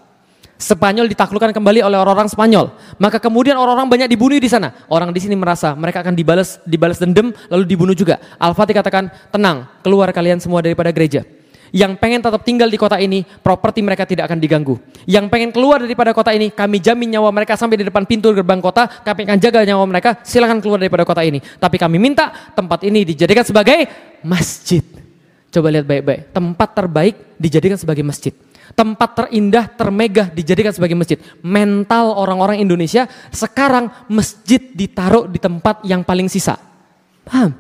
Spanyol ditaklukkan kembali oleh orang-orang Spanyol. Maka kemudian orang-orang banyak dibunuh di sana. Orang di sini merasa mereka akan dibalas dibalas dendam lalu dibunuh juga. Al-Fatih katakan, "Tenang, keluar kalian semua daripada gereja." Yang pengen tetap tinggal di kota ini, properti mereka tidak akan diganggu. Yang pengen keluar daripada kota ini, kami jamin nyawa mereka sampai di depan pintu gerbang kota, kami akan jaga nyawa mereka, silahkan keluar daripada kota ini. Tapi kami minta tempat ini dijadikan sebagai masjid. Coba lihat baik-baik, tempat terbaik dijadikan sebagai masjid. Tempat terindah, termegah dijadikan sebagai masjid. Mental orang-orang Indonesia sekarang masjid ditaruh di tempat yang paling sisa. Paham?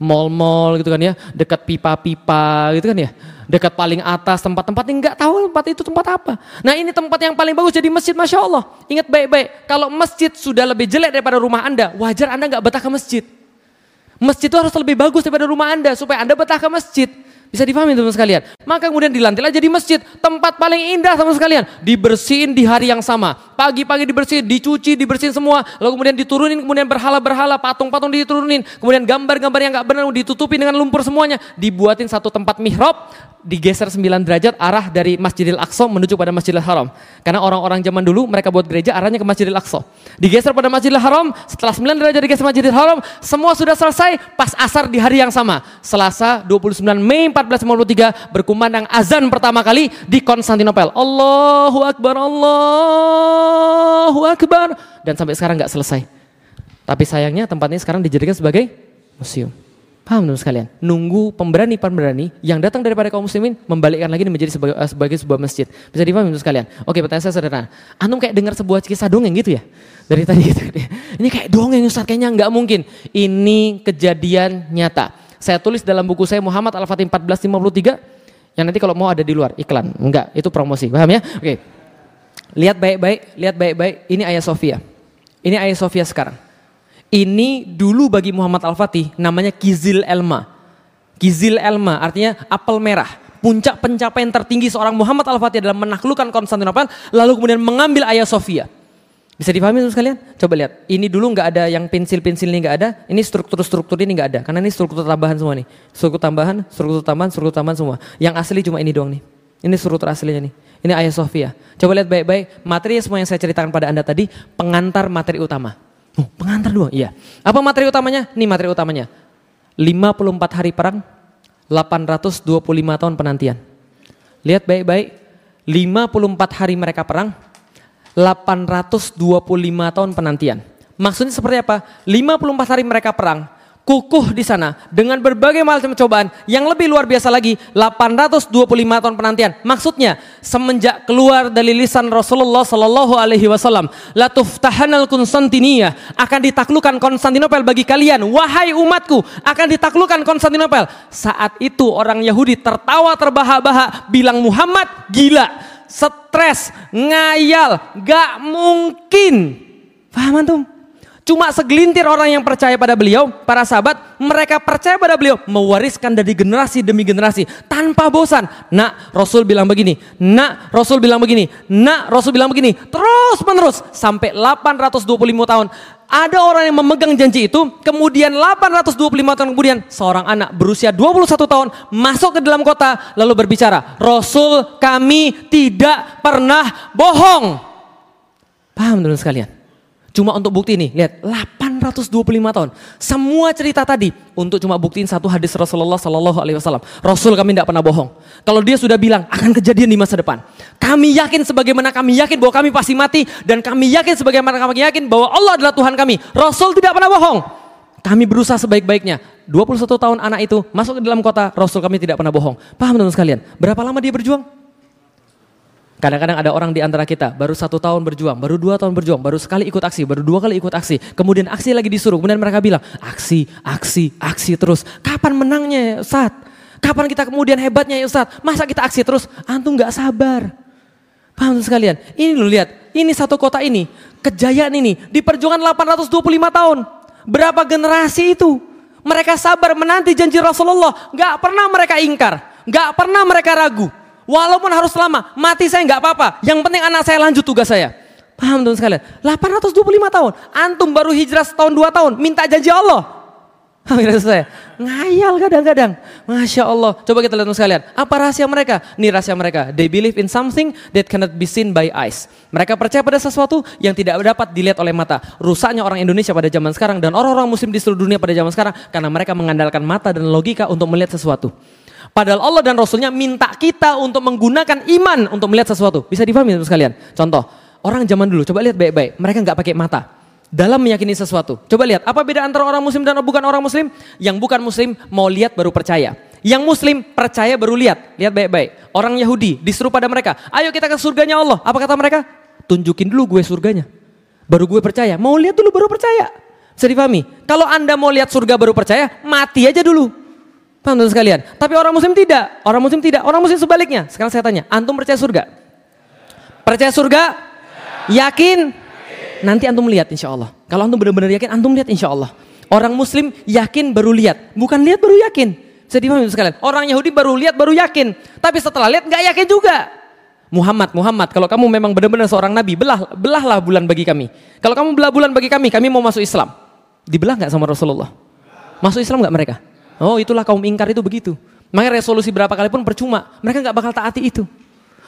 Mall-mall gitu kan ya, dekat pipa-pipa gitu kan ya dekat paling atas tempat-tempat yang nggak tahu tempat itu tempat apa. Nah ini tempat yang paling bagus jadi masjid Masya Allah. Ingat baik-baik, kalau masjid sudah lebih jelek daripada rumah Anda, wajar Anda nggak betah ke masjid. Masjid itu harus lebih bagus daripada rumah Anda supaya Anda betah ke masjid. Bisa difahami teman sekalian. Maka kemudian dilantiklah jadi masjid. Tempat paling indah teman sekalian. Dibersihin di hari yang sama. Pagi-pagi dibersihin, dicuci, dibersihin semua. Lalu kemudian diturunin, kemudian berhala-berhala, patung-patung diturunin. Kemudian gambar-gambar yang gak benar ditutupi dengan lumpur semuanya. Dibuatin satu tempat mihrab digeser 9 derajat arah dari Masjidil Aqsa menuju pada Masjidil Haram. Karena orang-orang zaman dulu mereka buat gereja arahnya ke Masjidil Aqsa. Digeser pada Masjidil Haram, setelah 9 derajat digeser Masjidil Haram, semua sudah selesai pas asar di hari yang sama. Selasa 29 Mei 1453 berkumandang azan pertama kali di Konstantinopel. Allahu Akbar, Allahu Akbar. Dan sampai sekarang nggak selesai. Tapi sayangnya tempat ini sekarang dijadikan sebagai museum. Paham teman sekalian? Nunggu pemberani-pemberani yang datang daripada kaum muslimin membalikkan lagi menjadi sebagai, uh, sebagai sebuah masjid. Bisa dipahami teman sekalian? Oke pertanyaan saya sederhana. Antum kayak dengar sebuah kisah dongeng gitu ya? Dari tadi gitu. Ini kayak dongeng Ustaz, kayaknya nggak mungkin. Ini kejadian nyata. Saya tulis dalam buku saya Muhammad Al-Fatih 1453 yang nanti kalau mau ada di luar iklan. Enggak, itu promosi. Paham ya? Oke. Lihat baik-baik, lihat baik-baik. Ini ayah Sofia. Ini ayah Sofia sekarang. Ini dulu bagi Muhammad Al-Fatih namanya Kizil Elma. Kizil Elma artinya apel merah. Puncak pencapaian tertinggi seorang Muhammad Al-Fatih adalah menaklukkan Konstantinopel lalu kemudian mengambil Ayah Sofia. Bisa dipahami teman sekalian? Coba lihat. Ini dulu nggak ada yang pensil-pensil ini nggak ada. Ini struktur-struktur ini nggak ada. Karena ini struktur tambahan semua nih. Struktur tambahan, struktur tambahan, struktur tambahan semua. Yang asli cuma ini doang nih. Ini struktur aslinya nih. Ini Ayah Sofia. Coba lihat baik-baik. Materi semua yang saya ceritakan pada Anda tadi pengantar materi utama. Oh, pengantar doang? Iya. Apa materi utamanya? Ini materi utamanya. 54 hari perang, 825 tahun penantian. Lihat baik-baik. 54 hari mereka perang, 825 tahun penantian. Maksudnya seperti apa? 54 hari mereka perang, kukuh di sana dengan berbagai macam cobaan yang lebih luar biasa lagi 825 tahun penantian. Maksudnya semenjak keluar dari lisan Rasulullah Shallallahu Alaihi Wasallam, latuftahanal Konstantinia akan ditaklukkan Konstantinopel bagi kalian, wahai umatku akan ditaklukkan Konstantinopel. Saat itu orang Yahudi tertawa terbahak-bahak bilang Muhammad gila, stres, ngayal, gak mungkin. Paham antum? Cuma segelintir orang yang percaya pada beliau, para sahabat, mereka percaya pada beliau, mewariskan dari generasi demi generasi tanpa bosan. Nak, Rasul bilang begini, nak, Rasul bilang begini, nak, Rasul bilang begini, terus menerus sampai 825 tahun. Ada orang yang memegang janji itu, kemudian 825 tahun kemudian seorang anak berusia 21 tahun masuk ke dalam kota lalu berbicara, Rasul kami tidak pernah bohong. Paham teman sekalian? Cuma untuk bukti ini, lihat 825 tahun. Semua cerita tadi untuk cuma buktiin satu hadis Rasulullah Sallallahu Alaihi Wasallam. Rasul kami tidak pernah bohong. Kalau dia sudah bilang akan kejadian di masa depan, kami yakin sebagaimana kami yakin bahwa kami pasti mati dan kami yakin sebagaimana kami yakin bahwa Allah adalah Tuhan kami. Rasul tidak pernah bohong. Kami berusaha sebaik-baiknya. 21 tahun anak itu masuk ke dalam kota, Rasul kami tidak pernah bohong. Paham teman sekalian? Berapa lama dia berjuang? Kadang-kadang ada orang di antara kita baru satu tahun berjuang, baru dua tahun berjuang, baru sekali ikut aksi, baru dua kali ikut aksi. Kemudian aksi lagi disuruh, kemudian mereka bilang aksi, aksi, aksi terus. Kapan menangnya ya Ustaz? Kapan kita kemudian hebatnya ya Ustaz? Masa kita aksi terus? Antum gak sabar. Paham sekalian? Ini lu lihat, ini satu kota ini, kejayaan ini, di perjuangan 825 tahun. Berapa generasi itu? Mereka sabar menanti janji Rasulullah. Gak pernah mereka ingkar. Gak pernah mereka ragu. Walaupun harus lama, mati saya nggak apa-apa. Yang penting anak saya lanjut tugas saya. Paham teman sekalian? 825 tahun. Antum baru hijrah setahun dua tahun. Minta janji Allah. Saya ngayal kadang-kadang. Masya Allah. Coba kita lihat sekalian. Apa rahasia mereka? Ini rahasia mereka. They believe in something that cannot be seen by eyes. Mereka percaya pada sesuatu yang tidak dapat dilihat oleh mata. Rusaknya orang Indonesia pada zaman sekarang dan orang-orang muslim di seluruh dunia pada zaman sekarang. Karena mereka mengandalkan mata dan logika untuk melihat sesuatu. Padahal Allah dan Rasulnya minta kita untuk menggunakan iman untuk melihat sesuatu. Bisa difahami teman sekalian? Contoh, orang zaman dulu, coba lihat baik-baik. Mereka nggak pakai mata. Dalam meyakini sesuatu. Coba lihat, apa beda antara orang muslim dan bukan orang muslim? Yang bukan muslim mau lihat baru percaya. Yang muslim percaya baru lihat. Lihat baik-baik. Orang Yahudi disuruh pada mereka, ayo kita ke surganya Allah. Apa kata mereka? Tunjukin dulu gue surganya. Baru gue percaya. Mau lihat dulu baru percaya. Bisa difahami? Kalau anda mau lihat surga baru percaya, mati aja dulu. Paham teman sekalian? Tapi orang muslim tidak. Orang muslim tidak. Orang muslim sebaliknya. Sekarang saya tanya, antum percaya surga? Percaya surga? Yakin? Nanti antum lihat insya Allah. Kalau antum benar-benar yakin, antum lihat insya Allah. Orang muslim yakin baru lihat. Bukan lihat baru yakin. Saya dipahami sekalian. Orang Yahudi baru lihat baru yakin. Tapi setelah lihat nggak yakin juga. Muhammad, Muhammad, kalau kamu memang benar-benar seorang nabi, belah, belahlah bulan bagi kami. Kalau kamu belah bulan bagi kami, kami mau masuk Islam. Dibelah nggak sama Rasulullah? Masuk Islam nggak mereka? Oh itulah kaum ingkar itu begitu. Makanya resolusi berapa kali pun percuma. Mereka nggak bakal taati itu.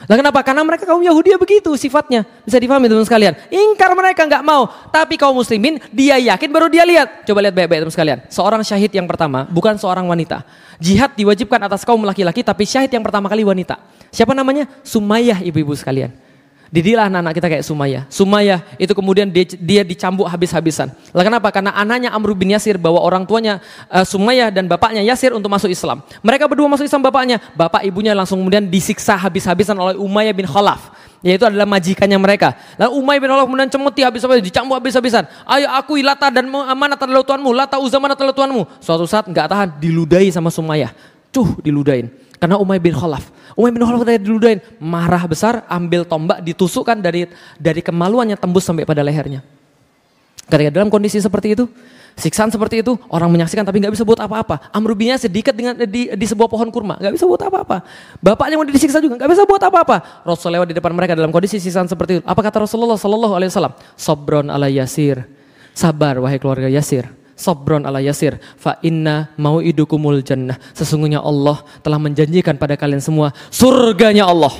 Nah kenapa? Karena mereka kaum Yahudi ya begitu sifatnya. Bisa difahami teman sekalian. Ingkar mereka nggak mau. Tapi kaum muslimin dia yakin baru dia lihat. Coba lihat baik-baik teman sekalian. Seorang syahid yang pertama bukan seorang wanita. Jihad diwajibkan atas kaum laki-laki tapi syahid yang pertama kali wanita. Siapa namanya? Sumayyah ibu-ibu sekalian. Didilah anak-anak kita kayak Sumaya. Sumaya itu kemudian dia, dia dicambuk habis-habisan. Lah kenapa? Karena anaknya Amr bin Yasir bawa orang tuanya uh, Sumaya dan bapaknya Yasir untuk masuk Islam. Mereka berdua masuk Islam bapaknya. Bapak ibunya langsung kemudian disiksa habis-habisan oleh Umayyah bin Khalaf. Yaitu adalah majikannya mereka. Lalu Umayyah bin Khalaf kemudian cemuti habis-habisan, dicambuk habis-habisan. Ayo aku Lata dan mana adalah tuanmu, Lata Uzza mana adalah tuanmu. Suatu saat nggak tahan, diludahi sama Sumaya. Cuh, diludahin. Karena Umayyah bin Khalaf Umar bin Khalaf ketika diludahin, marah besar, ambil tombak, ditusukkan dari dari kemaluannya tembus sampai pada lehernya. Ketika dalam kondisi seperti itu, siksaan seperti itu, orang menyaksikan tapi nggak bisa buat apa-apa. Amr bin Yasir diikat dengan di, di sebuah pohon kurma, nggak bisa buat apa-apa. Bapaknya mau disiksa juga, nggak bisa buat apa-apa. Rasul lewat di depan mereka dalam kondisi siksaan seperti itu. Apa kata Rasulullah Sallallahu Alaihi Wasallam? Sobron ala Yasir, sabar wahai keluarga Yasir Sobron ala yasir fa inna mau idukumul jannah. Sesungguhnya Allah telah menjanjikan pada kalian semua surganya Allah.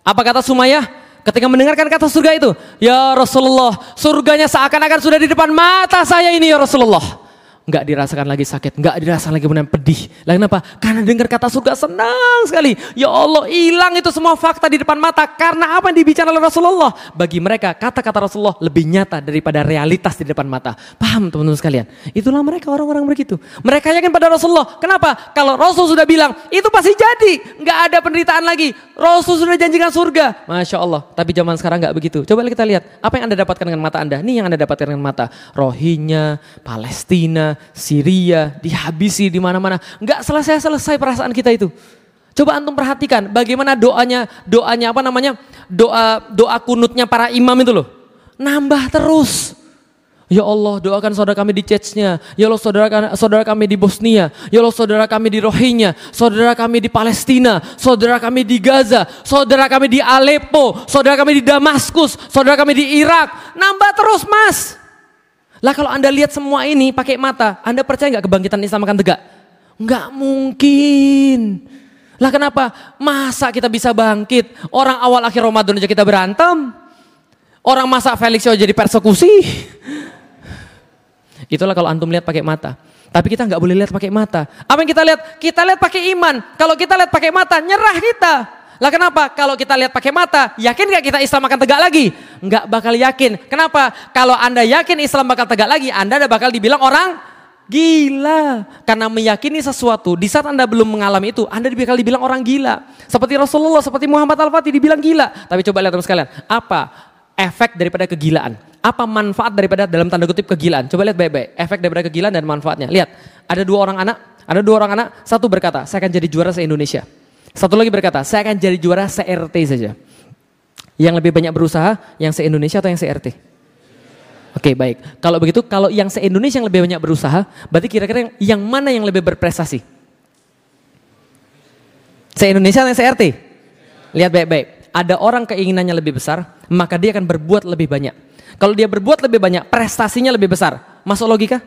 Apa kata Sumayyah? Ketika mendengarkan kata surga itu, ya Rasulullah, surganya seakan-akan sudah di depan mata saya ini ya Rasulullah nggak dirasakan lagi sakit, nggak dirasakan lagi kemudian pedih. Lalu kenapa? Karena dengar kata surga senang sekali. Ya Allah, hilang itu semua fakta di depan mata karena apa yang dibicarakan oleh Rasulullah. Bagi mereka kata-kata Rasulullah lebih nyata daripada realitas di depan mata. Paham teman-teman sekalian? Itulah mereka orang-orang begitu. Mereka yakin pada Rasulullah. Kenapa? Kalau Rasul sudah bilang itu pasti jadi, nggak ada penderitaan lagi. Rasul sudah janjikan surga. Masya Allah. Tapi zaman sekarang nggak begitu. Coba kita lihat apa yang anda dapatkan dengan mata anda. Ini yang anda dapatkan dengan mata. Rohingya, Palestina, Syria, dihabisi di mana-mana. Enggak selesai-selesai perasaan kita itu. Coba antum perhatikan bagaimana doanya, doanya apa namanya? Doa doa kunutnya para imam itu loh. Nambah terus. Ya Allah doakan saudara kami di Chechnya. Ya Allah saudara, saudara kami di Bosnia. Ya Allah saudara kami di Rohingya. Saudara kami di Palestina. Saudara kami di Gaza. Saudara kami di Aleppo. Saudara kami di Damaskus. Saudara kami di Irak. Nambah terus mas. Lah kalau Anda lihat semua ini pakai mata, Anda percaya nggak kebangkitan Islam akan tegak? Nggak mungkin. Lah kenapa? Masa kita bisa bangkit? Orang awal akhir Ramadan aja kita berantem. Orang masa Felix aja jadi persekusi. Itulah kalau antum lihat pakai mata. Tapi kita nggak boleh lihat pakai mata. Apa yang kita lihat? Kita lihat pakai iman. Kalau kita lihat pakai mata, nyerah kita. Lah kenapa? Kalau kita lihat pakai mata, yakin gak kita Islam akan tegak lagi? Enggak bakal yakin. Kenapa? Kalau Anda yakin Islam bakal tegak lagi, Anda udah bakal dibilang orang Gila. Karena meyakini sesuatu, di saat Anda belum mengalami itu, Anda bakal dibilang orang gila. Seperti Rasulullah, seperti Muhammad Al-Fatih dibilang gila. Tapi coba lihat teman sekalian, apa efek daripada kegilaan? Apa manfaat daripada dalam tanda kutip kegilaan? Coba lihat baik-baik, efek daripada kegilaan dan manfaatnya. Lihat, ada dua orang anak, ada dua orang anak, satu berkata, saya akan jadi juara se-Indonesia. Satu lagi berkata, saya akan jadi juara se-RT saja. Yang lebih banyak berusaha, yang se-Indonesia atau yang se-RT? Oke okay, baik. Kalau begitu, kalau yang se-Indonesia yang lebih banyak berusaha, berarti kira-kira yang, yang mana yang lebih berprestasi? Se-Indonesia atau se-RT? Lihat baik-baik. Ada orang keinginannya lebih besar, maka dia akan berbuat lebih banyak. Kalau dia berbuat lebih banyak, prestasinya lebih besar. Masuk logika?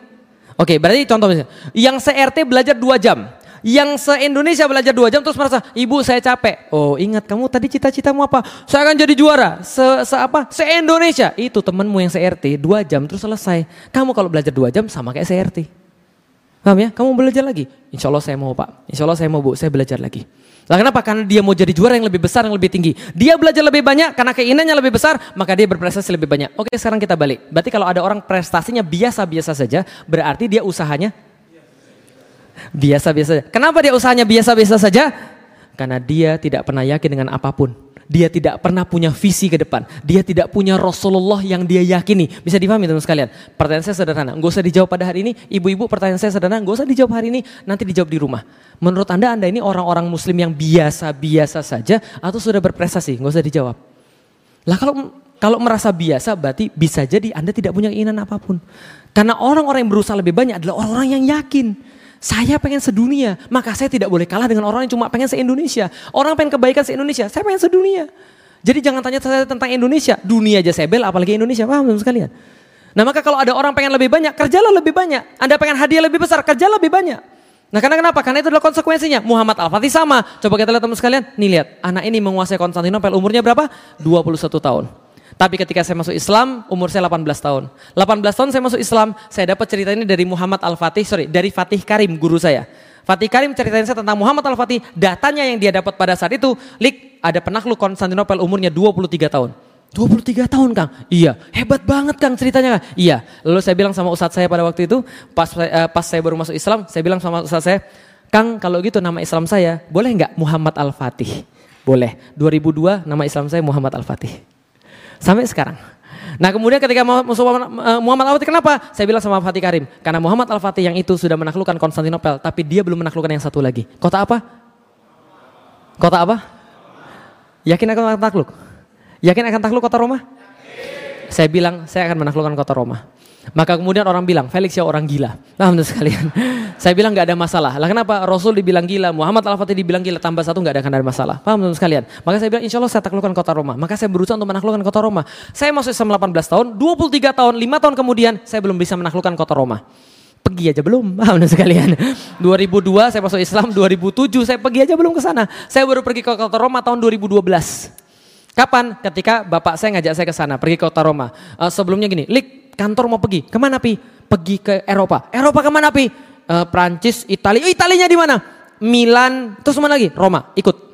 Oke, okay, berarti contoh misalnya, yang se-RT belajar 2 jam, yang se-Indonesia belajar dua jam terus merasa, ibu saya capek. Oh ingat kamu tadi cita-citamu apa? Saya akan jadi juara. Se, se apa? Se-Indonesia. Itu temanmu yang se-RT dua jam terus selesai. Kamu kalau belajar dua jam sama kayak se-RT. Paham ya? Kamu belajar lagi. Insya Allah saya mau pak. Insya Allah saya mau bu. Saya belajar lagi. Lah kenapa? Karena dia mau jadi juara yang lebih besar, yang lebih tinggi. Dia belajar lebih banyak karena keinginannya lebih besar, maka dia berprestasi lebih banyak. Oke sekarang kita balik. Berarti kalau ada orang prestasinya biasa-biasa saja, berarti dia usahanya biasa-biasa. Kenapa dia usahanya biasa-biasa saja? Karena dia tidak pernah yakin dengan apa pun. Dia tidak pernah punya visi ke depan. Dia tidak punya Rasulullah yang dia yakini. Bisa dipahami teman sekalian? Pertanyaan saya sederhana. Nggak usah dijawab pada hari ini. Ibu-ibu pertanyaan saya sederhana. Nggak usah dijawab hari ini. Nanti dijawab di rumah. Menurut anda, anda ini orang-orang muslim yang biasa-biasa saja atau sudah berprestasi? Nggak usah dijawab. Lah kalau kalau merasa biasa berarti bisa jadi anda tidak punya keinginan apa pun. Karena orang-orang yang berusaha lebih banyak adalah orang-orang yang yakin. Saya pengen sedunia, maka saya tidak boleh kalah dengan orang yang cuma pengen se-Indonesia. Orang pengen kebaikan se-Indonesia, saya pengen sedunia. Jadi jangan tanya saya tentang Indonesia, dunia aja saya bel, apalagi Indonesia, paham teman sekalian? Nah maka kalau ada orang pengen lebih banyak, kerjalah lebih banyak. Anda pengen hadiah lebih besar, kerja lebih banyak. Nah karena kenapa? Karena itu adalah konsekuensinya. Muhammad Al-Fatih sama. Coba kita lihat teman sekalian. Nih lihat, anak ini menguasai Konstantinopel umurnya berapa? 21 tahun. Tapi ketika saya masuk Islam, umur saya 18 tahun. 18 tahun saya masuk Islam, saya dapat cerita ini dari Muhammad Al-Fatih, sorry, dari Fatih Karim, guru saya. Fatih Karim ceritain saya tentang Muhammad Al-Fatih, datanya yang dia dapat pada saat itu, Lik, ada penakluk Konstantinopel umurnya 23 tahun. 23 tahun Kang? Iya, hebat banget Kang ceritanya Kang. Iya, lalu saya bilang sama ustadz saya pada waktu itu, pas, uh, pas saya baru masuk Islam, saya bilang sama ustadz saya, Kang kalau gitu nama Islam saya, boleh nggak Muhammad Al-Fatih? Boleh, 2002 nama Islam saya Muhammad Al-Fatih. Sampai sekarang. Nah kemudian ketika eh, Muhammad Al-Fatih kenapa? Saya bilang sama Fatih Karim. Karena Muhammad Al-Fatih yang itu sudah menaklukkan Konstantinopel. Tapi dia belum menaklukkan yang satu lagi. Kota apa? Kota apa? Yakin akan takluk? Yakin akan takluk kota Roma? Saya bilang saya akan menaklukkan kota Roma. Maka kemudian orang bilang, Felix ya orang gila. Nah menurut sekalian. saya bilang gak ada masalah. Lah kenapa Rasul dibilang gila, Muhammad Al-Fatih dibilang gila, tambah satu gak ada akan ada masalah. Paham teman sekalian? Maka saya bilang insya Allah saya taklukkan kota Roma. Maka saya berusaha untuk menaklukkan kota Roma. Saya masuk Islam 18 tahun, 23 tahun, 5 tahun kemudian saya belum bisa menaklukkan kota Roma. Pergi aja belum, paham sekalian. 2002 saya masuk Islam, 2007 saya pergi aja belum ke sana. Saya baru pergi ke kota Roma tahun 2012. Kapan? Ketika bapak saya ngajak saya ke sana, pergi ke kota Roma. Uh, sebelumnya gini, Lik, kantor mau pergi. Ke mana Pi? Pergi ke Eropa. Eropa ke mana Pi? Uh, Prancis, Italia. Oh, Italinya di mana? Milan. Terus mana lagi? Roma. Ikut.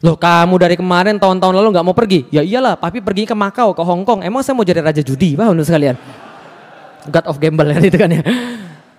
Loh kamu dari kemarin tahun-tahun lalu nggak mau pergi? Ya iyalah, papi pergi ke Makau, ke Hong Kong. Emang saya mau jadi raja judi, paham sekalian? God of gamble kan itu kan ya.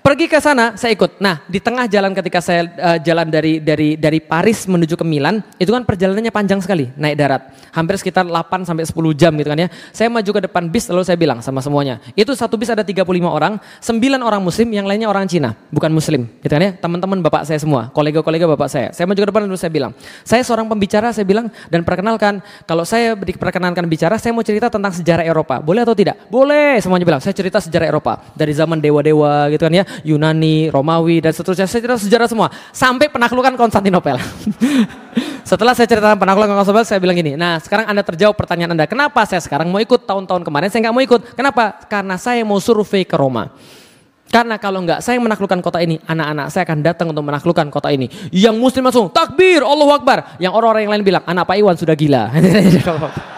Pergi ke sana, saya ikut. Nah, di tengah jalan ketika saya uh, jalan dari dari dari Paris menuju ke Milan, itu kan perjalanannya panjang sekali, naik darat. Hampir sekitar 8 sampai 10 jam gitu kan ya. Saya maju ke depan bis lalu saya bilang sama semuanya, itu satu bis ada 35 orang, 9 orang muslim, yang lainnya orang Cina, bukan muslim, gitu kan ya. Teman-teman bapak saya semua, kolega-kolega bapak saya. Saya maju ke depan lalu saya bilang, saya seorang pembicara, saya bilang dan perkenalkan, kalau saya diperkenalkan bicara, saya mau cerita tentang sejarah Eropa. Boleh atau tidak? Boleh, semuanya bilang. Saya cerita sejarah Eropa dari zaman dewa-dewa gitu kan ya Yunani, Romawi dan seterusnya. Saya cerita sejarah semua sampai penaklukan Konstantinopel. Setelah saya cerita penaklukan Konstantinopel, saya bilang gini. Nah, sekarang Anda terjawab pertanyaan Anda. Kenapa saya sekarang mau ikut? Tahun-tahun kemarin saya nggak mau ikut. Kenapa? Karena saya mau survei ke Roma. Karena kalau nggak saya menaklukkan kota ini, anak-anak saya akan datang untuk menaklukkan kota ini. Yang muslim langsung takbir, Allah Akbar. Yang orang-orang yang lain bilang, anak Pak Iwan sudah gila.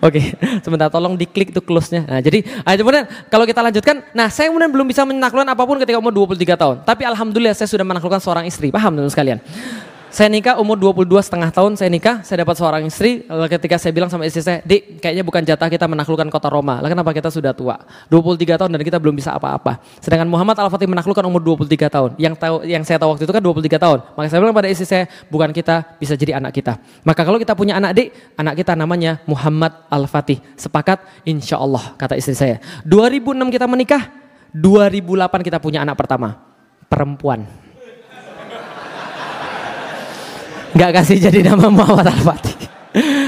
Oke, sebentar tolong diklik tuh close-nya. Nah, jadi kemudian kalau kita lanjutkan, nah saya kemudian belum bisa menaklukkan apa pun ketika umur 23 tahun. Tapi alhamdulillah saya sudah menaklukkan seorang istri. Paham teman sekalian? Saya nikah umur 22 setengah tahun, saya nikah, saya dapat seorang istri. Lalu ketika saya bilang sama istri saya, Dik, kayaknya bukan jatah kita menaklukkan kota Roma. Lalu kenapa kita sudah tua? 23 tahun dan kita belum bisa apa-apa. Sedangkan Muhammad Al-Fatih menaklukkan umur 23 tahun. Yang tahu yang saya tahu waktu itu kan 23 tahun. Maka saya bilang pada istri saya, bukan kita bisa jadi anak kita. Maka kalau kita punya anak dik, anak kita namanya Muhammad Al-Fatih. Sepakat? Insya Allah, kata istri saya. 2006 kita menikah, 2008 kita punya anak pertama. Perempuan. Gak kasih jadi nama Muhammad Al-Fatih.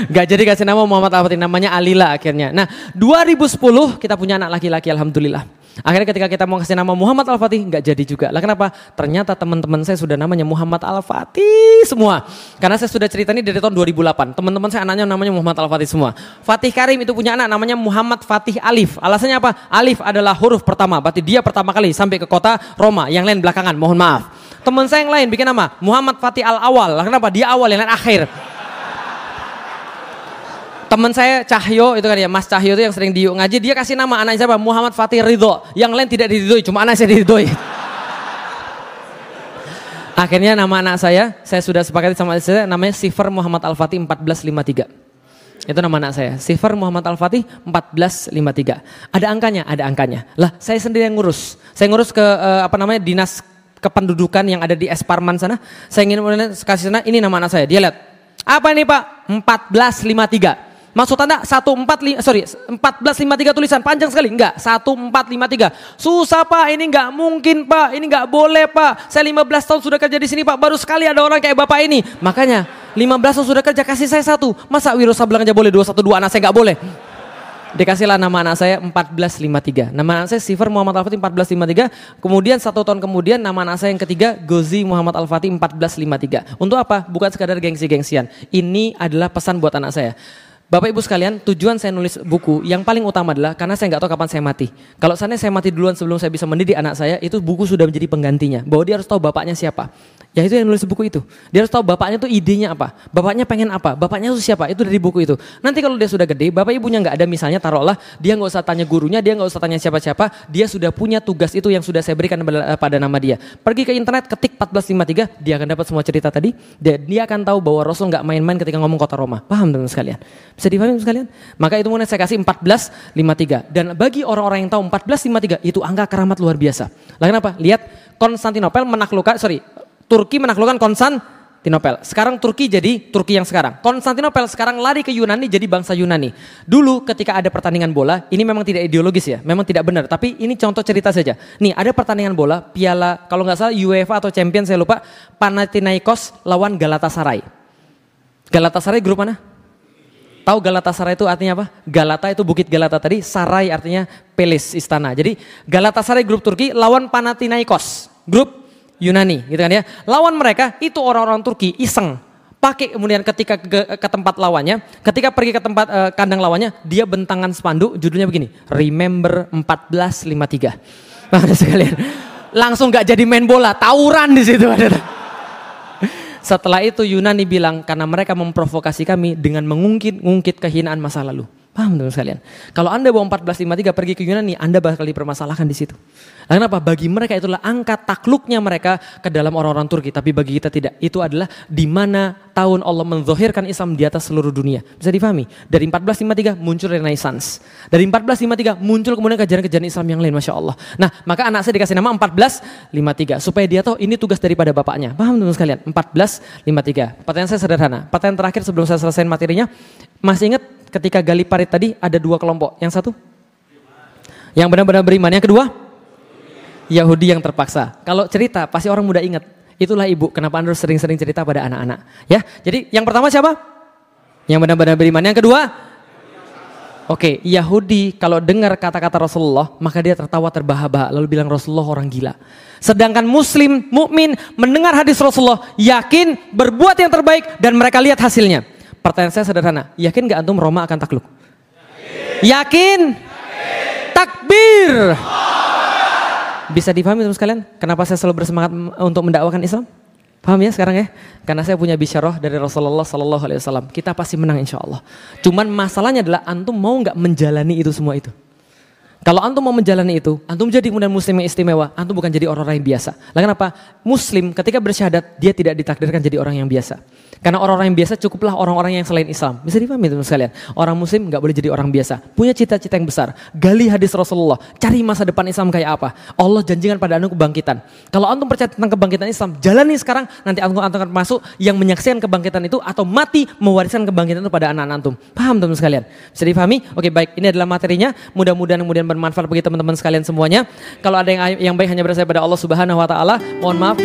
Gak jadi kasih nama Muhammad Al-Fatih, namanya Alila akhirnya. Nah 2010 kita punya anak laki-laki Alhamdulillah. Akhirnya ketika kita mau kasih nama Muhammad Al-Fatih nggak jadi juga. Lah kenapa? Ternyata teman-teman saya sudah namanya Muhammad Al-Fatih semua. Karena saya sudah cerita ini dari tahun 2008. Teman-teman saya anaknya namanya Muhammad Al-Fatih semua. Fatih Karim itu punya anak namanya Muhammad Fatih Alif. Alasannya apa? Alif adalah huruf pertama. Berarti dia pertama kali sampai ke kota Roma. Yang lain belakangan. Mohon maaf. Teman saya yang lain bikin nama Muhammad Fatih Al Awal. Lah kenapa? Dia awal, yang lain akhir. Teman saya Cahyo itu kan ya, Mas Cahyo itu yang sering diuk ngaji, dia kasih nama anak siapa? Muhammad Fatih Ridho. Yang lain tidak diridhoi, cuma anak saya diridhoi. Akhirnya nama anak saya, saya sudah sepakati sama saya, namanya Sifar Muhammad Al-Fatih 1453. Itu nama anak saya, Sifar Muhammad Al-Fatih 1453. Ada angkanya, ada angkanya. Lah, saya sendiri yang ngurus. Saya ngurus ke uh, apa namanya dinas kependudukan yang ada di Esparman sana. Saya ingin kasih sana, ini nama anak saya. Dia lihat, apa ini Pak? 1453. Maksud Anda 145 sorry 1453 tulisan panjang sekali? Enggak, 1453. Susah Pak, ini enggak mungkin Pak, ini enggak boleh Pak. Saya 15 tahun sudah kerja di sini Pak, baru sekali ada orang kayak Bapak ini. Makanya 15 tahun sudah kerja kasih saya satu. Masa Wiro Sableng aja boleh 212 anak saya enggak boleh? Dikasihlah nama anak saya 1453. Nama anak saya Sifar Muhammad Al-Fatih 1453. Kemudian satu tahun kemudian nama anak saya yang ketiga Gozi Muhammad Al-Fatih 1453. Untuk apa? Bukan sekadar gengsi-gengsian. Ini adalah pesan buat anak saya. Bapak Ibu sekalian, tujuan saya nulis buku yang paling utama adalah karena saya nggak tahu kapan saya mati. Kalau sana saya mati duluan sebelum saya bisa mendidik anak saya, itu buku sudah menjadi penggantinya. Bahwa dia harus tahu bapaknya siapa. Ya itu yang nulis buku itu. Dia harus tahu bapaknya itu idenya apa. Bapaknya pengen apa. Bapaknya itu siapa. Itu dari buku itu. Nanti kalau dia sudah gede, bapak ibunya nggak ada misalnya taruhlah dia nggak usah tanya gurunya, dia nggak usah tanya siapa-siapa. Dia sudah punya tugas itu yang sudah saya berikan pada nama dia. Pergi ke internet, ketik 1453, dia akan dapat semua cerita tadi. Dia, dia akan tahu bahwa Rasul nggak main-main ketika ngomong kota Roma. Paham teman sekalian? Bisa dipahami sekalian? Maka itu mulai saya kasih 1453. Dan bagi orang-orang yang tahu 1453 itu angka keramat luar biasa. Lah kenapa? Lihat Konstantinopel menaklukkan, sorry, Turki menaklukkan Konstantinopel. Sekarang Turki jadi Turki yang sekarang. Konstantinopel sekarang lari ke Yunani jadi bangsa Yunani. Dulu ketika ada pertandingan bola, ini memang tidak ideologis ya, memang tidak benar. Tapi ini contoh cerita saja. Nih ada pertandingan bola, piala kalau nggak salah UEFA atau Champions saya lupa, Panathinaikos lawan Galatasaray. Galatasaray grup mana? Tahu Galatasaray itu artinya apa? Galata itu bukit Galata tadi, Saray artinya pelis istana. Jadi Galatasaray grup Turki lawan Panathinaikos, grup Yunani gitu kan ya. Lawan mereka itu orang-orang Turki iseng pakai kemudian ketika ke, ke tempat lawannya, ketika pergi ke tempat uh, kandang lawannya, dia bentangan spanduk judulnya begini, Remember 1453. Nah, sekalian. Langsung gak jadi main bola, tawuran di situ ada. Setelah itu Yunani bilang karena mereka memprovokasi kami dengan mengungkit-ungkit kehinaan masa lalu. Paham teman sekalian? Kalau Anda bawa 1453 pergi ke Yunani, Anda bakal dipermasalahkan di situ. Nah, kenapa? Bagi mereka itulah angka takluknya mereka ke dalam orang-orang Turki, tapi bagi kita tidak. Itu adalah di mana tahun Allah menzohirkan Islam di atas seluruh dunia. Bisa difahami? Dari 1453 muncul Renaissance. Dari 1453 muncul kemudian kejaran-kejaran Islam yang lain, Masya Allah. Nah, maka anak saya dikasih nama 1453. Supaya dia tahu ini tugas daripada bapaknya. Paham teman sekalian? 1453. Pertanyaan saya sederhana. Pertanyaan terakhir sebelum saya selesai materinya. Masih ingat ketika gali parit tadi ada dua kelompok. Yang satu? Yang benar-benar beriman. Yang kedua? Yahudi yang terpaksa. Kalau cerita pasti orang muda ingat. Itulah ibu kenapa Anda sering-sering cerita pada anak-anak. Ya, jadi yang pertama siapa? Yang benar-benar beriman. Yang kedua? Oke, Yahudi kalau dengar kata-kata Rasulullah, maka dia tertawa terbahak-bahak lalu bilang Rasulullah orang gila. Sedangkan muslim, mukmin mendengar hadis Rasulullah, yakin berbuat yang terbaik dan mereka lihat hasilnya. Pertanyaan saya sederhana, yakin gak antum Roma akan takluk? Yakin? Takbir. Bisa dipahami teman sekalian? Kenapa saya selalu bersemangat untuk mendakwakan Islam? Paham ya sekarang ya? Karena saya punya bisyarah dari Rasulullah Sallallahu Alaihi Wasallam. Kita pasti menang insya Allah. Cuman masalahnya adalah antum mau nggak menjalani itu semua itu? Kalau antum mau menjalani itu, antum jadi kemudian muslim yang istimewa, antum bukan jadi orang-orang yang biasa. Lah kenapa? Muslim ketika bersyahadat, dia tidak ditakdirkan jadi orang yang biasa. Karena orang-orang yang biasa cukuplah orang-orang yang selain Islam. Bisa dipahami teman sekalian. Orang muslim nggak boleh jadi orang biasa. Punya cita-cita yang besar. Gali hadis Rasulullah. Cari masa depan Islam kayak apa. Allah janjikan pada anu kebangkitan. Kalau antum percaya tentang kebangkitan Islam, jalani sekarang. Nanti antum, antum akan masuk yang menyaksikan kebangkitan itu atau mati mewariskan kebangkitan itu pada anak-anak antum. Paham teman sekalian? Bisa dipahami? Oke baik, ini adalah materinya. Mudah-mudahan kemudian bermanfaat bagi teman-teman sekalian semuanya. Kalau ada yang yang baik hanya berasal pada Allah Subhanahu wa taala. Mohon maaf